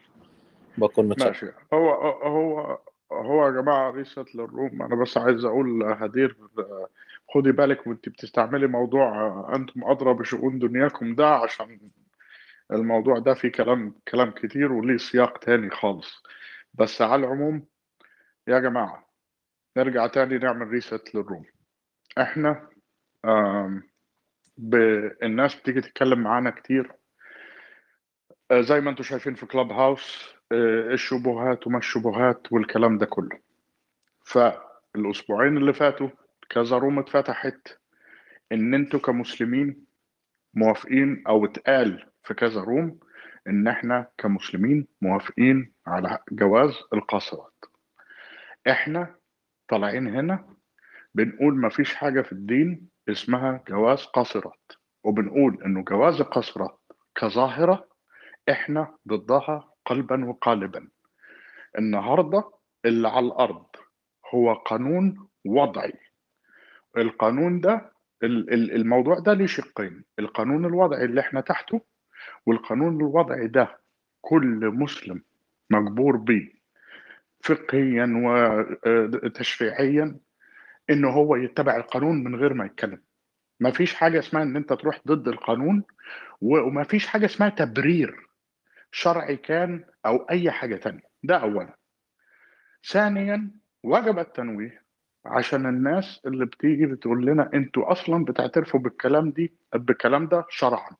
بكون متشكر. ماشي. هو هو هو يا جماعة ريست للروم. أنا بس عايز أقول هدير آه، خدي بالك وأنت بتستعملي موضوع آه، أنتم أدرى بشؤون دنياكم ده عشان الموضوع ده فيه كلام كلام كتير وليه سياق تاني خالص. بس على العموم يا جماعة نرجع تاني نعمل ريست للروم. إحنا ب... الناس بتيجي تتكلم معانا كتير. آه، زي ما أنتم شايفين في كلاب هاوس آه، الشبهات وما الشبهات والكلام ده كله. فالأسبوعين اللي فاتوا كذا روم اتفتحت إن أنتوا كمسلمين موافقين أو اتقال في كذا روم إن إحنا كمسلمين موافقين على جواز القاصرات. إحنا طالعين هنا بنقول مفيش حاجة في الدين اسمها جواز قاصرات وبنقول إنه جواز القاصرات كظاهرة إحنا ضدها قلبا وقالبا. النهاردة اللي على الأرض هو قانون وضعي. القانون ده ال- ال- الموضوع ده ليه شقين القانون الوضعي اللي إحنا تحته والقانون الوضعي ده كل مسلم مجبور بيه. فقهيا وتشريعيا إنه هو يتبع القانون من غير ما يتكلم. ما فيش حاجة اسمها إن أنت تروح ضد القانون وما فيش حاجة اسمها تبرير شرعي كان أو أي حاجة تانية. ده اولا. ثانيا وجب التنويه عشان الناس اللي بتيجي بتقول لنا أنتوا أصلا بتعترفوا بالكلام دي بالكلام ده شرعا.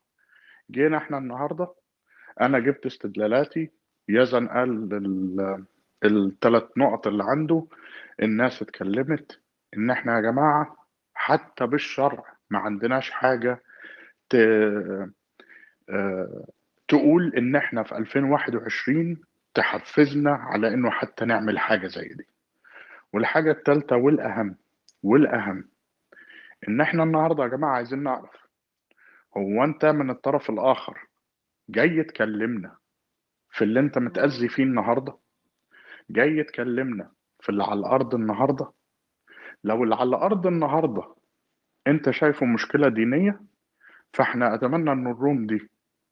جينا إحنا النهارده أنا جبت استدلالاتي يزن قال الثلاث نقط اللي عنده الناس اتكلمت إن إحنا يا جماعة حتى بالشرع ما عندناش حاجة ت... آه، تقول إن إحنا في 2021 تحفزنا على إنه حتى نعمل حاجة زي دي. والحاجة الثالثه والأهم والأهم إن إحنا النهارده يا جماعة عايزين نعرف هو أنت من الطرف الآخر جاي تكلمنا في اللي أنت متأذي فيه النهارده؟ جاي تكلمنا في اللي على الأرض النهارده؟ لو اللي على الأرض النهارده أنت شايفه مشكلة دينية فإحنا أتمنى إن الروم دي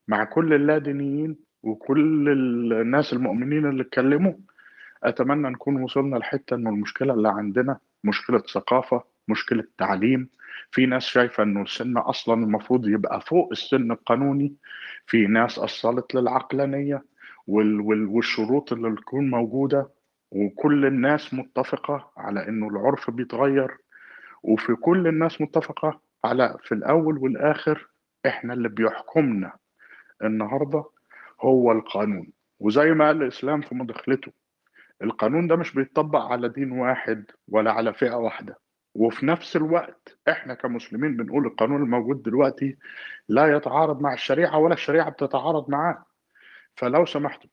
مع كل اللادينيين وكل الناس المؤمنين اللي اتكلموا أتمنى نكون وصلنا لحتة إنه المشكلة اللي عندنا مشكلة ثقافة مشكلة تعليم في ناس شايفة إنه السن أصلا المفروض يبقى فوق السن القانوني في ناس أصلت للعقلانية والشروط اللي تكون موجودة وكل الناس متفقة على إنه العرف بيتغير وفي كل الناس متفقة على في الأول والآخر إحنا اللي بيحكمنا. النهارده هو القانون. وزي ما قال الإسلام في مداخلته القانون ده مش بيتطبق على دين واحد ولا على فئة واحدة. وفي نفس الوقت إحنا كمسلمين بنقول القانون الموجود دلوقتي لا يتعارض مع الشريعة ولا الشريعة بتتعارض معاه. فلو سمحتوا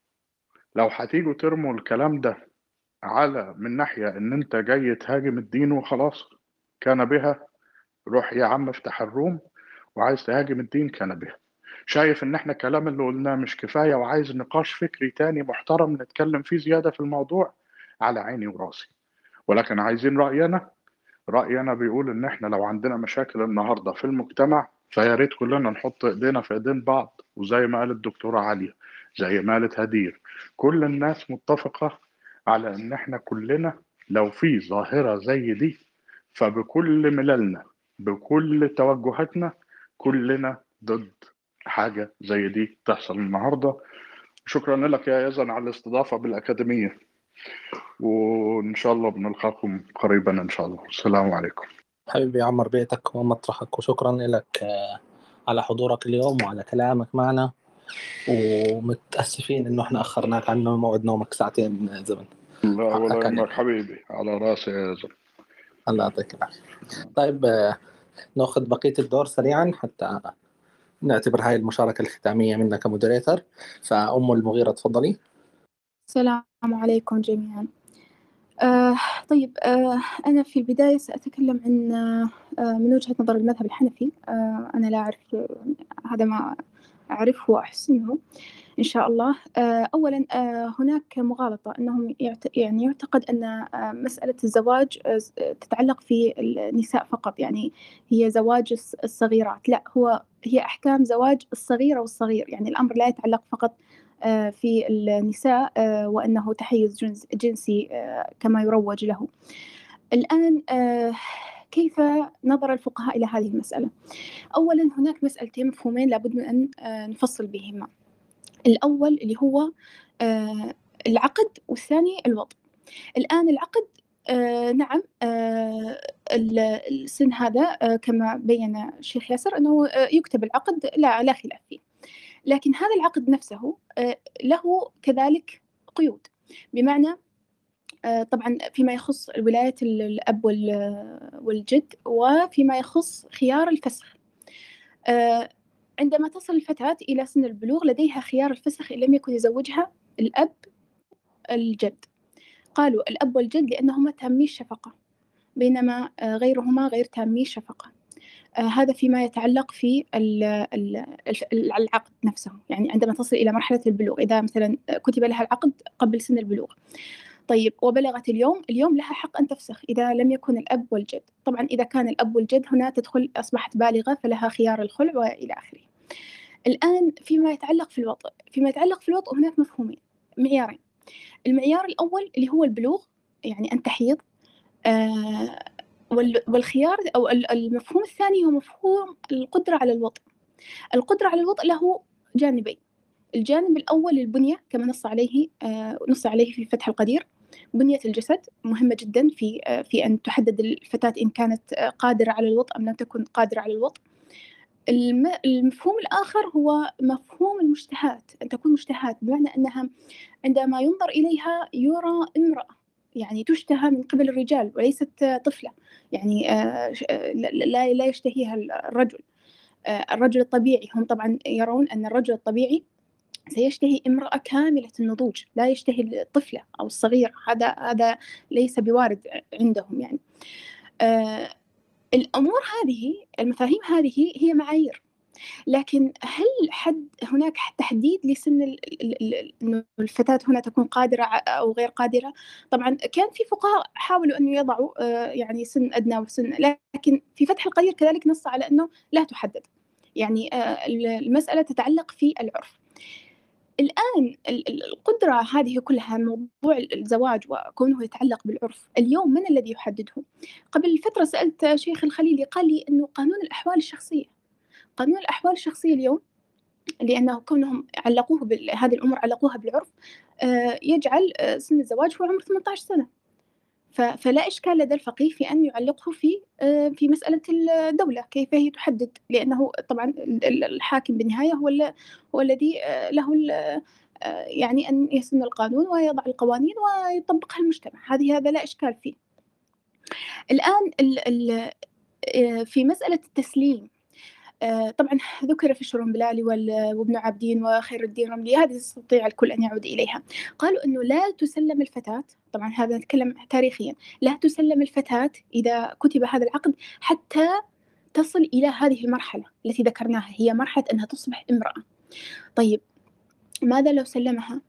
لو هتيجوا ترموا الكلام ده على من ناحية إن أنت جاي تهاجم الدين وخلاص كان بها روح يا عم افتح الروم وعايز تهاجم الدين كان بها. شايف إن إحنا الكلام اللي قلناه مش كفاية وعايز نقاش فكري تاني محترم نتكلم فيه زيادة في الموضوع على عيني وراسي. ولكن عايزين رأينا؟ راينا بيقول إن إحنا لو عندنا مشاكل النهارده في المجتمع فيا ريت كلنا نحط إيدينا في إيدين بعض وزي ما قالت الدكتورة عليا زي ما قالت هدير كل الناس متفقة على إن إحنا كلنا لو في ظاهرة زي دي فبكل مللنا بكل توجهاتنا كلنا ضد حاجة زي دي تحصل النهارده. شكرا لك يا يزن على الاستضافة بالأكاديمية. وإن شاء الله بنلقاكم قريبا إن شاء الله. السلام عليكم. حبيبي يعمر بيتك ومطرحك وشكرا لك آه، على حضورك اليوم وعلى كلامك معنا. ومتأسفين إنه إحنا أخرناك عن موعد نومك ساعتين زمن لا عليك يهمك حبيبي. على راسي يا يزن الله يعطيك العافية. طيب آه، ناخذ بقية الدور سريعا حتى نعتبر هاي المشاركة الختامية منا كمودريتر. فأم المغيرة تفضلي. السلام عليكم جميعا. آه طيب آه أنا في البداية سأتكلم عن آه من وجهة نظر المذهب الحنفي. آه أنا لا أعرف آه هذا ما أعرفه وأحسنه. إن شاء الله. آه أولا آه هناك مغالطة. أنهم. يعني يعتقد أن آه مسألة الزواج تتعلق في النساء فقط. يعني هي زواج الص- الصغيرات. لا هو هي أحكام زواج الصغيرة والصغير. يعني الأمر لا يتعلق فقط في النساء وأنه تحيز جنس جنسي كما يروج له. الآن كيف نظر الفقهاء إلى هذه المسألة؟ أولا هناك مسألتين مفهومين لابد من أن آه، نفصل بهما. الأول اللي هو آه، العقد والثاني الوضع. الآن العقد آه نعم آه ال- السن هذا آه كما بين الشيخ ياسر أنه آه يكتب العقد لا لا خلاف فيه. لكن هذا العقد نفسه له كذلك قيود. بمعنى طبعا فيما يخص ولاية ال- الأب وال- والجد وفيما يخص خيار الفسخ. آه، عندما تصل الفتاة إلى سن البلوغ لديها خيار الفسخ إن لم يكن يزوجها الأب الجد. قالوا الأب والجد لأنهما تامي الشفقة بينما آه، غيرهما غير تامي الشفقة. آه، هذا فيما يتعلق في العقد نفسه. يعني عندما تصل إلى مرحلة البلوغ إذا مثلا كتب لها العقد قبل سن البلوغ. طيب وبلغت اليوم اليوم لها حق أن تفسخ إذا لم يكن الأب والجد. طبعا إذا كان الأب والجد هنا تدخل أصبحت بالغة فلها خيار الخلع وإلى آخره. الآن فيما يتعلق في الوطء فيما يتعلق في الوطء هناك مفهومين. معيارين. المعيار الأول اللي هو البلوغ يعني أن تحيض آه وال- والخيار أو ال- المفهوم الثاني هو مفهوم القدرة على الوطء القدرة على الوطء له جانبين. الجانب الأول البنية كما نص عليه آه، نص عليه في فتح القدير. بنية الجسد مهمة جدا في آه، في أن تحدد الفتاة إن كانت آه، قادرة على الوطء أم لم تكن قادرة على الوطء. الم- المفهوم الآخر هو مفهوم المشتهات أن تكون مشتهات بمعنى أنها عندما ينظر إليها يرى امرأة يعني تشتهى من قبل الرجال وليست طفلة يعني لا لا يشتهيها الرجل. الرجل الطبيعي هم طبعا يرون أن الرجل الطبيعي سيشتهي امرأة كاملة النضوج لا يشتهي الطفلة أو الصغير هذا هذا ليس بوارد عندهم يعني. آه الأمور هذه المفاهيم هذه هي معايير. لكن هل حد هناك تحديد لسن ال- ال- ال- إنه الفتاة هنا تكون قادرة ع- أو غير قادرة؟ طبعا كان في فقهاء حاولوا أن يضعوا آه، يعني سن أدنى وسن لكن في فتح القدير كذلك نص على أنه لا تحدد. يعني آه، المسألة تتعلق في العرف. الآن ال- ال- القدرة هذه كلها موضوع الزواج وكونه يتعلق بالعرف اليوم من الذي يحدده؟ قبل فترة سألت شيخ الخليلي قال لي أنه قانون الأحوال الشخصية قانون الأحوال الشخصية اليوم لأنه كونهم علقوه بال... هذه الأمور علقوها بالعرف آه، يجعل آه، سن الزواج هو عمر 18 سنة. فلا إشكال لدى الفقيه في أن يعلقه في آه، في مسألة الدولة كيف هي تحدد لأنه طبعا ال- ال- الحاكم بالنهاية هو. هو الذي آه، له. آه، يعني أن يسن القانون ويضع القوانين ويطبقها المجتمع هذه هذا لا إشكال فيه الآن ال... ال... في مسألة التسليم طبعا ذكر في الشرنبلالي وال- وابن عابدين وخير الدين الرملي هذه يستطيع الكل أن يعود إليها. قالوا أنه لا تسلم الفتاة طبعا هذا نتكلم تاريخيا لا تسلم الفتاة إذا كتب هذا العقد حتى تصل إلى هذه المرحلة التي ذكرناها هي مرحلة أنها تصبح امرأة. طيب ماذا لو سلمها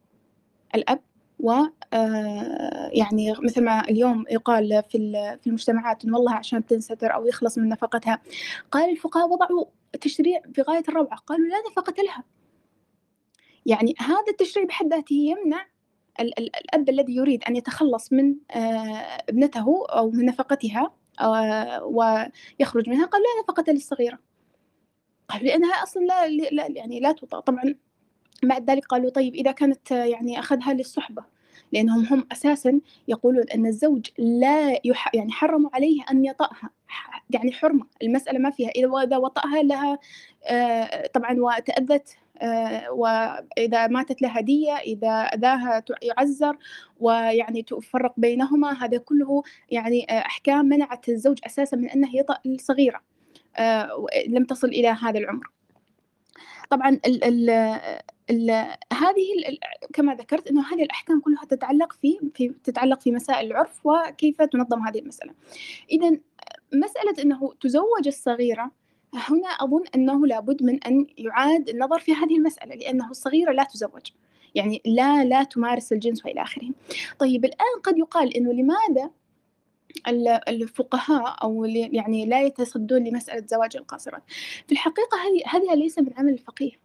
الأب و آه، يعني مثل ما اليوم يقال في في المجتمعات إن والله عشان تنستر أو يخلص من نفقتها قال الفقهاء وضعوا تشريع في غاية الروعة قالوا لا نفقة لها. يعني هذا التشريع بحد ذاته يمنع ال- ال- الأب الذي يريد أن يتخلص من آه، ابنته أو من نفقتها آه، ويخرج منها قال لا نفقة للصغيرة. قالوا لأنها أصلا لا, لا يعني لا تطاع طبعا بعد ذلك قالوا طيب إذا كانت آه، يعني أخذها للصحبة لأنهم هم أساسا يقولون أن الزوج لا يح يعني حرموا عليه أن يطأها. يعني حرمة. المسألة ما فيها. إذا وطأها لها آه، طبعا وتأذت آه، وإذا ماتت لها دية إذا أذاها يعزر ويعني تفرق بينهما. هذا كله يعني آه، أحكام منعت الزوج أساسا من أنه يطأ الصغيرة لم تصل إلى هذا العمر. طبعا هذه كما ذكرت إنه هذه الأحكام كلها تتعلق في في تتعلق في مسائل العرف وكيف تنظم هذه المسألة. اذا مسألة إنه تزوج الصغيرة هنا أظن إنه لابد من أن يعاد النظر في هذه المسألة لأنه الصغيرة لا تزوج. يعني لا لا تمارس الجنس وإلى آخره. طيب الآن قد يقال إنه لماذا ال- الفقهاء أو يعني لا يتصدون لمسألة زواج القاصرات. في الحقيقة هذه هذا ليس من عمل الفقيه.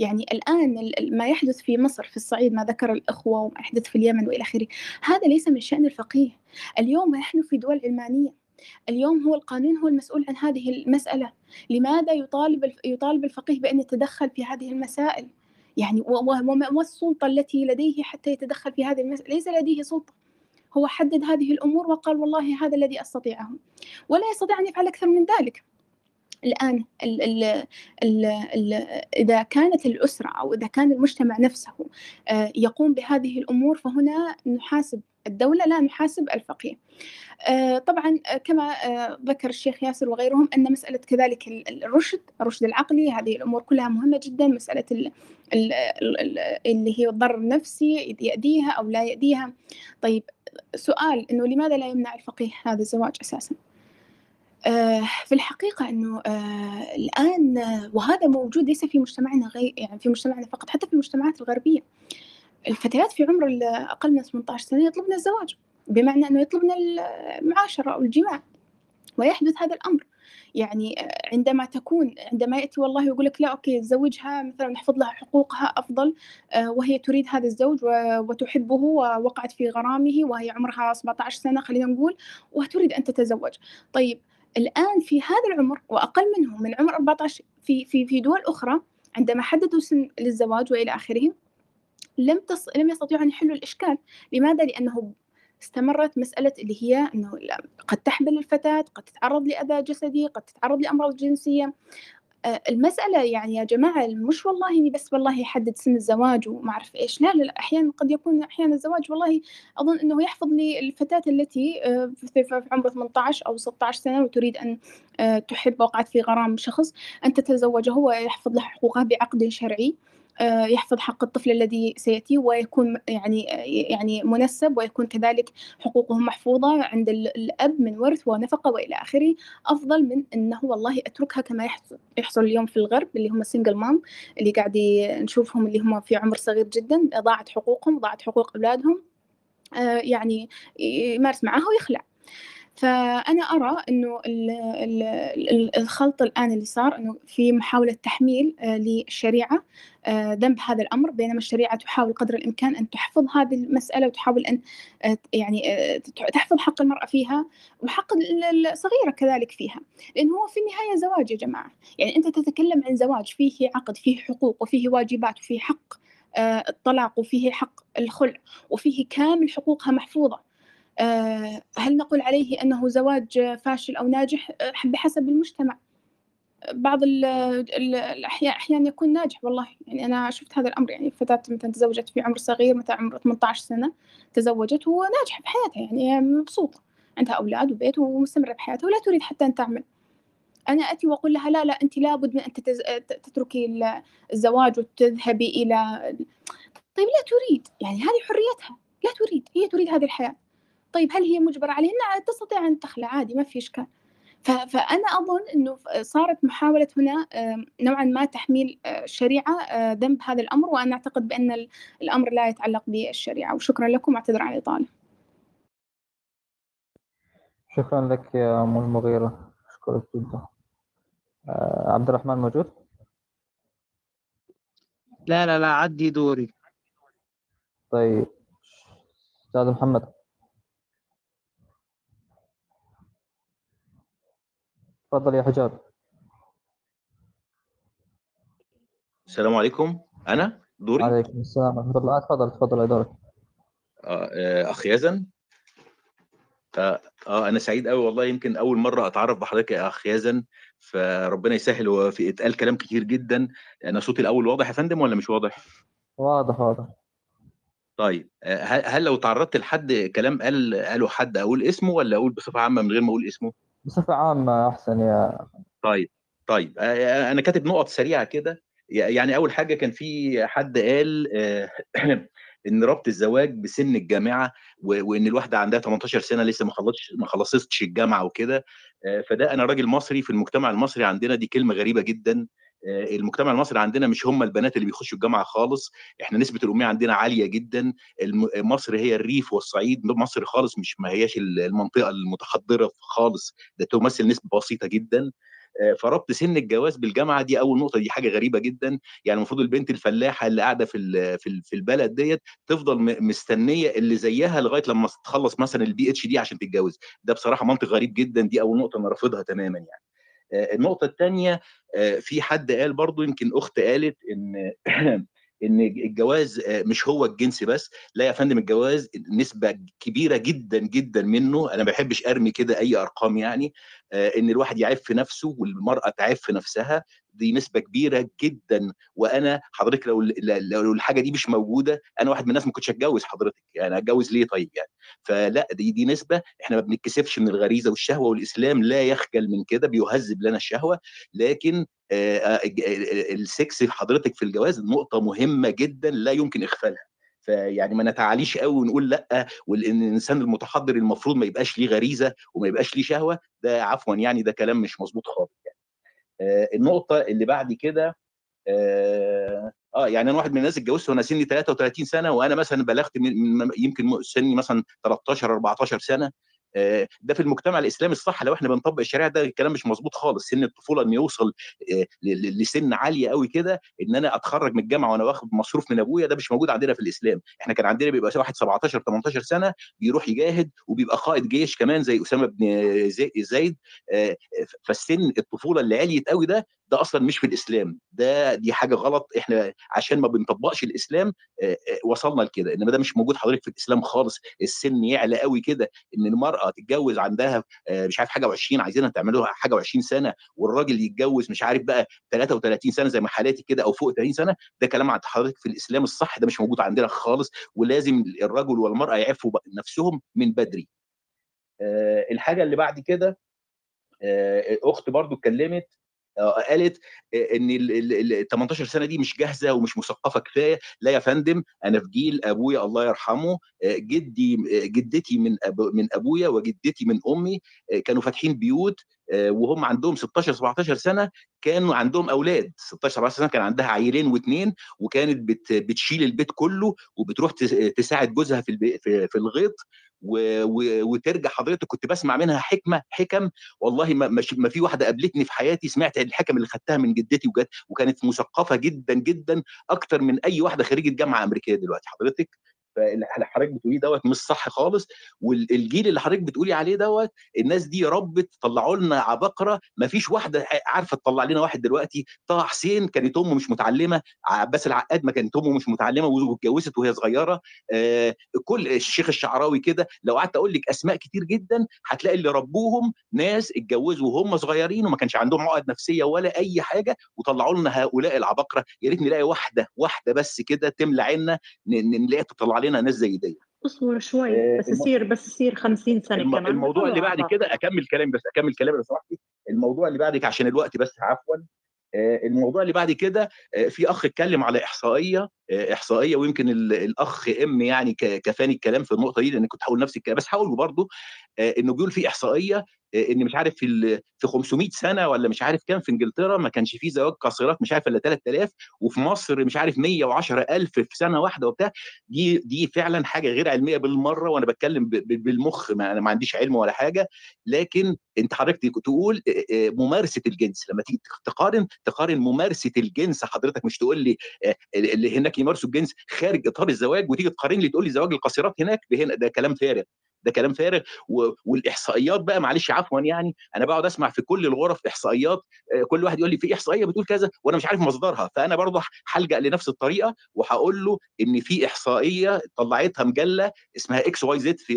يعني الآن ال- ال- ما يحدث في مصر في الصعيد ما ذكر الأخوة وما يحدث في اليمن وإلى آخره هذا ليس من شأن الفقيه. اليوم نحن في دول علمانية. اليوم هو القانون هو المسؤول عن هذه المسألة. لماذا يطالب يطالب الفقيه بأن يتدخل في هذه المسائل؟ يعني وما ما السلطة التي لديه حتى يتدخل في هذه المسألة ليس لديه سلطة. هو حدد هذه الأمور وقال والله هذا الذي أستطيعه. ولا يستطيع أن يفعل أكثر من ذلك. الآن ال ال ال ال إذا كانت الأسرة أو إذا كان المجتمع نفسه آه، يقوم بهذه الأمور فهنا نحاسب الدولة لا نحاسب الفقيه. آه، طبعا آه، كما ذكر الشيخ ياسر وغيرهم أن مسألة كذلك ال- ال- الرشد الرشد العقلي هذه الأمور كلها مهمة جدا. مسألة ال- ال- ال- ال- اللي هي الضرر النفسي يأديها أو لا يأديها طيب سؤال أنه لماذا لا يمنع الفقيه هذا الزواج أساسا؟ في الحقيقة أنه آه، الآن آه، وهذا موجود ليس في مجتمعنا غير يعني في مجتمعنا فقط حتى في المجتمعات الغربية. الفتيات في عمر أقل من 18 سنة يطلبن الزواج بمعنى أنه يطلبن المعاشرة أو الجماع ويحدث هذا الأمر. يعني آه، عندما تكون عندما يأتي والله يقول لك لا أوكي زوجها مثلا نحفظ لها حقوقها أفضل آه، وهي تريد هذا الزوج وتحبه ووقعت في غرامه وهي عمرها 17 سنة خلينا نقول وتريد أن تتزوج. طيب الآن في هذا العمر وأقل منه من عمر 14 في في في دول أخرى عندما حددوا سن للزواج وإلى آخره لم تص... لم يستطيعوا أن يحلوا الإشكال لماذا؟ لأنه استمرت مسألة اللي هي أنه قد تحبل الفتاة قد تتعرض لأذى جسدي قد تتعرض لأمراض جنسية المسألة يعني يا جماعة مش والله إني بس والله يحدد سن الزواج وما أعرف إيش. لا أحيانا قد يكون أحيانا الزواج والله أظن أنه يحفظ لي الفتاة التي آه، في عمر 18 أو 16 سنة وتريد أن آه، تحب وقعت في غرام شخص. أن تتزوجه ويحفظ لها حقوقها بعقد شرعي. آه، يحفظ حق الطفل الذي سيأتي ويكون يعني يعني منسب ويكون كذلك حقوقه محفوظة عند ال- الأب من ورث ونفقة وإلى آخره. أفضل من أنه والله أتركها كما يحصل, اليوم في الغرب اللي هم سنجل مام اللي قاعد نشوفهم اللي هم في عمر صغير جدا ضاعت حقوقهم ضاعت حقوق أولادهم آه، يعني يمارس معها ويخلع. فأنا أرى ال- الخلط الآن اللي صار إنه في محاولة تحميل آه، للشريعة آه، ذنب هذا الأمر بينما الشريعة تحاول قدر الإمكان أن تحفظ هذه المسألة وتحاول أن آه، يعني تحفظ حق المرأة فيها وحق ال- الصغيرة كذلك فيها. لأنه هو في النهاية زواج يا جماعة. يعني أنت تتكلم عن زواج فيه عقد فيه حقوق وفيه واجبات وفيه حق الطلاق وفيه حق الخلع وفيه كامل حقوقها محفوظة. هل نقول عليه أنه زواج فاشل أو ناجح؟ آه، بحسب المجتمع. بعض ال- ال- الأحياء أحيانا يكون ناجح والله. يعني أنا شفت هذا الأمر يعني فتاة مثلا تزوجت في عمر صغير مثلا عمر 18 سنة تزوجت وناجحة في حياتها يعني مبسوطة عندها أولاد وبيت ومستمرة بحياتها ولا تريد حتى أن تعمل. أنا أتي وأقول لها لا لا أنت لابد من أن. تتركي ال- الزواج وتذهبي إلى طيب لا تريد. يعني هذه حريتها. لا تريد. هي تريد هذه الحياة. طيب هل هي مجبرة عليه؟ نعم تستطيع أن تخلع عادي ما في إشكال. فأنا أظن أنه صارت محاولة هنا نوعا ما تحميل آه، الشريعة آه، ذنب هذا الأمر وأنا أعتقد بأن ال- الأمر لا يتعلق بالشريعة. وشكرا لكم واعتذر عن الإطالة. شكرا لك يا أم المغيرة. أشكرك جدا. آه، عبد الرحمن موجود؟ لا لا لا عدي دوري. طيب. أستاذ محمد. تفضل يا حجاب. السلام عليكم. أنا؟ دوري؟ عليكم السلام ورحمة الله. تفضل تفضل دورك. آه، آه، أخ يزن آه, آه أنا سعيد قوي والله. يمكن أول مرة أتعرف بحضرتك يا أخ يزن فربنا يسهل هو في إتقال كلام كتير جدا. أنا صوتي الأول واضح يا فندم ولا مش واضح؟ واضح واضح. طيب هل هل لو تعرضت لحد كلام قال قاله حد أقول اسمه ولا أقول بصفة عامة من غير ما أقول اسمه؟ بصفة عامة أحسن يا طيب طيب آه، أنا كاتب نقط سريعة كده. يعني أول حاجة كان في حد قال آه، *clears throat* إن ربط الزواج بسن الجامعة وإن الواحدة عندها 18 سنة لسه ما خلصتش ما خلصتش الجامعة وكده. آه، فده أنا راجل مصري في المجتمع المصري عندنا دي كلمة غريبة جدا. آه، المجتمع المصري عندنا مش هم البنات اللي بيخشوا الجامعة خالص. إحنا نسبة الأمية عندنا عالية جدا. مصر هي الريف والصعيد. مصر خالص مش ما هياش المنطقة المتحضرة خالص. ده تمثل نسبة بسيطة جدا. آه، فربط سن الجواز بالجامعة دي أول نقطة دي حاجة غريبة جدا. يعني المفروض البنت الفلاحة اللي قاعدة في في ال- في البلد ديت تفضل مستنية اللي زيها لغاية لما تخلص مثلا ال PhD عشان تتجوز. ده بصراحة منطق غريب جدا. دي أول نقطة أنا رافضها تماما يعني. آه، النقطة الثانية في حد قال برضو يمكن أخت قالت إن *clears throat* إن الجواز آه، مش هو الجنس بس لا يا فندم الجواز نسبة كبيرة جدا جدا منه. أنا ما بحبش أرمي كده أي أرقام يعني آه، إن الواحد يعف نفسه والمرأة تعف نفسها. دي نسبة كبيرة جدا وأنا حضرتك لو لو الحاجة دي مش موجودة أنا واحد من الناس ما كنتش اتجوز حضرتك يعني اتجوز ليه طيب يعني فلا دي دي نسبة إحنا ما بنتكسفش من الغريزة والشهوة والإسلام لا يخجل من كده بيهذب لنا الشهوة لكن السكس حضرتك في الجواز نقطة مهمة جدا لا يمكن إغفالها فيعني ما نتعاليش قوي ونقول لأ وان الإنسان المتحضر المفروض ما يبقاش ليه غريزة وما يبقاش ليه شهوة ده عفوا يعني ده كلام مش مظبوط خالص يعني. آه، النقطة اللي بعد كده آه آه، يعني أنا واحد من الناس اتجوزت وأنا سني 33 سنة وأنا مثلا بلغت يمكن سني مثلا 13 14 سنة. ده في المجتمع الإسلامي الصح لو إحنا بنطبق الشريعة ده الكلام مش مظبوط خالص. سن الطفولة إنه يوصل آه، لسن عالية قوي كده إن أنا أتخرج من الجامعة وأنا واخد مصروف من أبويا ده مش موجود عندنا في الإسلام. إحنا كان عندنا بيبقى واحد 17 18 سنة بيروح يجاهد وبيبقى قائد جيش كمان زي أسامة بن زي- زيد آه، فالسن الطفولة اللي عليت قوي ده ده أصلا مش في الإسلام ده دي حاجة غلط إحنا عشان ما بنطبقش الإسلام وصلنا لكده إنما ده مش موجود حضرتك في الإسلام خالص السن يعلى قوي كده إن المرأة تتجوز عندها مش عارف حاجة و20 عايزينها تعملوها حاجة و20 سنة والراجل يتجوز مش عارف بقى 33 سنة زي ما حالاتي كده أو فوق 30 سنة ده كلام عند حضرتك في الإسلام الصح ده مش موجود عندنا خالص ولازم الرجل والمرأة يعفوا نفسهم من بدري. الحاجة اللي بعد كده أخت برضو اتكلمت قالت آه، إن ال ال- ال 18 سنة دي مش جاهزة ومش مثقفة كفاية. لا يا فندم أنا في جيل أبويا الله يرحمه آه، جدي آه، جدتي من من أبويا وجدتي من أمي آه، كانوا فاتحين بيوت آه، وهم عندهم 16 17 سنة كانوا عندهم أولاد. 16 17 سنة كان عندها عيلين واثنين وكانت بت بتشيل البيت كله وبتروح تس- تساعد جوزها في في الغيط. و- و- وترجع حضرتك كنت بسمع منها حكمة حكم. والله ما ما في واحدة قابلتني في حياتي سمعت الحكم اللي خدتها من جدتي وجت وكانت مثقفة جدا جدا أكتر من أي واحدة خريجة جامعة أمريكية دلوقتي. حضرتك فاللي حضرتك بتقوليه دوت مش صح خالص والجيل اللي حضرتك بتقولي عليه دوت الناس دي ربت طلعوا لنا عباقرة ما فيش واحدة عارفة تطلع لنا واحد دلوقتي طه حسين كانت امه مش متعلمة عباس العقاد ما كانت امه مش متعلمة واتجوزت وهي صغيرة آه كل الشيخ الشعراوي كده لو قعدت أقول لك أسماء كتير جدا هتلاقي اللي ربوهم ناس اتجوزوا وهم صغيرين وما كانش عندهم عقد نفسية ولا أي حاجة وطلعوا لنا هؤلاء العباقرة يا ريت نلاقي واحدة واحدة بس كده تملى عيننا نلاقي تطلع لنا ناس زي دي. اصبر شوي آه، بس يصير بس يصير 50 سنة الم- كمان. الموضوع اللي بعد بيطلعوا كده أكمل كلامي بس أكمل كلامي لو سمحتي الموضوع اللي بعد كده عشان الوقت بس عفوا. آه، الموضوع اللي بعد كده آه، في أخ اتكلم على إحصائية آه، إحصائية ويمكن ال- الأخ إم يعني كفاني الكلام في النقطة دي لأن كنت هقول نفس الكلام بس هقوله برضه آه، إنه بيقول في إحصائية آه، إن مش عارف في في 500 سنة ولا مش عارف كام في إنجلترا ما كانش فيه زواج قاصرات مش عارف إلا 3000 وفي مصر مش عارف 110000 في سنة واحدة وبتاع. دي دي فعلا حاجة غير علمية بالمرة وأنا بتكلم بالمخ ما أنا ما عنديش علم ولا حاجة. لكن أنت حضرتك تقول آه، آه، ممارسة الجنس. لما تيجي تقارن تقارن ممارسة الجنس حضرتك مش تقول لي آه، اللي هناك يمارسوا الجنس خارج إطار الزواج وتيجي تقارن لي تقول لي زواج القاصرات هناك بهنا ده كلام فارغ. ده كلام فارغ والإحصائيات بقى معلش عفوا يعني أنا بقعد أسمع في كل الغرف إحصائيات آه، كل واحد يقول لي في إحصائية بتقول كذا وأنا مش عارف مصدرها فأنا برضه هلجا لنفس الطريقة وهقول له إن في إحصائية طلعتها مجلة اسمها XYZ في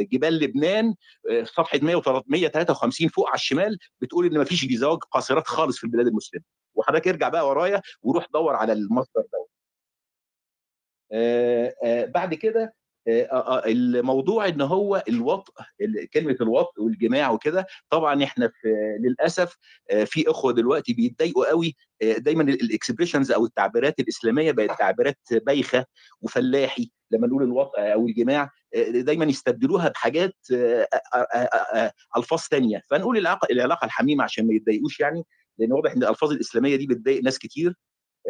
آه، جبال لبنان آه، صفحة 153 فوق على الشمال بتقول إن ما فيش زواج قاصرات خالص في البلاد المسلمة. وحضرتك ارجع بقى ورايا وروح دور على المصدر ده. آه، آه، بعد كده الموضوع إن هو الوطء ال- كلمة الوطء والجماع وكده طبعا إحنا في للأسف آه، في إخوة دلوقتي بيتضايقوا قوي آه، دايما الاكسبريشنز أو التعبيرات الإسلامية بقت تعبيرات بايخة وفلاحي لما نقول الوطء أو الجماع آه، دايما يستبدلوها بحاجات آه، آه، آه، آه، ألفاظ ثانية فنقول العلاقه العلاقة الحميمة عشان ما يتضايقوش يعني لأن واضح إن الألفاظ الإسلامية دي بتضايق ناس كتير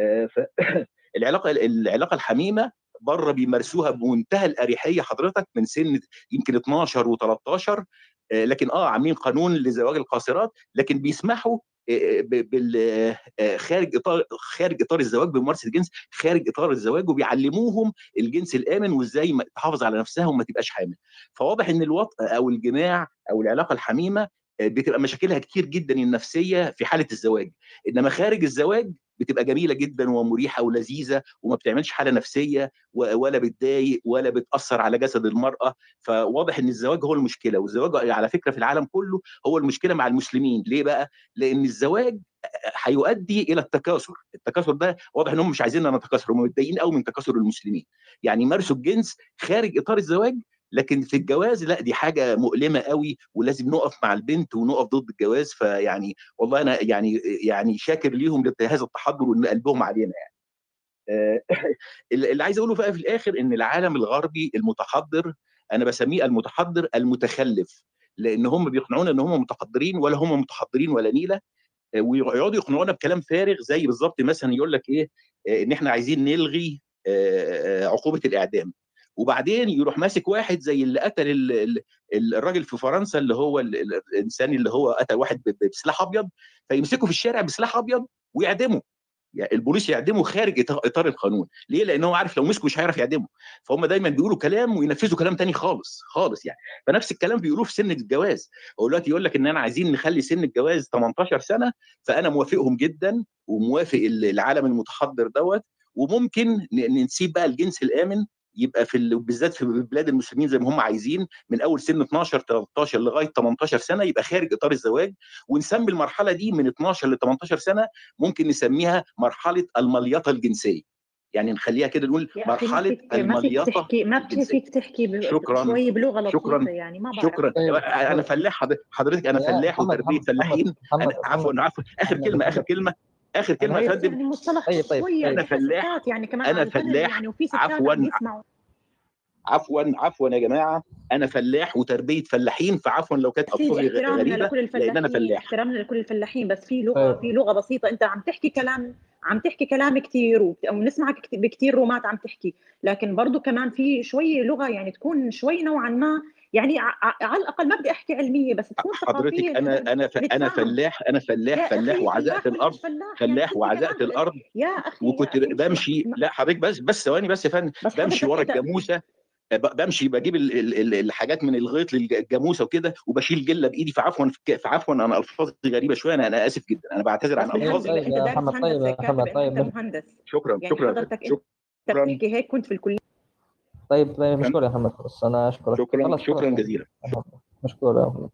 آه، *coughs* العلاقة العلاقة الحميمة بره بيمارسوها بمنتهى الأريحية حضرتك من سن يمكن 12 و13 لكن آه عاملين قانون لزواج القاصرات لكن بيسمحوا آه، ب- بال آه، خارج اطار خارج إطار الزواج بممارسة الجنس خارج إطار الزواج وبيعلموهم الجنس الآمن وإزاي تحافظ على نفسها وما تبقاش حامل. فواضح إن الوطء أو الجماع أو العلاقة الحميمة آه، بتبقى مشاكلها كتير جدا النفسية في حالة الزواج. إنما خارج الزواج بتبقى جميلة جدا ومريحة ولذيذة وما بتعملش حالة نفسية ولا بتضايق ولا بتأثر على جسد المرأة. فواضح إن الزواج هو المشكلة والزواج على فكرة في العالم كله هو المشكلة مع المسلمين. ليه بقى؟ لأن الزواج هيؤدي إلى التكاثر. التكاثر ده واضح انهم مش عايزيننا نتكاثر هم متضايقين قوي من تكاثر المسلمين. يعني يمارسوا الجنس خارج إطار الزواج لكن في الجواز لا دي حاجة مؤلمة قوي ولازم نقف مع البنت ونقف ضد الجواز فيعني والله أنا يعني يعني شاكر ليهم لهذا التحضر وإن قلبهم علينا يعني. آه، *laughs* اللي عايز أقوله بقى في الآخر إن العالم الغربي المتحضر أنا بسميه المتحضر المتخلف لأن هم بيقنعونا إن هم متحضرين ولا هم متحضرين ولا نيلة آه، ويقعدوا يقنعونا بكلام فارغ زي بالظبط مثلا يقول لك إيه آه، إن إحنا عايزين نلغي عقوبة الإعدام. وبعدين يروح ماسك واحد زي اللي قتل ال- ال- ال- الراجل في فرنسا اللي هو ال- ال- الإنسان اللي هو قتل واحد بسلاح أبيض فيمسكه في الشارع بسلاح أبيض ويعدمه. يعني البوليس يعدمه خارج اطار القانون. ليه؟ لأن هو عارف لو مسكه مش هيعرف يعدمه. فهم دايما بيقولوا كلام وينفذوا كلام تاني خالص خالص يعني. فنفس الكلام بيقولوه في سن الجواز. هو دلوقتي يقول لك إن أنا عايزين نخلي سن الجواز 18 سنة فأنا موافقهم جدا وموافق ال- العالم المتحضر دوت. وممكن نسيب بقى الجنس الآمن يبقى في ال- بالذات في بلاد المسلمين زي ما هم عايزين من أول سن 12 13 لغاية 18 سنة يبقى خارج إطار الزواج. ونسمي المرحلة دي من 12 ل 18 سنة ممكن نسميها مرحلة المليطة الجنسية. يعني نخليها كده نقول مرحلة فيك ما فيك المليطة تحكي ما فيك تحكي ب- شكرا. شوي بلغة لطيفة شكرا يعني ما بعرف. شكرا. أنا فلاح حض- حضرتك أنا فلاح وتربية فلاحين. عفوا عفوا. آخر كلمة آخر كلمة. آخر كلمة يا طيب فندم. يعني مصطلح طيب طيب طيب. أنا في فلاح يعني كمان. أنا فلاح. يعني وفي عفوا. عفوا عفوا يا جماعة. أنا فلاح وتربية فلاحين فعفوا لو كانت الفاظي غريبة لأن أنا الفلاحين فلاح. احترامنا لكل الفلاحين بس في لغة طيب. في لغة بسيطة. أنت عم تحكي كلام عم تحكي كلام كثير ونسمعك بكثير رومات عم تحكي. لكن برضه كمان في شوي لغة يعني تكون شوي نوعا ما يعني ع- ع- على الأقل ما بدي أحكي علمية بس تكون حضرتك أنا أنا ف... أنا فلاح أنا فلاح فلاح وعزقت الأرض. فلاح وعزقت الأرض. يا أخي وكنت بمشي لا حضرتك بس بس ثواني بس يا فندم. بس بمشي ورا الجاموسة ب- بمشي بجيب ال- ال- ال- الحاجات من الغيط للجاموسة وكده وبشيل جلة بإيدي. فعفوا فعفوا أنا الفاظي غريبة شوية أنا أنا آسف جدا. أنا بعتذر عن الفاظي محمد طيب محمد طيب شكرا يعني شكرا شكرا. هيك كنت في الكلية. طيب طيب مشكور يا محمد. بس أنا أشكرك. شكرا شكرا جزيلا. مشكور يا محمد.